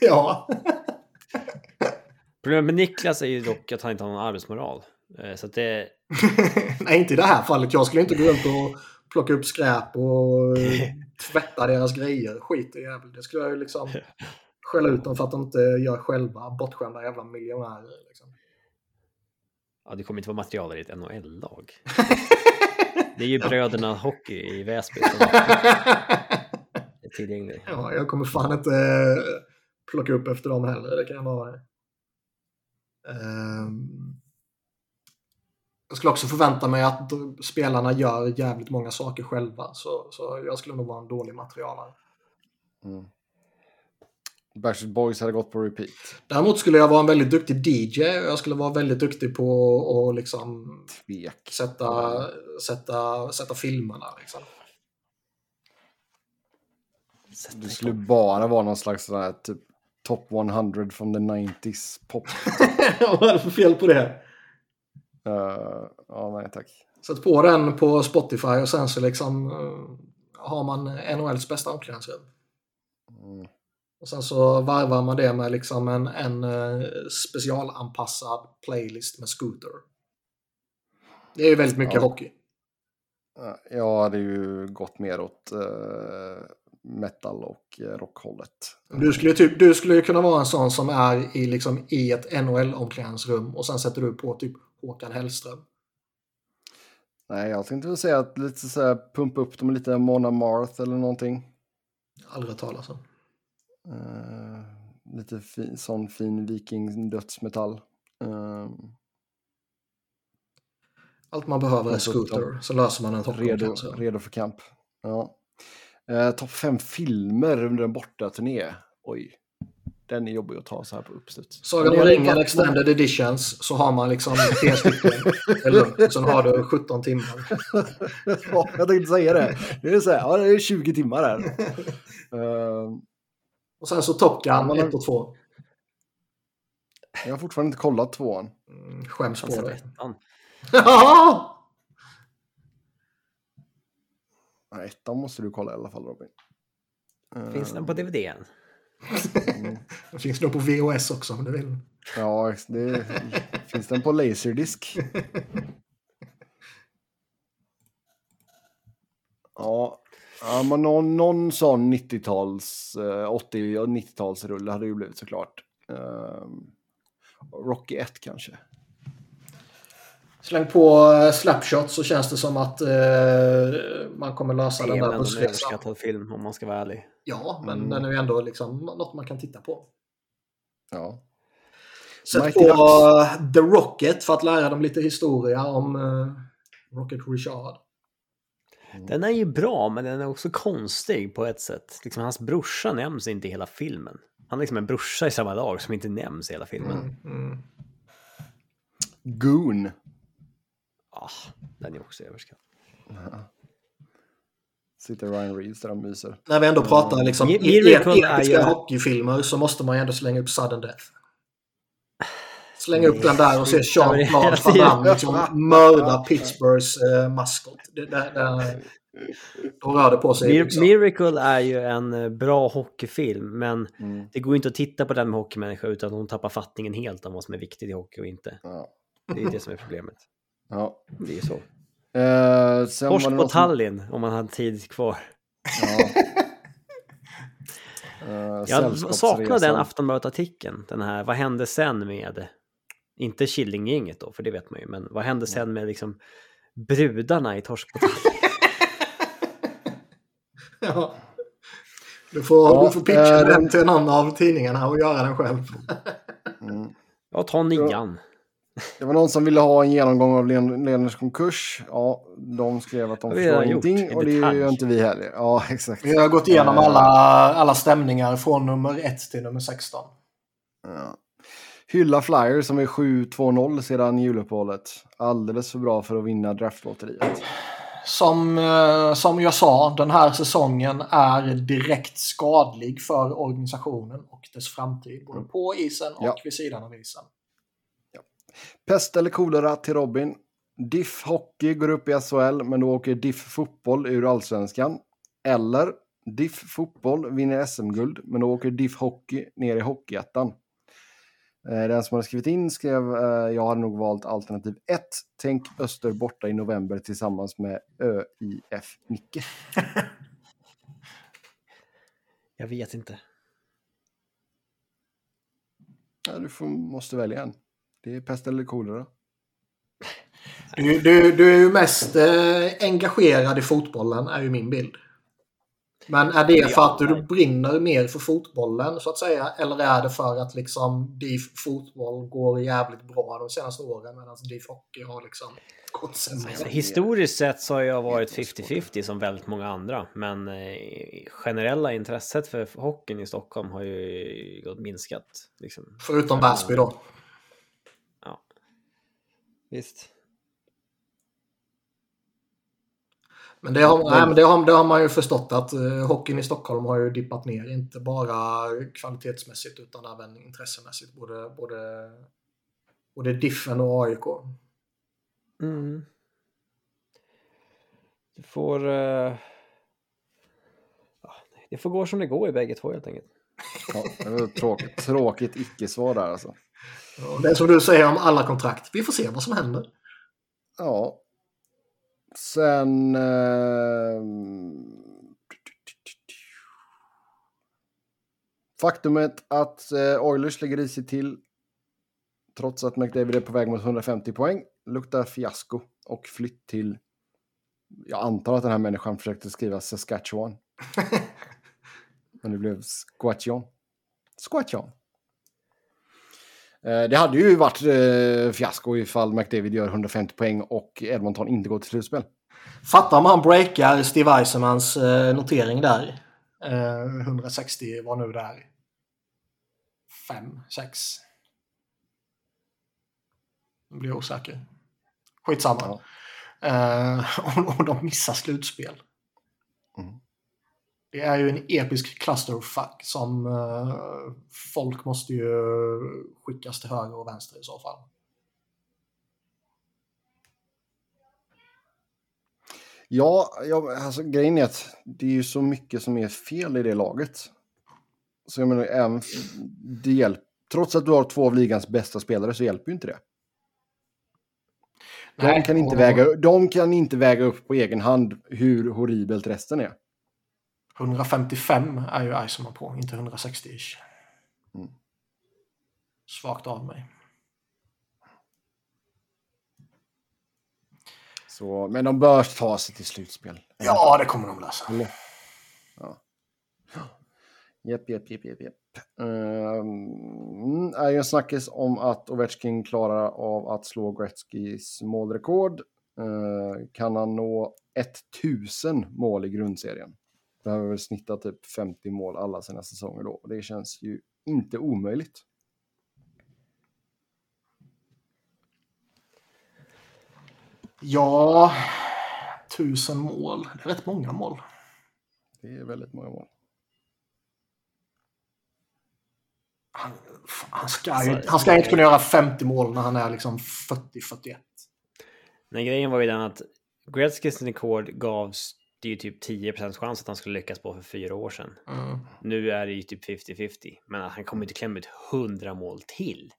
ja. Problemet med Niklas är ju dock att han inte har någon arbetsmoral. Eh, Så det... *laughs* Nej, inte i det här fallet. Jag skulle inte gå runt och plocka upp skräp och tvätta deras grejer. Skit i jävel. Det skulle jag ju liksom *laughs* skälla ut dem för att de inte gör själva. Bortskämda jävla miljonärer. Liksom. Ja, det kommer inte vara material i ett NHL-lag. *laughs* Det är ju bröderna hockey i Väsby som *laughs* är tillgängliga. ja, jag kommer fan inte eh, plocka upp efter dem heller. Det kan jag bara... Ehm, jag skulle också förvänta mig att spelarna gör jävligt många saker själva. Så, så jag skulle nog vara en dålig materialare. Mm. Backstreet Boys hade gått på repeat. Däremot skulle jag vara en väldigt duktig DJ. och Jag skulle vara väldigt duktig på att liksom Tvek. sätta, sätta, sätta filmerna. Liksom. Det skulle bara vara någon slags sån här, typ top 100 från the 90s pop. *laughs* Vad är det för fel på det? Uh, ja, nej tack. Sätt på den på Spotify och sen så liksom uh, har man NHLs bästa omklädningsrum. Mm. Och sen så varvar man det med liksom en, en uh, specialanpassad playlist med Scooter. Det är ju väldigt mycket Ja. hockey. Ja, Jag hade ju gått mer åt eh, metal och eh, rockhållet. Du skulle, typ, du skulle kunna vara en sån som är i, liksom, i ett NHL-omklädningsrum och sen sätter du på typ Håkan Hellström. Nej, jag tänkte väl säga att lite så här pumpa upp dem lite Mona Marth eller någonting. Aldrig hört talas om. Eh, lite fin, sån fin viking-dödsmetall. Eh, Allt man behöver är Och så Scooter, så löser man ett redo, redo för kamp. Ja. Eh, Topp fem filmer under en bortaturné. Oj, den är jobbig att ta så här på uppstuds. Sagan om ringen Extended Editions så har man liksom tre stycken. Lugnt. Sen har du 17 timmar. *laughs* ja, jag tänkte säga det. Det är, så här, ja, det är 20 timmar här. *laughs* Eh, Och sen så Top Gun Ja, man har- 1 och 2. jag har fortfarande inte kollat tvåan. Mm, skäms på dig. ettan. *laughs* Nej, ettan måste du kolla i alla fall Robin. Eh, Finns den på DVD än? mm. Det finns nog på VHS också om du vill. Ja, det finns den på Laserdisc. *laughs* Ja, ja men någon, någon sån 90-tals, eh, 80 och 90-talsrulle hade det ju blivit såklart. Um, Rocky 1 kanske. Släng på eh, Slapshot så känns det som att eh, man kommer lösa Det den är där väl ändå en bussresan. överskattad film om man ska vara ärlig. Ja, men Mm. den är ju ändå liksom något man kan titta på. Ja. Sätt Mighty på Ducks. eh, The Rocket för att lära dem lite historia om eh, Rocket Richard. Den är ju bra, men den är också konstig på ett sätt. Liksom, hans brorsa nämns inte i hela filmen. Han är liksom en brorsa i samma lag som inte nämns i hela filmen. Mm, mm. Goon. Ah, den är också överskattad. Sitter Ryan Reeves där och myser. När vi ändå pratar liksom är episka hockeyfilmer så måste man ju ändå slänga upp Sudden Death. Slänga upp den där och se Jean-Claude hela Van tiden. Damme liksom mörda Pittsburghs eh, maskot. Det, det, det, då rör det på sig. Mir- Liksom. Miracle är ju en eh, bra hockeyfilm, men Mm. det går inte att titta på den med hockeymänniska utan att hon tappar fattningen helt om vad som är viktigt i hockey och inte. Ja. Det är det som är problemet. ja. Det är ju så. Eh, sen Torsk var det på som- Tallinn om man hade tid kvar. Ja. Eh, Jag Sällskapsresan. saknar den Aftonbladet-artikeln. Den här, vad hände sen med, inte Killinggänget då, för det vet man ju, men vad hände sen med liksom brudarna i Torsk på Tallinn? *laughs* Ja. Du får, Ja, du får pitcha eh, den till någon av tidningarna och göra den själv. Mm. Ja, ta nian. Det var någon som ville ha en genomgång av Len- Leners konkurs. Ja, de skrev att de förstår ingenting och det gör inte vi heller. Ja, *laughs* exakt. Vi har gått igenom Eh, alla, alla stämningar från nummer 1 till nummer 16. Ja. Hylla Flyers som är 7-2-0 sedan juluppehållet. Alldeles för bra för att vinna draftlotteriet. Som, eh, som jag sa, den här säsongen är direkt skadlig för organisationen och dess framtid. Både på isen och Ja. vid sidan av isen. Pest eller kolera till Robin. Diff Hockey går upp i SHL men då åker Diff Fotboll ur Allsvenskan. Eller Diff Fotboll vinner SM-guld men då åker Diff Hockey ner i Hockeyettan. Eh, Den som hade skrivit in skrev eh, jag hade nog valt alternativ 1. Tänk Öster borta i november tillsammans med ÖIF Micke. *laughs* Jag vet inte. Ja, du får, måste välja en. Det är pest eller kolera. Du, du, du är ju mest eh, engagerad i fotbollen, är ju min bild. Men är det för att du brinner mer för fotbollen så att säga? Eller är det för att liksom DIF fotboll går jävligt bra de senaste åren medan DIF hockey har liksom gått sämre? Alltså, historiskt sett så har jag varit 50-50 som väldigt många andra. Men eh, generella intresset för hockeyn i Stockholm har ju gått minskat. Liksom. Förutom Väsby då. Ja. Visst. Men det har, nej, men det har, det har man ju förstått att uh, hockeyn i Stockholm har ju dippat ner. Inte bara kvalitetsmässigt utan även intressemässigt. Både, både, både Diffen och AIK. Mm. Du får... Uh... Det får gå som det går i bägge två helt enkelt. Ja, det var tråkigt, tråkigt icke-svar där alltså. Ja, det är som du säger om alla kontrakt. Vi får se vad som händer. Ja, Sen... Eh, faktumet att eh, Oilers lägger i sig till trots att McDavid är på väg mot 150 poäng luktar fiasko och flytt till... Jag antar att den här människan försökte skriva Saskatchewan. *laughs* Men det blev Squatchon. Squatchon. Eh, det hade ju varit eh, fiasko ifall McDavid gör 150 poäng och Edmonton inte går till slutspel. Fatta om han breakar Steve Eisenmans eh, notering där. 160 var nu där. 5, 6. Nu blir jag osäker. Skitsamma. Ja. *laughs* och, och de missar slutspel. Det är ju en episk clusterfuck som uh, folk måste ju skickas till höger och vänster i så fall. Ja, ja alltså, grejen är att det är ju så mycket som är fel i det laget. Så jag menar, även det hjälp, trots att du har två av ligans bästa spelare så hjälper ju inte det. De, kan inte och... väga, de kan inte väga upp på egen hand hur horribelt resten är. 155 är ju Eisenman på, inte 160-ish. Mm. Svagt av mig. Så, men de bör ta sig till slutspel. Ja, det kommer de lösa. Ja. Jepp, jepp, jepp, jepp, jepp. Um, är ju en snackis om att Ovechkin klarar av att slå Gretzkys målrekord. Uh, kan han nå 1000 mål i grundserien? Behöver väl snitta typ 50 mål alla sina säsonger då. Och det känns ju inte omöjligt. Ja, tusen mål. Det är rätt många mål. Det är väldigt många mål. Han, han ska, ju, han ska inte kunna göra 50 mål när han är liksom 40-41. Nej, grejen var ju den att Gretzkys rekord gavs det är ju typ 10% chans att han skulle lyckas på för fyra år sedan. Mm. Nu är det ju typ 50-50, men han kommer inte klämma ut 100 mål till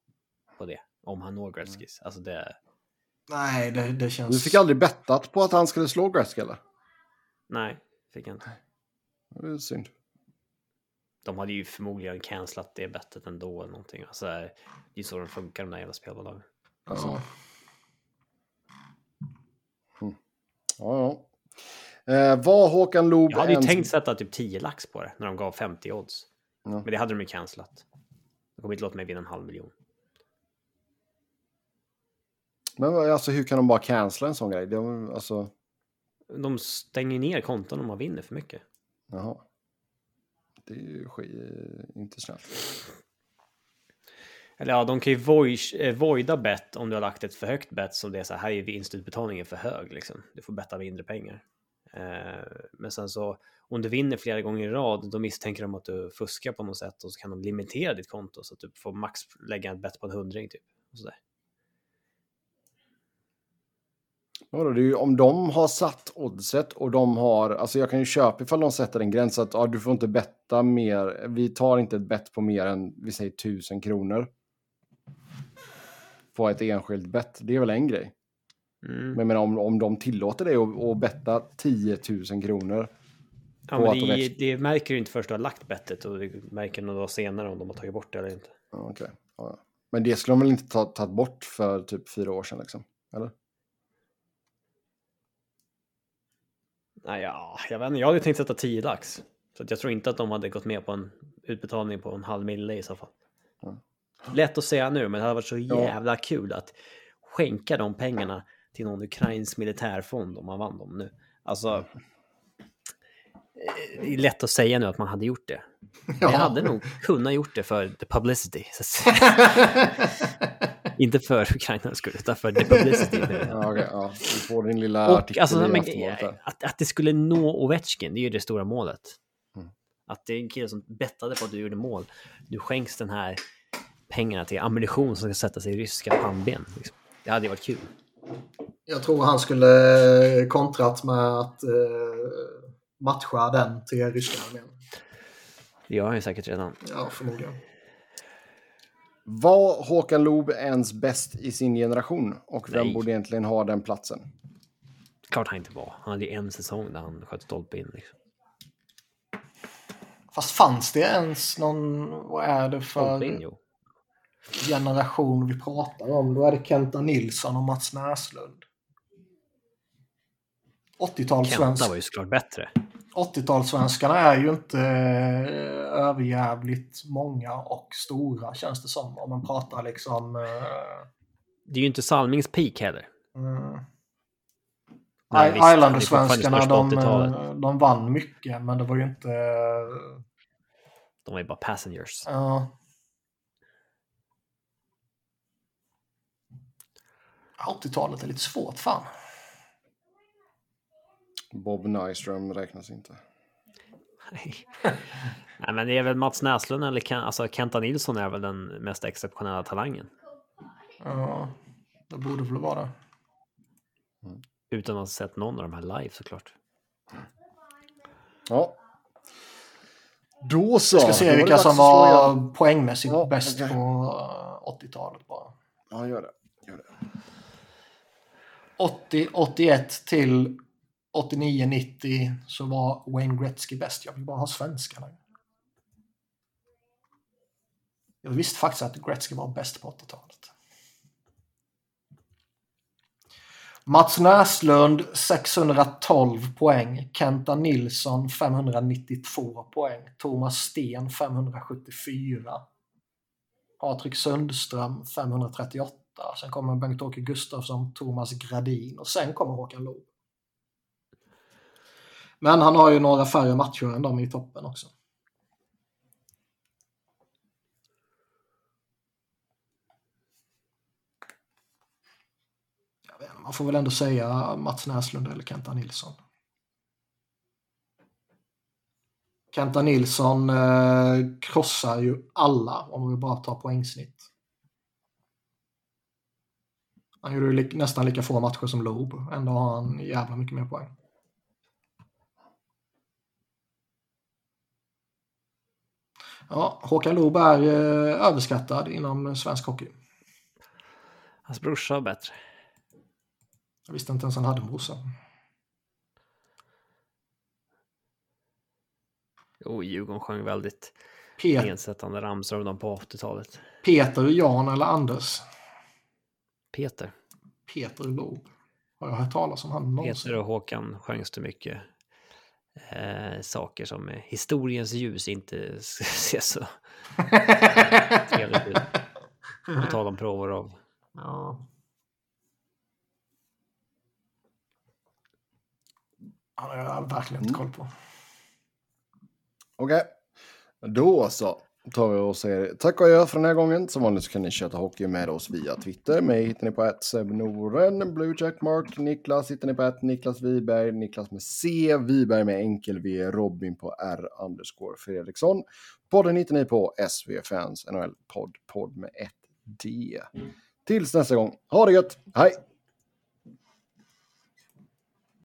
på det om han når Gretzkys. Alltså det. Nej, det, det känns. Du fick aldrig bettat på att han skulle slå Gretzky eller? Nej, fick jag inte. Det är synd. De hade ju förmodligen cancelat det bettet ändå eller någonting. Alltså, det är ju så de funkar de där jävla spelbolagen. Alltså. Ja. Mm. Ja, ja. Eh, var Håkan Loob... Jag hade ju tänkt sätta typ 10 lax på det när de gav 50 odds. Ja. Men det hade de ju cancelat. De kommer inte låta mig vinna en halv miljon. Men alltså hur kan de bara cancella en sån grej? De, alltså... de stänger ner konton om man vinner för mycket. Jaha. Det är ju inte snällt. Eller ja, de kan ju void, eh, voida bet om du har lagt ett för högt bet som det är så här, här är vinstutbetalningen för hög liksom. Du får betta mindre pengar. Eh, men sen så om du vinner flera gånger i rad, då misstänker de att du fuskar på något sätt och så kan de limitera ditt konto så att du får max lägga ett bett på en hundring typ. Och sådär. Ja, det är ju, om de har satt oddset och de har, alltså jag kan ju köpa ifall de sätter en gräns att ja, du får inte betta mer, vi tar inte ett bett på mer än, vi säger tusen kronor. På ett enskilt bett, det är väl en grej. Mm. Men, men om, om de tillåter dig att, att betta 10 000 kronor. Ja, men det, det, märker du inte först du har lagt bettet och du märker några dagar senare om de har tagit bort det eller inte. Ja, okay. ja. Men det skulle de väl inte ta, tagit bort för typ fyra år sedan liksom? Eller? Nej, ja, jag vet inte. Jag hade tänkt sätta 10 lax. Så att jag tror inte att de hade gått med på en utbetalning på en halv mille i så fall. Mm. Lätt att säga nu, men det hade varit så jävla kul att skänka de pengarna till någon ukrainsk militärfond om man vann dem nu. Alltså, eh, det är lätt att säga nu att man hade gjort det. Men Jag hade nog kunnat gjort det för the publicity. *laughs* Inte för Ukrainas skull, utan för the publicity. Ja, okay, ja. Du får din lilla Och artikel alltså, men, där. att, att det skulle nå Ovechkin, det är ju det stora målet. Mm. Att det är en kille som bettade på att du gjorde mål. Du skänks den här pengarna till ammunition som ska sätta sig i ryska pannben. Liksom. Det hade ju varit kul. Jag tror han skulle eh, kontrat med att eh, matcha den till ryska armén. Det gör han ju säkert redan. Ja, förmodligen. Var Håkan Loob ens bäst i sin generation? Och vem Nej. borde egentligen ha den platsen? Klart han inte var. Han hade ju en säsong där han sköt stolpe in. Liksom. Fast fanns det ens någon, vad är det in, för jo. generation vi pratar om? Då är det Kenta Nilsson och Mats Näslund. 80-talssvensk. Kenta var ju såklart bättre. 80-talssvenskarna är ju inte eh, överjävligt många och stora känns det som. Om man pratar liksom... Eh, Det är ju inte Salmings peak heller. mm. Nej, I- visst, han är Islandersvenskarna fortfarande de, störst på 80-talet. de vann mycket men det var ju inte... De var ju bara passengers. Ja. 80-talet är lite svårt fan. Bob Nyström räknas inte. Nej. Nej, men det är väl Mats Näslund eller Ken, alltså Kenta Nilsson är väl den mest exceptionella talangen. Ja, det borde väl vara det. Utan att ha sett någon av de här live såklart. Ja. Då så. Jag ska se vilka som igen. var poängmässigt Ja, bäst okej. på eh, 80-talet bara. Ja, gör det. Gör det. 80, 81 till 89, 90 så var Wayne Gretzky bäst. Jag vill bara ha svenskarna. Jag visste faktiskt att Gretzky var bäst på 80-talet. Mats Näslund 612 poäng. Kenta Nilsson 592 poäng. Thomas Sten 574. Patrik Sundström 538. Sen kommer Bengt-Åke Gustafsson, Thomas Gradin och sen kommer Håkan Loob. Men han har ju några färre matcher än de i toppen också. Jag vet inte, man får väl ändå säga Mats Näslund eller Kenta Nilsson. Kenta Nilsson eh, krossar ju alla om vi bara tar poängsnitt. Han gjorde ju li- nästan lika få matcher som Loob. Ändå har han jävla mycket mer poäng. Ja, Håkan Loob är eh, överskattad inom svensk hockey. Hans brorsa var bättre. Jag visste inte ens han hade en brorsa. Jo, Djurgården sjöng väldigt Pet- nedsättande ramsor om dem på 80-talet. Peter, Jan eller Anders? Peter. Peter Loob. Har jag hört talas om han någonsin? Peter och Håkan sjöngs det mycket eh, saker som med historiens ljus inte *laughs* ser så trevligt ut. På tal om Provorov. Ja. Han har jag verkligen inte koll på. Okej. Då så tar vi och säger tack och adjö för den här gången. Som vanligt så kan ni köta hockey med oss via Twitter. Mig hittar ni på ett Noren, Blue Jackmark, Niklas hittar ni på ett Niklas Wiberg, Niklas med C, Wiberg med enkel V, Robin på R underscore Fredriksson. Podden hittar ni på SV Fans NHL Podd, podd med ett D. Tills nästa gång, ha det gött, hej!